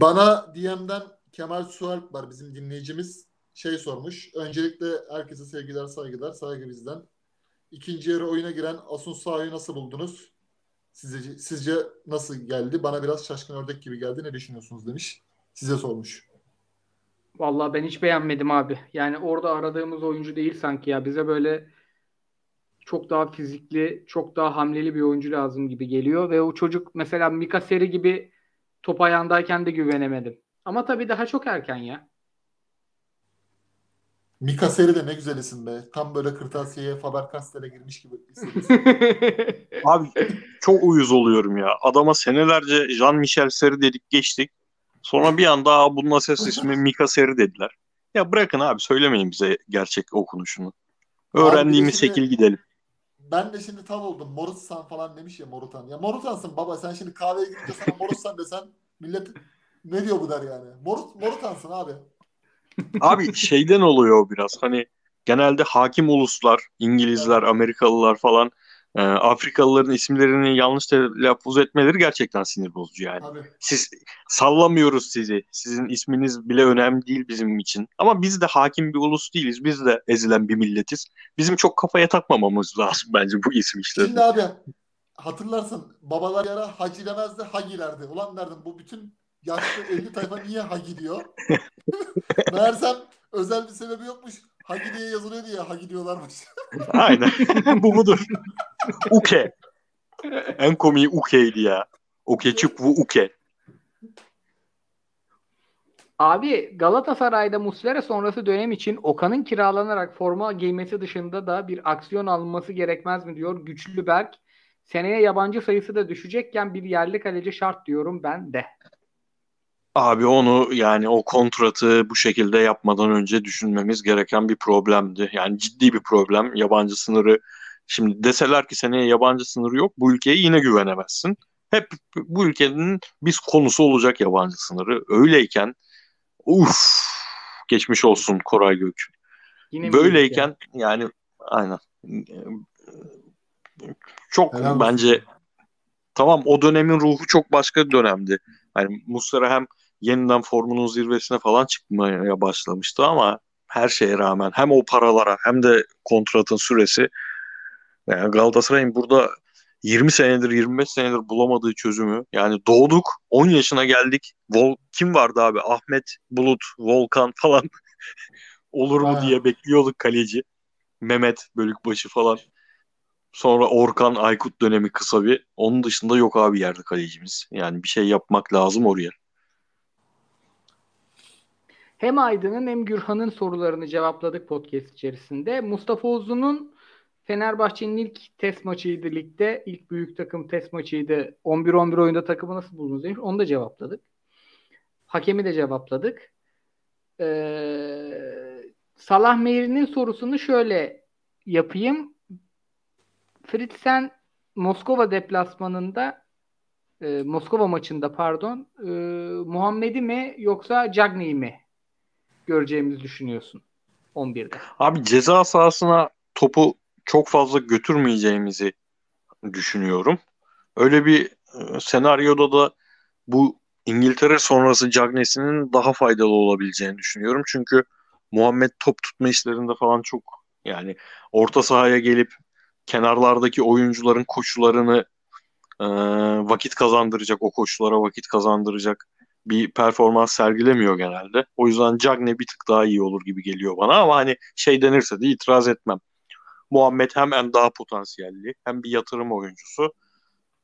Bana DM'den Kemal Sualp var bizim dinleyicimiz. Şey sormuş. Öncelikle herkese sevgiler saygılar. Saygı bizden. İkinci yarı oyuna giren Asun Saha'yı nasıl buldunuz? Sizce, sizce nasıl geldi? Bana biraz şaşkın ördek gibi geldi. Ne düşünüyorsunuz demiş. Size sormuş. Vallahi ben hiç beğenmedim abi. Yani orada aradığımız oyuncu değil sanki ya. Bize böyle çok daha fizikli, çok daha hamleli bir oyuncu lazım gibi geliyor ve o çocuk mesela Mika Seri gibi top ayağındayken de güvenemedim. Ama tabii daha çok erken ya. Mika Seri de ne güzel isim be. Tam böyle kırtasiyeye Faber-Castell'e girmiş gibi hissediyorsun. Abi çok uyuz oluyorum ya. Adama senelerce Jean-Michel Seri dedik geçtik. Sonra bir anda "Aa, bunun ses ismi Mika Seri dediler. Ya bırakın abi söylemeyin bize gerçek okunuşunu. Öğrendiğimiz şimdi- şekil gidelim. Ben de şimdi tav oldum. Morutsan falan demiş ya Morutan. Ya Morutansın baba sen şimdi kahveye gidince sana Morutsan desen millet ne diyor bu der yani. Morut, Morutansın abi. Abi şeyden oluyor biraz. Hani genelde hakim uluslar, İngilizler, Amerikalılar falan e, Afrikalıların isimlerini yanlış telaffuz etmeleri gerçekten sinir bozucu yani. Abi. Siz sallamıyoruz sizi. Sizin isminiz bile önemli değil bizim için. Ama biz de hakim bir ulus değiliz. Biz de ezilen bir milletiz. Bizim çok kafaya takmamamız lazım bence bu isim işlerini. Şimdi abi hatırlarsın babalar yara hacı demezdi hagilerdi. Ulan derdim bu bütün yaşlı 50 tayfa niye hagi diyor? Meğersem özel bir sebebi yokmuş. Hagi diye yazılıyor diye hagi diyorlarmış. Aynen. bu budur. Uke. En komiği Uke'ydi ya. Uke çık bu Uke. Abi Galatasaray'da Muslera sonrası dönem için Okan'ın kiralanarak forma giymesi dışında da bir aksiyon alınması gerekmez mi diyor Güçlü Berk. Seneye yabancı sayısı da düşecekken bir yerli kaleci şart diyorum ben de. Abi onu yani o kontratı bu şekilde yapmadan önce düşünmemiz gereken bir problemdi. Yani ciddi bir problem. Yabancı sınırı şimdi deseler ki seneye yabancı sınırı yok bu ülkeye yine güvenemezsin. Hep bu ülkenin biz konusu olacak yabancı sınırı. Öyleyken uf geçmiş olsun Koray Gök. Yine Böyleyken yani aynen çok Helal olsun. bence tamam o dönemin ruhu çok başka bir dönemdi. Yani Muslera hem yeniden formunun zirvesine falan çıkmaya başlamıştı ama her şeye rağmen hem o paralara hem de kontratın süresi yani Galatasaray'ın burada 20 senedir 25 senedir bulamadığı çözümü yani doğduk 10 yaşına geldik Vol kim vardı abi? Ahmet Bulut Volkan falan olur mu Ha. diye bekliyorduk kaleci. Mehmet Bölükbaşı falan. Sonra Orkan Aykut dönemi kısa bir. Onun dışında yok abi yerde kalecimiz. Yani bir şey yapmak lazım oraya Hem Aydın'ın hem Gürhan'ın sorularını cevapladık podcast içerisinde. Mustafa Uzun'un Fenerbahçe'nin ilk test maçıydı ligde. İlk büyük takım test maçıydı. 11-11 oyunda takımı nasıl buldunuz demiş. Onu da cevapladık. Hakemi de cevapladık. Ee, Salah Meyri'nin sorusunu şöyle yapayım. Fritzen Moskova deplasmanında e, Moskova maçında pardon e, Muhammed'i mi yoksa Cagney'i mi göreceğimizi düşünüyorsun 11'de? Abi ceza sahasına topu çok fazla götürmeyeceğimizi düşünüyorum. Öyle bir e, senaryoda da bu İngiltere sonrası Cagney'sinin daha faydalı olabileceğini düşünüyorum. Çünkü Muhammed top tutma işlerinde falan çok yani orta sahaya gelip kenarlardaki oyuncuların koşularını e, vakit kazandıracak, o koşulara vakit kazandıracak bir performans sergilemiyor genelde. O yüzden Cagne bir tık daha iyi olur gibi geliyor bana ama hani şey denirse de itiraz etmem. Muhammed hem en daha potansiyelli hem bir yatırım oyuncusu.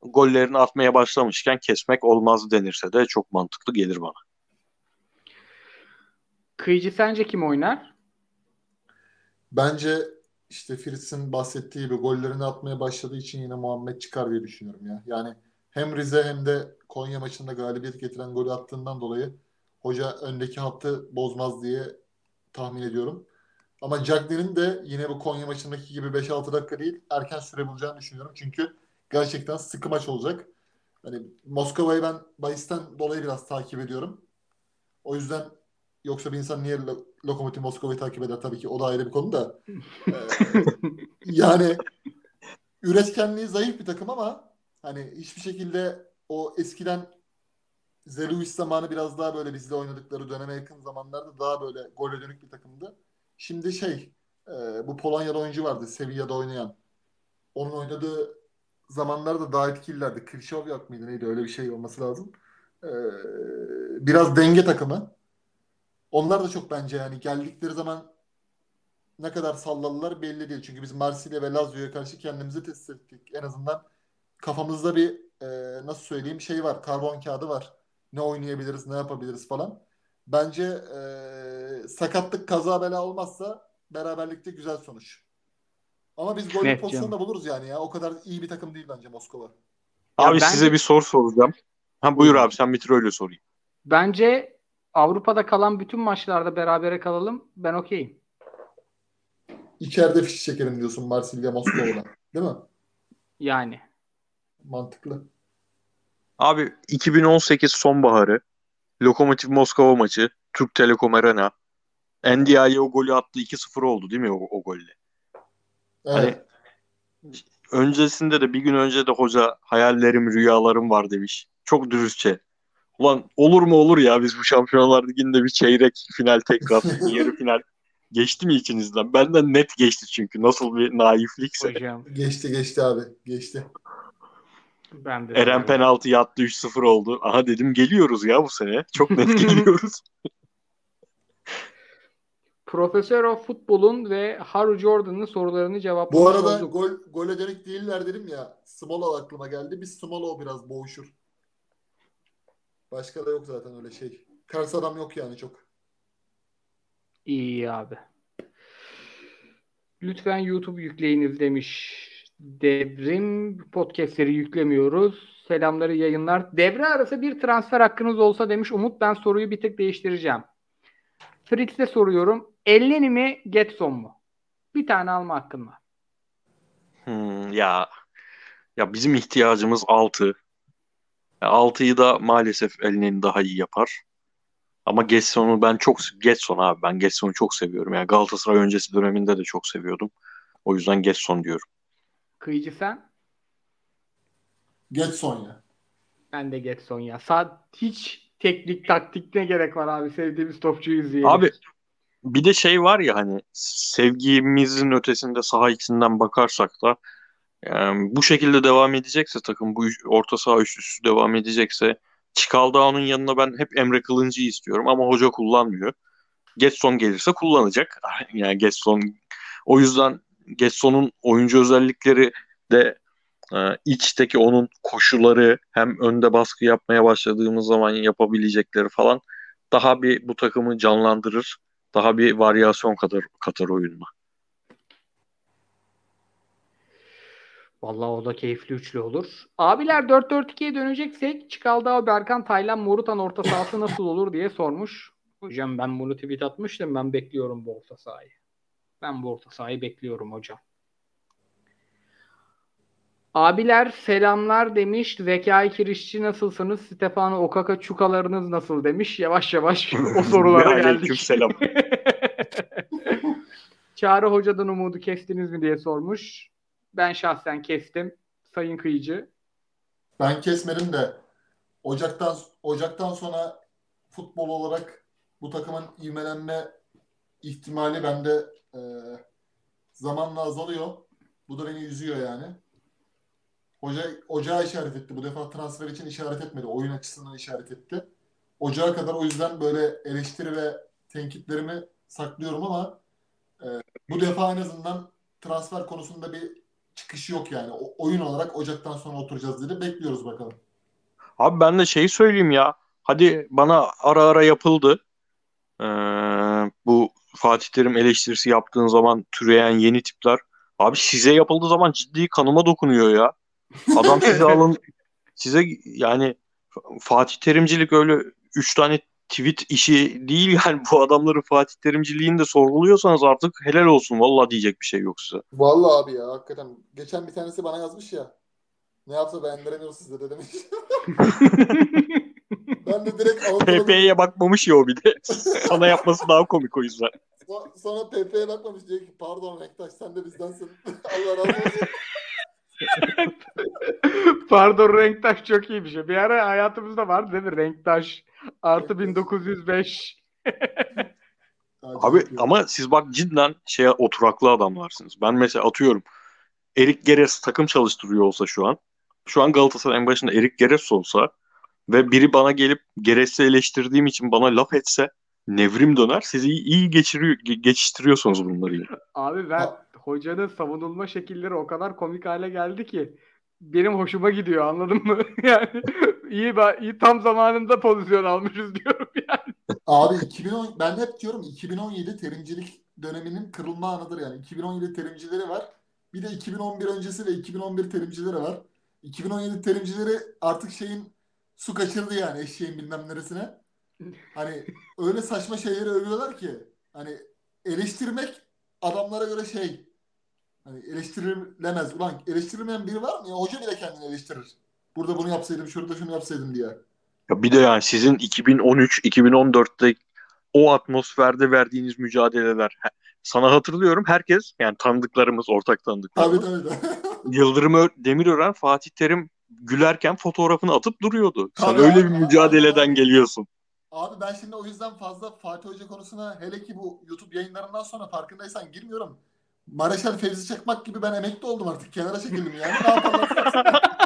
Gollerini atmaya başlamışken kesmek olmaz denirse de çok mantıklı gelir bana. Kıyıcı sence kim oynar? Bence işte Fritz'in bahsettiği gibi gollerini atmaya başladığı için yine Muhammed çıkar diye düşünüyorum ya. Yani hem Rize hem de Konya maçında galibiyet getiren golü attığından dolayı hoca öndeki hattı bozmaz diye tahmin ediyorum. Ama Cagney'in de yine bu Konya maçındaki gibi 5-6 dakika değil erken süre bulacağını düşünüyorum. Çünkü gerçekten sıkı maç olacak. Hani Moskova'yı ben bahisten dolayı biraz takip ediyorum. O yüzden yoksa bir insan niye Lo- Lokomotiv Moskova'yı takip eder tabii ki o da ayrı bir konu da. Ee, yani üretkenliği zayıf bir takım ama hani hiçbir şekilde o eskiden Zeluis zamanı biraz daha böyle bizle oynadıkları döneme yakın zamanlarda daha böyle gole dönük bir takımdı. Şimdi şey e, bu Polonyalı oyuncu vardı Sevilla'da oynayan. Onun oynadığı zamanlarda daha etkililerdi. Krişov mıydı neydi öyle bir şey olması lazım. E, biraz denge takımı. Onlar da çok bence yani geldikleri zaman ne kadar salladılar belli değil. Çünkü biz Marsilya ve Lazio'ya karşı kendimizi test ettik. En azından kafamızda bir e, nasıl söyleyeyim şey var. Karbon kağıdı var. Ne oynayabiliriz, ne yapabiliriz falan. Bence e, sakatlık kaza bela olmazsa beraberlikte güzel sonuç. Ama biz gol Net pozisyonu da buluruz yani ya. O kadar iyi bir takım değil bence Moskova. Ya Abi bence- size bir soru soracağım. Ha buyur abi sen bitir öyle sorayım. Bence Avrupa'da kalan bütün maçlarda berabere kalalım. Ben okeyim. İçeride fiş çekelim diyorsun Marsilya Moskova'da. Değil mi? Yani. Mantıklı. Abi 2018 sonbaharı Lokomotiv Moskova maçı Türk Telekom Arena NDI'ye o golü attı 2-0 oldu değil mi o, o golle? Evet. Öncesinde de bir gün önce de hoca hayallerim rüyalarım var demiş. Çok dürüstçe. Ulan olur mu olur ya biz bu Şampiyonlar Ligi'nde bir çeyrek final tekrar yarı final geçti mi içinizden? Benden net geçti çünkü nasıl bir naiflikse. Hocam Geçti geçti abi. Geçti. Ben de. Eren penaltı yattı 3-0 oldu. Aha dedim geliyoruz ya bu sene. Çok net geliyoruz. Profesör of Futbol'un ve Haru Jordan'ın sorularını Bu cevaplamış arada olduk. gol gole dönük değiller dedim ya. Smolov aklıma geldi. Biz Smolov biraz boğuşur. Başka da yok zaten öyle şey. Kars adam yok yani çok. İyi abi. Lütfen YouTube yükleyiniz demiş. Devrim podcastleri yüklemiyoruz. Selamları yayınlar. Devre arası bir transfer hakkınız olsa demiş Umut. Ben soruyu bir tık değiştireceğim. Fritz'e soruyorum. Elneni mi Getson mu? Bir tane alma hakkın var. Hmm, ya ya bizim ihtiyacımız 6. 6'yı da maalesef Elneny daha iyi yapar. Ama Getson'u ben çok Getson abi ben Getson'u çok seviyorum. Yani Galatasaray öncesi döneminde de çok seviyordum. O yüzden Getson diyorum. Kıyıcı sen? Geç Sonya. Ben de Getson ya. Saat hiç teknik taktik ne gerek var abi sevdiğimiz topçuyu izleyelim. Abi bir de şey var ya hani sevgimizin ötesinde saha içinden bakarsak da yani bu şekilde devam edecekse takım bu orta saha üçlüsü devam edecekse Çikaldağ'ın yanına ben hep Emre Kılıncı'yı istiyorum ama hoca kullanmıyor. Getson gelirse kullanacak. Yani Getson o yüzden Getson'un oyuncu özellikleri de e, içteki onun koşuları hem önde baskı yapmaya başladığımız zaman yapabilecekleri falan daha bir bu takımı canlandırır. Daha bir varyasyon katar, katar oyununa. Vallahi o da keyifli üçlü olur. Abiler 4-4-2'ye döneceksek Çikaldağ, Berkan, Taylan, Morutan orta sahası nasıl olur diye sormuş. Hocam ben bunu tweet atmıştım. Ben bekliyorum bu orta sahayı. Ben bu orta sahayı bekliyorum hocam. Abiler selamlar demiş. Zekai Kirişçi nasılsınız? Stefano Okaka çukalarınız nasıl demiş. Yavaş yavaş o sorulara geldik. Aleykümselam. Çağrı Hoca'dan umudu kestiniz mi diye sormuş. Ben şahsen kestim. Sayın Kıyıcı. Ben kesmedim de Ocak'tan Ocak'tan sonra futbol olarak bu takımın ivmelenme ihtimali bende e, zamanla azalıyor. Bu da beni üzüyor yani. Hoca ocağa işaret etti. Bu defa transfer için işaret etmedi. Oyun açısından işaret etti. Ocağa kadar o yüzden böyle eleştiri ve tenkitlerimi saklıyorum ama e, bu defa en azından transfer konusunda bir çıkış yok yani. O, oyun olarak Ocak'tan sonra oturacağız dedi. Bekliyoruz bakalım. Abi ben de şeyi söyleyeyim ya. Hadi bana ara ara yapıldı. Ee, bu Fatih Terim eleştirisi yaptığın zaman türeyen yeni tipler. Abi size yapıldığı zaman ciddi kanıma dokunuyor ya. Adam size alın size yani Fatih Terimcilik öyle 3 tane tweet işi değil yani bu adamları Fatih Terimciliğini de sorguluyorsanız artık helal olsun valla diyecek bir şey yok size. Vallahi abi ya hakikaten. Geçen bir tanesi bana yazmış ya. Ne yapsa beğendiremiyoruz sizde de demiş. ben de direkt Avrupa'da PP'ye bakmamış ya o bir de. Sana yapması daha komik o yüzden. So- Sonra PP'ye bakmamış diyor ki pardon Rektaş sen de bizdensin. Allah razı olsun. Pardon renktaş çok iyi bir şey. Bir ara hayatımızda vardı değil mi? Renktaş artı Renktaş. 1905. Abi ama siz bak cidden şeye oturaklı adamlarsınız. Ben mesela atıyorum Erik Geres takım çalıştırıyor olsa şu an. Şu an Galatasaray'ın başında Erik Geres olsa ve biri bana gelip Geres'i eleştirdiğim için bana laf etse nevrim döner. Siz iyi, geçiriyor, ge- geçiştiriyorsunuz bunları. Abi ben Ha- hocanın savunulma şekilleri o kadar komik hale geldi ki benim hoşuma gidiyor anladın mı? Yani iyi, iyi tam zamanında pozisyon almışız diyorum yani. Abi 2010 ben hep diyorum 2017 terimcilik döneminin kırılma anıdır yani. 2017 terimcileri var. Bir de 2011 öncesi ve 2011 terimcileri var. 2017 terimcileri artık şeyin su kaçırdı yani eşeğin bilmem neresine. Hani öyle saçma şeyleri övüyorlar ki hani eleştirmek adamlara göre şey hani eleştirilemez. Ulan eleştirilmeyen biri var mı? Ya hoca bile kendini eleştirir. Burada bunu yapsaydım, şurada şunu yapsaydım diye. Ya bir de yani sizin 2013-2014'te o atmosferde verdiğiniz mücadeleler. Sana hatırlıyorum herkes yani tanıdıklarımız, ortak Tabii tanıdıklarımız. tabii. tabii. Yıldırım Ö- Demirören Fatih Terim gülerken fotoğrafını atıp duruyordu. Sen Tabii öyle abi, bir abi, mücadeleden abi. geliyorsun. Abi ben şimdi o yüzden fazla Fatih Hoca konusuna hele ki bu YouTube yayınlarından sonra farkındaysan girmiyorum. Mareşal Fevzi Çakmak gibi ben emekli oldum artık. Kenara çekildim yani. Ne.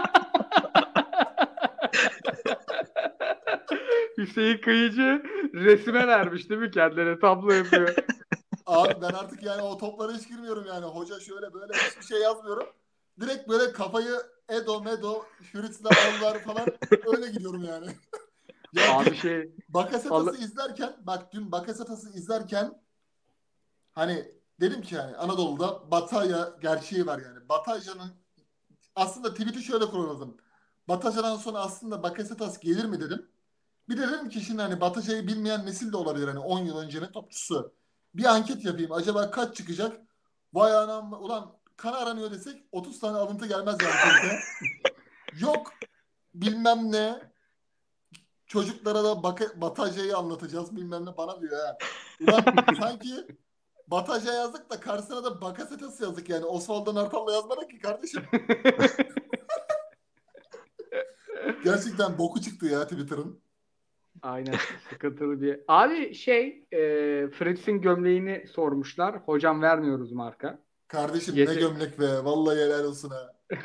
Hüseyin Kıyıcı resime vermiş değil mi kendine tablo yapıyor. Abi ben artık yani o toplara hiç girmiyorum yani. Hoca şöyle böyle hiçbir şey yazmıyorum. Direkt böyle kafayı Edo, Medo, Onlar falan öyle gidiyorum yani. ya Abi şey Bakasetas'ı Allah- izlerken bak dün Bakasetas'ı izlerken hani dedim ki yani Anadolu'da Bataya gerçeği var yani. Bataja'nın aslında tweet'i şöyle kuruladım. Bataja'dan sonra aslında Bakasetas gelir mi dedim. Bir de dedim ki şimdi hani Bataja'yı bilmeyen nesil de olabilir hani 10 yıl öncenin topçusu. Bir anket yapayım. Acaba kaç çıkacak? Vay anam ulan kan aranıyor desek 30 tane alıntı gelmez yani. Yok bilmem ne çocuklara da baka, Bataja'yı anlatacağız bilmem ne bana diyor ha. Ulan sanki Bataja yazdık da karşısına da Bakasetas yazdık yani. Osvaldo Nartal'la yazmadık ki kardeşim. Gerçekten boku çıktı ya Twitter'ın. aynen sıkıntılı bir. Abi şey e, Fritz'in gömleğini sormuşlar. Hocam vermiyoruz marka. Kardeşim Gece- ne gömlek be. Vallahi helal olsun ha.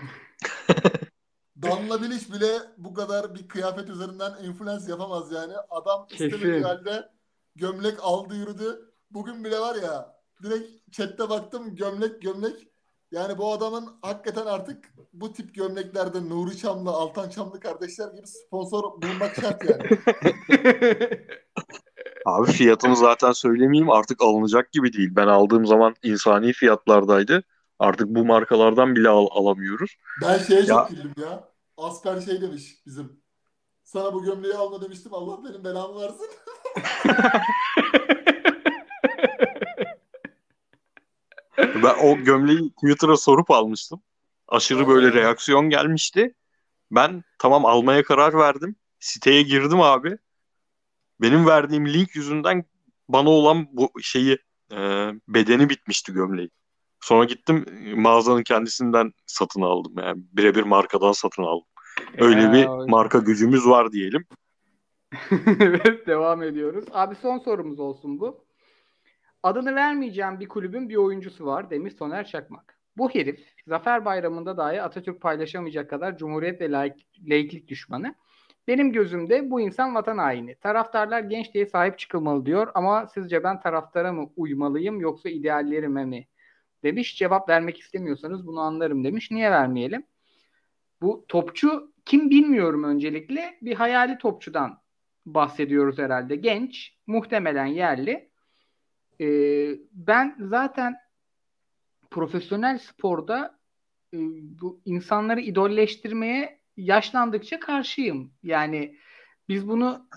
Damla Bilic bile bu kadar bir kıyafet üzerinden influence yapamaz yani. Adam istemediği halde gömlek aldı yürüdü. Bugün bile var ya direkt chatte baktım gömlek gömlek. Yani bu adamın hakikaten artık bu tip gömleklerde Nuri Çamlı, Altan Çamlı kardeşler gibi sponsor bulunmak şart yani. Abi fiyatını zaten söylemeyeyim artık alınacak gibi değil. Ben aldığım zaman insani fiyatlardaydı. Artık bu markalardan bile al- alamıyoruz. Ben şeye çok Ya- güldüm ya. Asper şey demiş bizim. Sana bu gömleği alma demiştim. Allah benim belamı versin. Ben o gömleği Twitter'a sorup almıştım. Aşırı böyle reaksiyon gelmişti. Ben tamam almaya karar verdim. Siteye girdim abi. Benim verdiğim link yüzünden bana olan bu şeyi e, bedeni bitmişti gömleği. Sonra gittim e, mağazanın kendisinden satın aldım yani birebir markadan satın aldım. Öyle Ya, bir marka gücümüz var diyelim. evet devam ediyoruz. Abi son sorumuz olsun bu. Adını vermeyeceğim bir kulübün bir oyuncusu var demiş Soner Çakmak. Bu herif Zafer Bayramı'nda dahi Atatürk paylaşamayacak kadar Cumhuriyet ve laik, laiklik düşmanı. Benim gözümde bu insan vatan haini. Taraftarlar genç diye sahip çıkılmalı diyor ama sizce ben taraftara mı uymalıyım yoksa ideallerime mi? Demiş. Cevap vermek istemiyorsanız bunu anlarım demiş. Niye vermeyelim? Bu topçu kim bilmiyorum öncelikle. Bir hayali topçudan bahsediyoruz herhalde. Genç, muhtemelen yerli. Ee, ben zaten profesyonel sporda e, bu insanları idolleştirmeye yaşlandıkça karşıyım. Yani biz bunu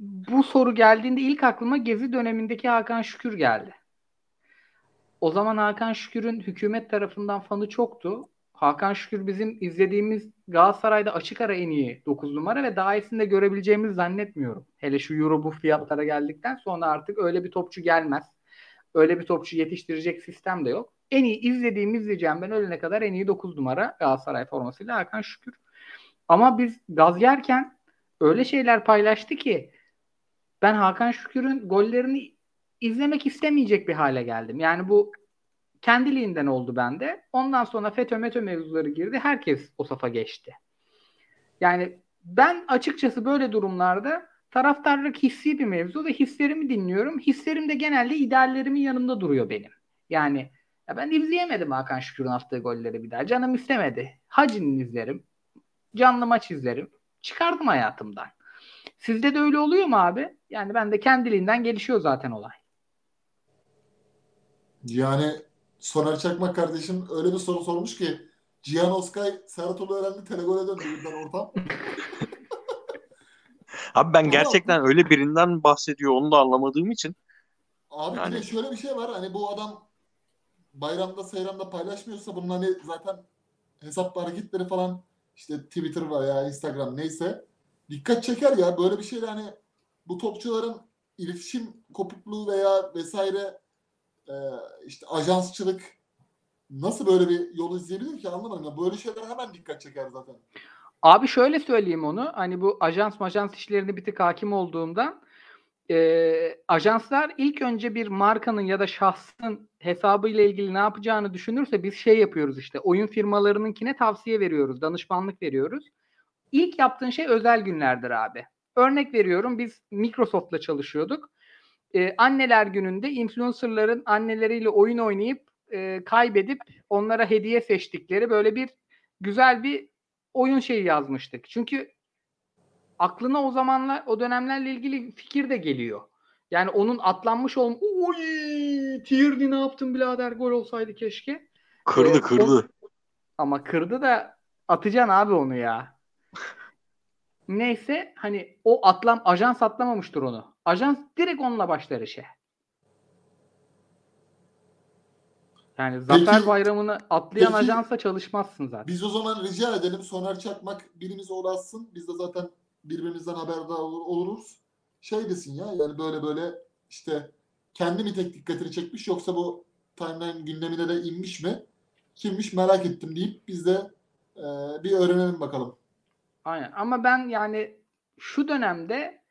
bu soru geldiğinde ilk aklıma Gezi dönemindeki Hakan Şükür geldi. O zaman Hakan Şükür'ün hükümet tarafından fanı çoktu. Hakan Şükür bizim izlediğimiz Galatasaray'da açık ara en iyi 9 numara ve daha iyisini de görebileceğimizi zannetmiyorum. Hele şu Euro bu fiyatlara geldikten sonra artık öyle bir topçu gelmez. Öyle bir topçu yetiştirecek sistem de yok. En iyi izlediğim izleyeceğim ben ölene kadar en iyi 9 numara Galatasaray formasıyla Hakan Şükür. Ama biz gaz yerken öyle şeyler paylaştı ki ben Hakan Şükür'ün gollerini izlemek istemeyecek bir hale geldim. Yani bu kendiliğinden oldu bende. Ondan sonra FETÖ METÖ mevzuları girdi. Herkes o safa geçti. Yani ben açıkçası böyle durumlarda taraftarlık hissi bir mevzu ve hislerimi dinliyorum. Hislerim de genelde ideallerimin yanında duruyor benim. Yani ya ben izleyemedim Hakan Şükür'ün attığı golleri bir daha. Canım istemedi. Hacı'nın izlerim. Canlı maç izlerim. Çıkardım hayatımdan. Sizde de öyle oluyor mu abi? Yani ben de kendiliğinden gelişiyor zaten olay. Yani Soner Çakmak kardeşim öyle bir soru sormuş ki Cihan Oskay Serhatolu öğrendi telegole döndü birden ortam. Abi ben gerçekten öyle birinden bahsediyor onu da anlamadığım için. Abi yani... bir de şöyle bir şey var hani bu adam bayramda seyramda paylaşmıyorsa bunun hani zaten hesap hareketleri falan işte Twitter var ya Instagram neyse dikkat çeker ya böyle bir şeyle hani bu topçuların iletişim kopukluğu veya vesaire e, işte ajansçılık nasıl böyle bir yol izleyebilir ki anlamadım. Ya böyle şeyler hemen dikkat çeker zaten. Abi şöyle söyleyeyim onu. Hani bu ajans majans işlerine bir tık hakim olduğumdan e, ajanslar ilk önce bir markanın ya da şahsın hesabıyla ilgili ne yapacağını düşünürse biz şey yapıyoruz işte oyun firmalarınınkine tavsiye veriyoruz, danışmanlık veriyoruz. İlk yaptığın şey özel günlerdir abi. Örnek veriyorum biz Microsoft'la çalışıyorduk. Ee, anneler gününde influencerların anneleriyle oyun oynayıp e, kaybedip onlara hediye seçtikleri böyle bir güzel bir oyun şeyi yazmıştık. Çünkü aklına o zamanlar o dönemlerle ilgili fikir de geliyor. Yani onun atlanmış olm oy Tierney ne yaptın birader gol olsaydı keşke. Kırdı ee, kırdı. O... Ama kırdı da atacaksın abi onu ya. Neyse hani o atlam ajans atlamamıştır onu. Ajans direkt onunla başlar işe. Yani Zafer Peki, Bayramı'nı atlayan peki, ajansa çalışmazsın zaten. Biz o zaman rica edelim Soner Çakmak birimiz uğraşsın. Biz de zaten birbirimizden haberdar oluruz. Şey desin ya yani böyle böyle işte kendi mi tek dikkatini çekmiş yoksa bu timeline gündemine de inmiş mi? Kimmiş merak ettim deyip biz de e, bir öğrenelim bakalım. Aynen ama ben yani şu dönemde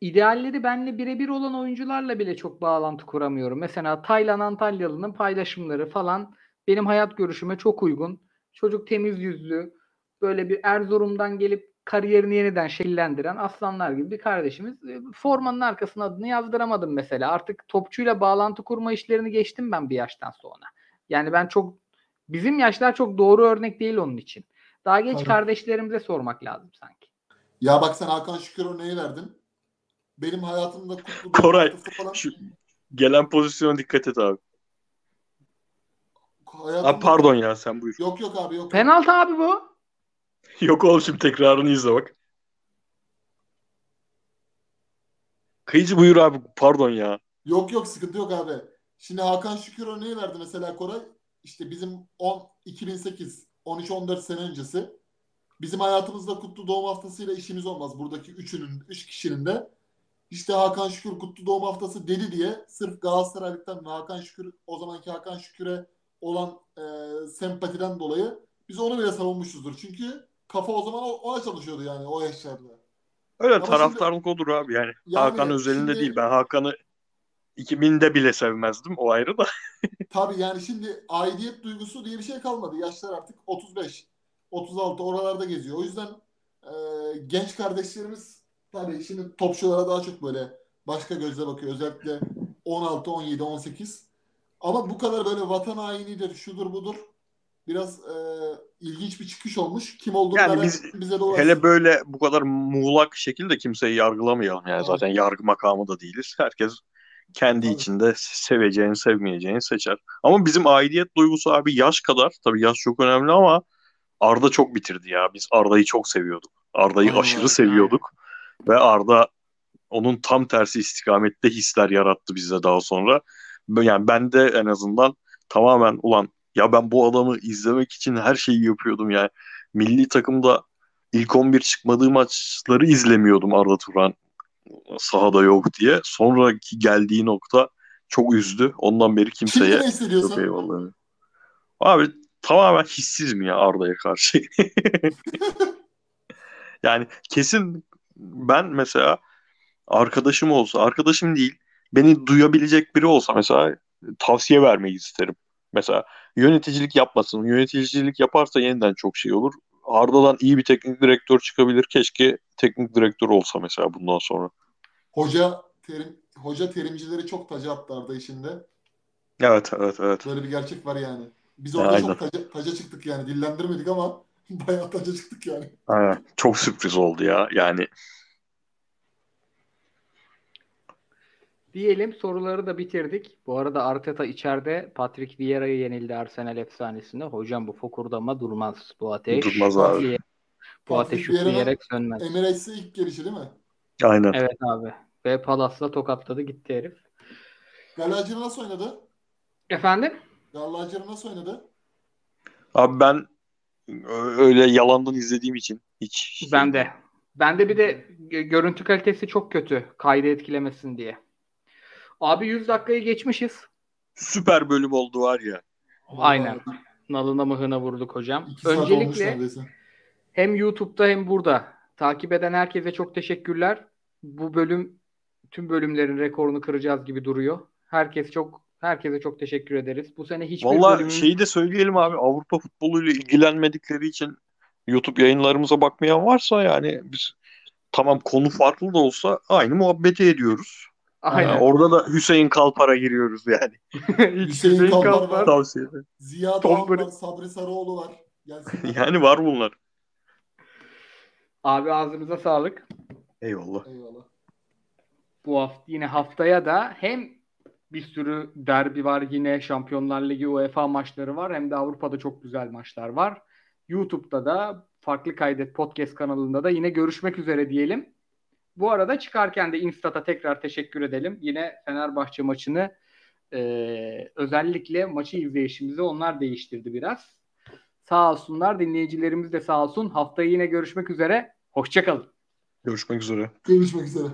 idealleri benle birebir olan oyuncularla bile çok bağlantı kuramıyorum. Mesela Taylan Antalyalı'nın paylaşımları falan benim hayat görüşüme çok uygun. Çocuk temiz yüzlü, böyle bir Erzurum'dan gelip kariyerini yeniden şekillendiren aslanlar gibi bir kardeşimiz. E, formanın arkasına adını yazdıramadım mesela. Artık topçuyla bağlantı kurma işlerini geçtim ben bir yaştan sonra. Yani ben çok bizim yaşlar çok doğru örnek değil onun için. Daha genç Aynen. kardeşlerimize sormak lazım sanki. Ya bak sen Hakan Şükür örneği verdin. Benim hayatımda kutlu Koray falan... şu gelen pozisyona dikkat et abi. Hayatımda... Abi pardon ya sen buyur. Yok yok abi yok. Penaltı abi bu. Yok oğlum tekrarını izle bak. Kıyıcı buyur abi pardon ya. Yok yok sıkıntı yok abi. Şimdi Hakan Şükür örneği verdi mesela Koray. İşte bizim 10 2008 13-14 sene öncesi bizim hayatımızda kutlu doğum haftasıyla işimiz olmaz. Buradaki üçünün, üç kişinin de işte Hakan Şükür kutlu doğum haftası dedi diye sırf Galatasaraylıktan ve Hakan Şükür o zamanki Hakan Şükür'e olan e, sempatiden dolayı biz onu bile savunmuşuzdur. Çünkü kafa o zaman ona çalışıyordu yani o yaşlarda. Öyle Ama taraftarlık şimdi, olur abi yani. yani Hakan özelinde şimdi, değil. Ben Hakan'ı 2000'de bile sevmezdim. O ayrı da. tabii yani şimdi aidiyet duygusu diye bir şey kalmadı. Yaşlar artık 35, 36 oralarda geziyor. O yüzden e, genç kardeşlerimiz tabii şimdi topçulara daha çok böyle başka gözle bakıyor. Özellikle 16, 17, 18. Ama bu kadar böyle vatan hainidir, şudur budur. Biraz e, ilginç bir çıkış olmuş. Kim olduğunu Yani biz- bize de. Hele böyle bu kadar muğlak şekilde kimseyi yargılamayalım yani Evet. zaten yargı makamı da değiliz. Herkes kendi Tabii. içinde seveceğini sevmeyeceğini seçer. Ama bizim aidiyet duygusu abi yaş kadar tabii yaş çok önemli ama Arda çok bitirdi ya. Biz Arda'yı çok seviyorduk. Arda'yı Aynen aşırı seviyorduk. Ve Arda onun tam tersi istikamette hisler yarattı bize daha sonra. Yani ben de en azından tamamen ulan ya ben bu adamı izlemek için her şeyi yapıyordum yani. Milli takımda ilk 11 çıkmadığı maçları izlemiyordum Arda Turan sahada yok diye. Sonraki geldiği nokta çok üzdü. Ondan beri kimseye hissediyorsun? eyvallah. Abi tamamen hissizim ya Arda'ya karşı. yani kesin ben mesela arkadaşım olsa, arkadaşım değil, beni duyabilecek biri olsa mesela tavsiye vermeyi isterim. Mesela yöneticilik yapmasın. Yöneticilik yaparsa yeniden çok şey olur. Arda'dan iyi bir teknik direktör çıkabilir. Keşke teknik direktör olsa mesela bundan sonra. Hoca terim, hoca terimcileri çok taca attı Arda işinde. Evet, evet, evet. Böyle bir gerçek var yani. Biz orada Aynen. çok taca, taca çıktık yani. Dillendirmedik ama bayağı taca çıktık yani. Aynen. Çok sürpriz oldu ya. Yani Diyelim soruları da bitirdik. Bu arada Arteta içeride Patrick Vieira'yı yenildi Arsenal efsanesinde. Hocam bu fokurdama durmaz bu ateş. Durmaz abi. Bu Patrick ateş üfleyerek sönmez. Emirates'e ilk gelişi değil mi? aynen. Evet abi. Ve Palas'la tokatladı gitti herif. Galacı'nı nasıl oynadı? Efendim? Galacı'nı nasıl oynadı? Abi ben öyle yalandan izlediğim için hiç Ben de. Ben de bir de gö- görüntü kalitesi çok kötü. Kaydı etkilemesin diye. Abi 100 dakikayı geçmişiz. süper bölüm oldu var ya. Aynen. Nalına mıhına vurduk hocam. İki Öncelikle hem YouTube'da hem burada takip eden herkese çok teşekkürler. Bu bölüm tüm bölümlerin rekorunu kıracağız gibi duruyor. Herkes çok herkese çok teşekkür ederiz. Bu sene hiçbir Vallahi bölümün şeyi de söyleyelim abi Avrupa futboluyla ilgilenmedikleri için YouTube yayınlarımıza bakmayan varsa yani biz tamam konu farklı da olsa aynı muhabbeti ediyoruz. Aynen. Yani orada da Hüseyin Kalpar'a giriyoruz yani. Hüseyin Hüseyin Kalpar Kalpar. var. Tavsiye ederim. Ziya Doğan var, Sabri Sarıoğlu var. Gelsinler. Yani var bunlar. Abi ağzınıza sağlık. Eyvallah. Eyvallah. Bu hafta yine haftaya da hem bir sürü derbi var yine Şampiyonlar Ligi UEFA maçları var hem de Avrupa'da çok güzel maçlar var. YouTube'da da farklı kaydet podcast kanalında da yine görüşmek üzere diyelim. Bu arada çıkarken de Instat'a tekrar teşekkür edelim. Yine Fenerbahçe maçını e, özellikle maçı izleyişimizi onlar değiştirdi biraz. Sağ olsunlar dinleyicilerimiz de sağ olsun. Haftaya yine görüşmek üzere. Hoşçakalın. Görüşmek üzere. Görüşmek üzere.